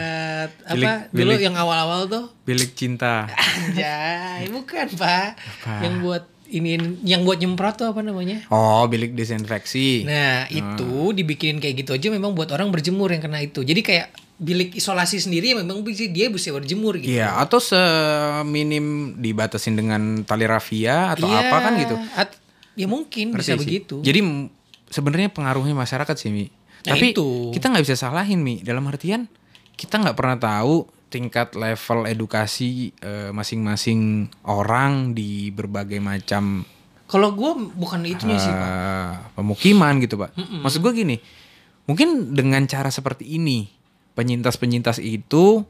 apa Bilik- dulu bilik. yang awal-awal tuh Bilik cinta. anjay bukan pak Apa? yang buat ini yang buat nyemprot tuh apa namanya Oh, bilik desinfeksi. Nah itu dibikinin kayak gitu aja memang buat orang berjemur yang kena itu. Jadi kayak bilik isolasi sendiri memang bisa dia bisa berjemur gitu. Iya, atau seminim dibatasin dengan tali rafia atau Iya, apa kan gitu. at- ya mungkin Ngerti bisa sih? begitu. Jadi sebenarnya pengaruhnya masyarakat sih Mi. Nah, Tapi itu. kita nggak bisa salahin Mi. Dalam artian kita nggak pernah tahu tingkat level edukasi eh, masing-masing orang di berbagai macam Kalau gue bukan itunya sih pak. eh, pemukiman gitu pak. Maksud gue gini, mungkin dengan cara seperti ini penyintas-penyintas itu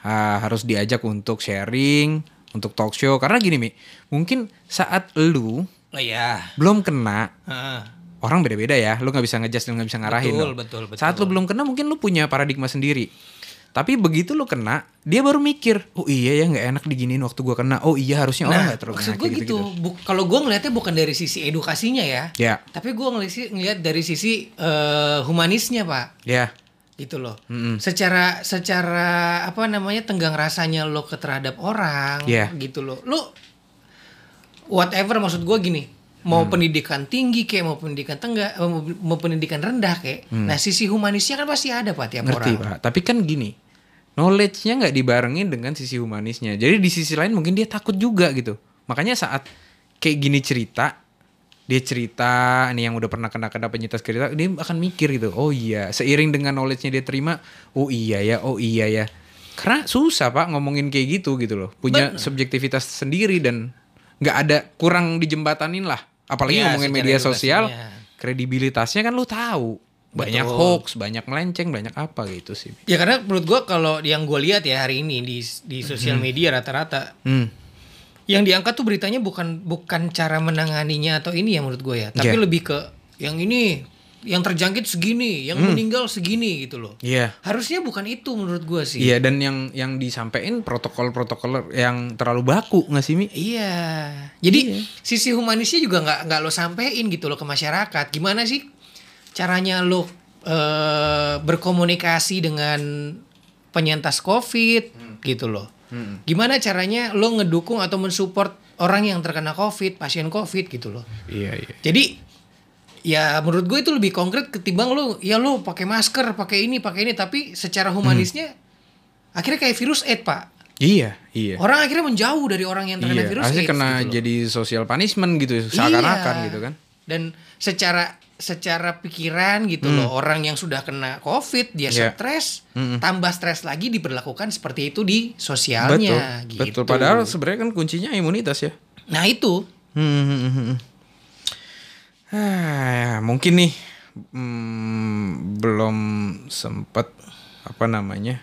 ah, harus diajak untuk sharing, untuk talk show. Karena gini mi, mungkin saat lu Oh iya. belum kena Heeh. orang beda-beda ya lu nggak bisa ngejudge dan nggak bisa ngarahin Betul, betul, betul. saat lu belum kena mungkin lu punya paradigma sendiri tapi begitu lu kena dia baru mikir oh iya ya nggak enak diginiin waktu gua kena oh iya harusnya orang Nah, nggak terlalu maksud gue kayak gitu. Bu- Kalau gue ngelihatnya bukan dari sisi edukasinya ya, ya tapi gue ngelihat ngelihat dari sisi eh, humanisnya pak. ya gitu loh. Mm-mm. Secara secara apa namanya tenggang rasanya lo ke terhadap orang Iya. gitu loh. Lo whatever maksud gua gini, mau pendidikan tinggi kayak mau pendidikan tengah mau, mau pendidikan rendah kayak. Nah, sisi humanisnya kan pasti ada Pak tiap ngerti orang. pak tapi kan gini knowledge-nya nggak dibarengin dengan sisi humanisnya. Jadi di sisi lain mungkin dia takut juga gitu. Makanya saat kayak gini cerita dia cerita nih yang udah pernah kena kena penyintas cerita dia akan mikir gitu oh iya seiring dengan knowledge-nya dia terima oh iya ya oh iya ya. Karena susah pak ngomongin kayak gitu gitu loh. Punya subjektivitas sendiri dan nggak ada kurang dijembatanin lah. Apalagi Iya, ngomongin media sosial kredibilitasnya kan lu tahu. Banyak Betul. hoax, banyak melenceng, banyak apa gitu sih. Ya karena menurut gua kalau yang gue lihat ya hari ini di di sosial media rata-rata Hmm. yang diangkat tuh beritanya bukan bukan cara menanganinya atau ini ya menurut gue ya, tapi Iya. lebih ke yang ini yang terjangkit segini, yang meninggal segini gitu loh. Iya. Harusnya bukan itu menurut gue sih. Iya dan yang yang disampaikan protokol-protokol yang terlalu baku nggak sih Mi? Iya. Jadi sisi humanisnya juga nggak nggak lo sampein gitu loh ke masyarakat. Gimana sih caranya lo eh, berkomunikasi dengan penyintas COVID gitu loh. Gimana caranya lo ngedukung atau mensupport orang yang terkena COVID, pasien COVID gitu loh. Iya iya. Jadi ya menurut gue itu lebih konkret ketimbang lo ya lo pakai masker, pakai ini, pakai ini tapi secara humanisnya akhirnya kayak virus AIDS, Pak. Iya iya. Orang akhirnya menjauh dari orang yang terkena Iya, virus akhirnya AIDS kena gitu loh. jadi social punishment gitu, seakan-akan Iya. gitu kan. Dan secara secara pikiran gitu loh, orang yang sudah kena COVID dia Hmm. Iya. stres, Mm-mm. tambah stres lagi diberlakukan seperti itu di Betul, sosialnya gitu. betul. Padahal sebenarnya kan kuncinya imunitas ya. Nah, itu Hmm, hmm, hmm, hmm. Ah, mungkin nih hmm, belum sempat apa namanya?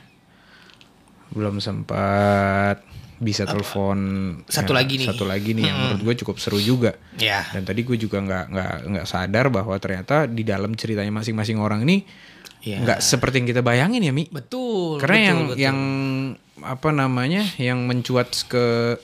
Belum sempat bisa telepon Satu lagi nih. Satu lagi nih yang Hmm. menurut gue cukup seru juga. ya. Dan tadi gue juga nggak nggak nggak sadar bahwa ternyata di dalam ceritanya masing-masing orang ini Iya. nggak seperti yang kita bayangin ya Mi. Betul. Karena betul, yang betul. yang apa namanya yang mencuat ke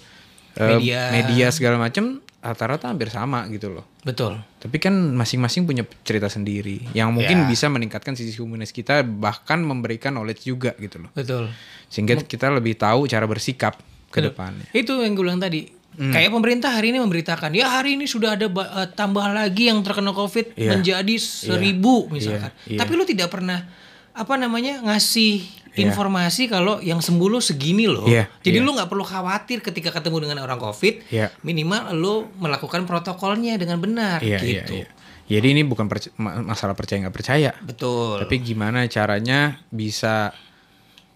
eh, Media. media segala macam rata-rata hampir sama gitu loh. betul. Tapi kan masing-masing punya cerita sendiri yang mungkin Ya. bisa meningkatkan sisi humanis kita bahkan memberikan knowledge juga gitu loh. Betul. Sehingga kita lebih tahu cara bersikap ke depannya. Itu yang gue bilang tadi. Hmm. Kayak pemerintah hari ini memberitakan, ya hari ini sudah ada ba- eh, tambah lagi yang terkena COVID Iya. menjadi seribu misalkan. Iya, iya. Tapi lu tidak pernah apa namanya ngasih Iya. informasi kalau yang sembuh lu segini loh. Iya, Jadi iya. lu nggak perlu khawatir ketika ketemu dengan orang COVID. Iya. Minimal lu melakukan protokolnya dengan benar Iya, iya, gitu. iya. Jadi ini bukan perc- ma- masalah percaya nggak percaya, Betul. tapi gimana caranya bisa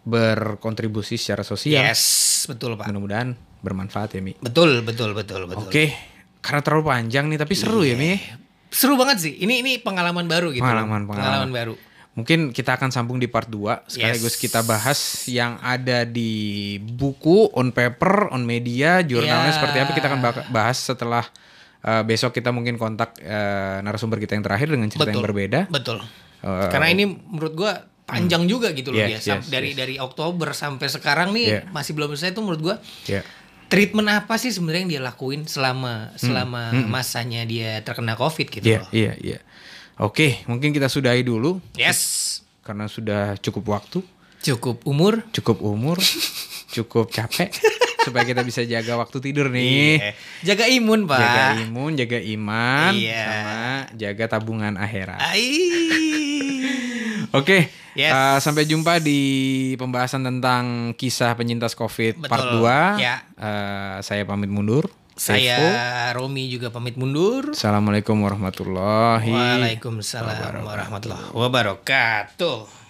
berkontribusi secara sosial. yes, betul Pak. Mudah-mudahan bermanfaat ya Mi. Betul, betul, betul, betul. Oke, karena terlalu panjang nih tapi seru ya Mi. Seru banget sih. Ini ini pengalaman baru gitu. loh. Pengalaman, pengalaman. baru. Mungkin kita akan sambung di part 2 sekaligus Yes. kita bahas yang ada di buku, on paper, on media, jurnalnya Ya. seperti apa kita akan bahas setelah uh, besok kita mungkin kontak uh, narasumber kita yang terakhir dengan cerita yang Betul. berbeda. Betul. Uh, Karena ini menurut gua panjang juga gitu loh Yes, dia. Yes, dari yes. dari Oktober sampai sekarang nih Yeah. masih belum selesai itu menurut gua Ya. treatment apa sih sebenarnya yang dia lakuin selama selama masanya dia terkena Covid gitu Iya, loh. iya, iya. Oke, mungkin kita sudahi dulu Yes. karena sudah cukup waktu, Cukup umur. cukup umur, <laughs> cukup capek supaya kita bisa jaga waktu tidur nih. Iya. Jaga imun, Pak. Jaga imun, jaga iman, Iya. sama jaga tabungan akhirat. Oke, Yes. uh, sampai jumpa di pembahasan tentang kisah penyintas COVID part Betul, 2. ya. Uh, saya pamit mundur. Saya Revo. Romi juga pamit mundur. Assalamualaikum warahmatullahi Waalaikumsalam warahmatullahi wabarakatuh.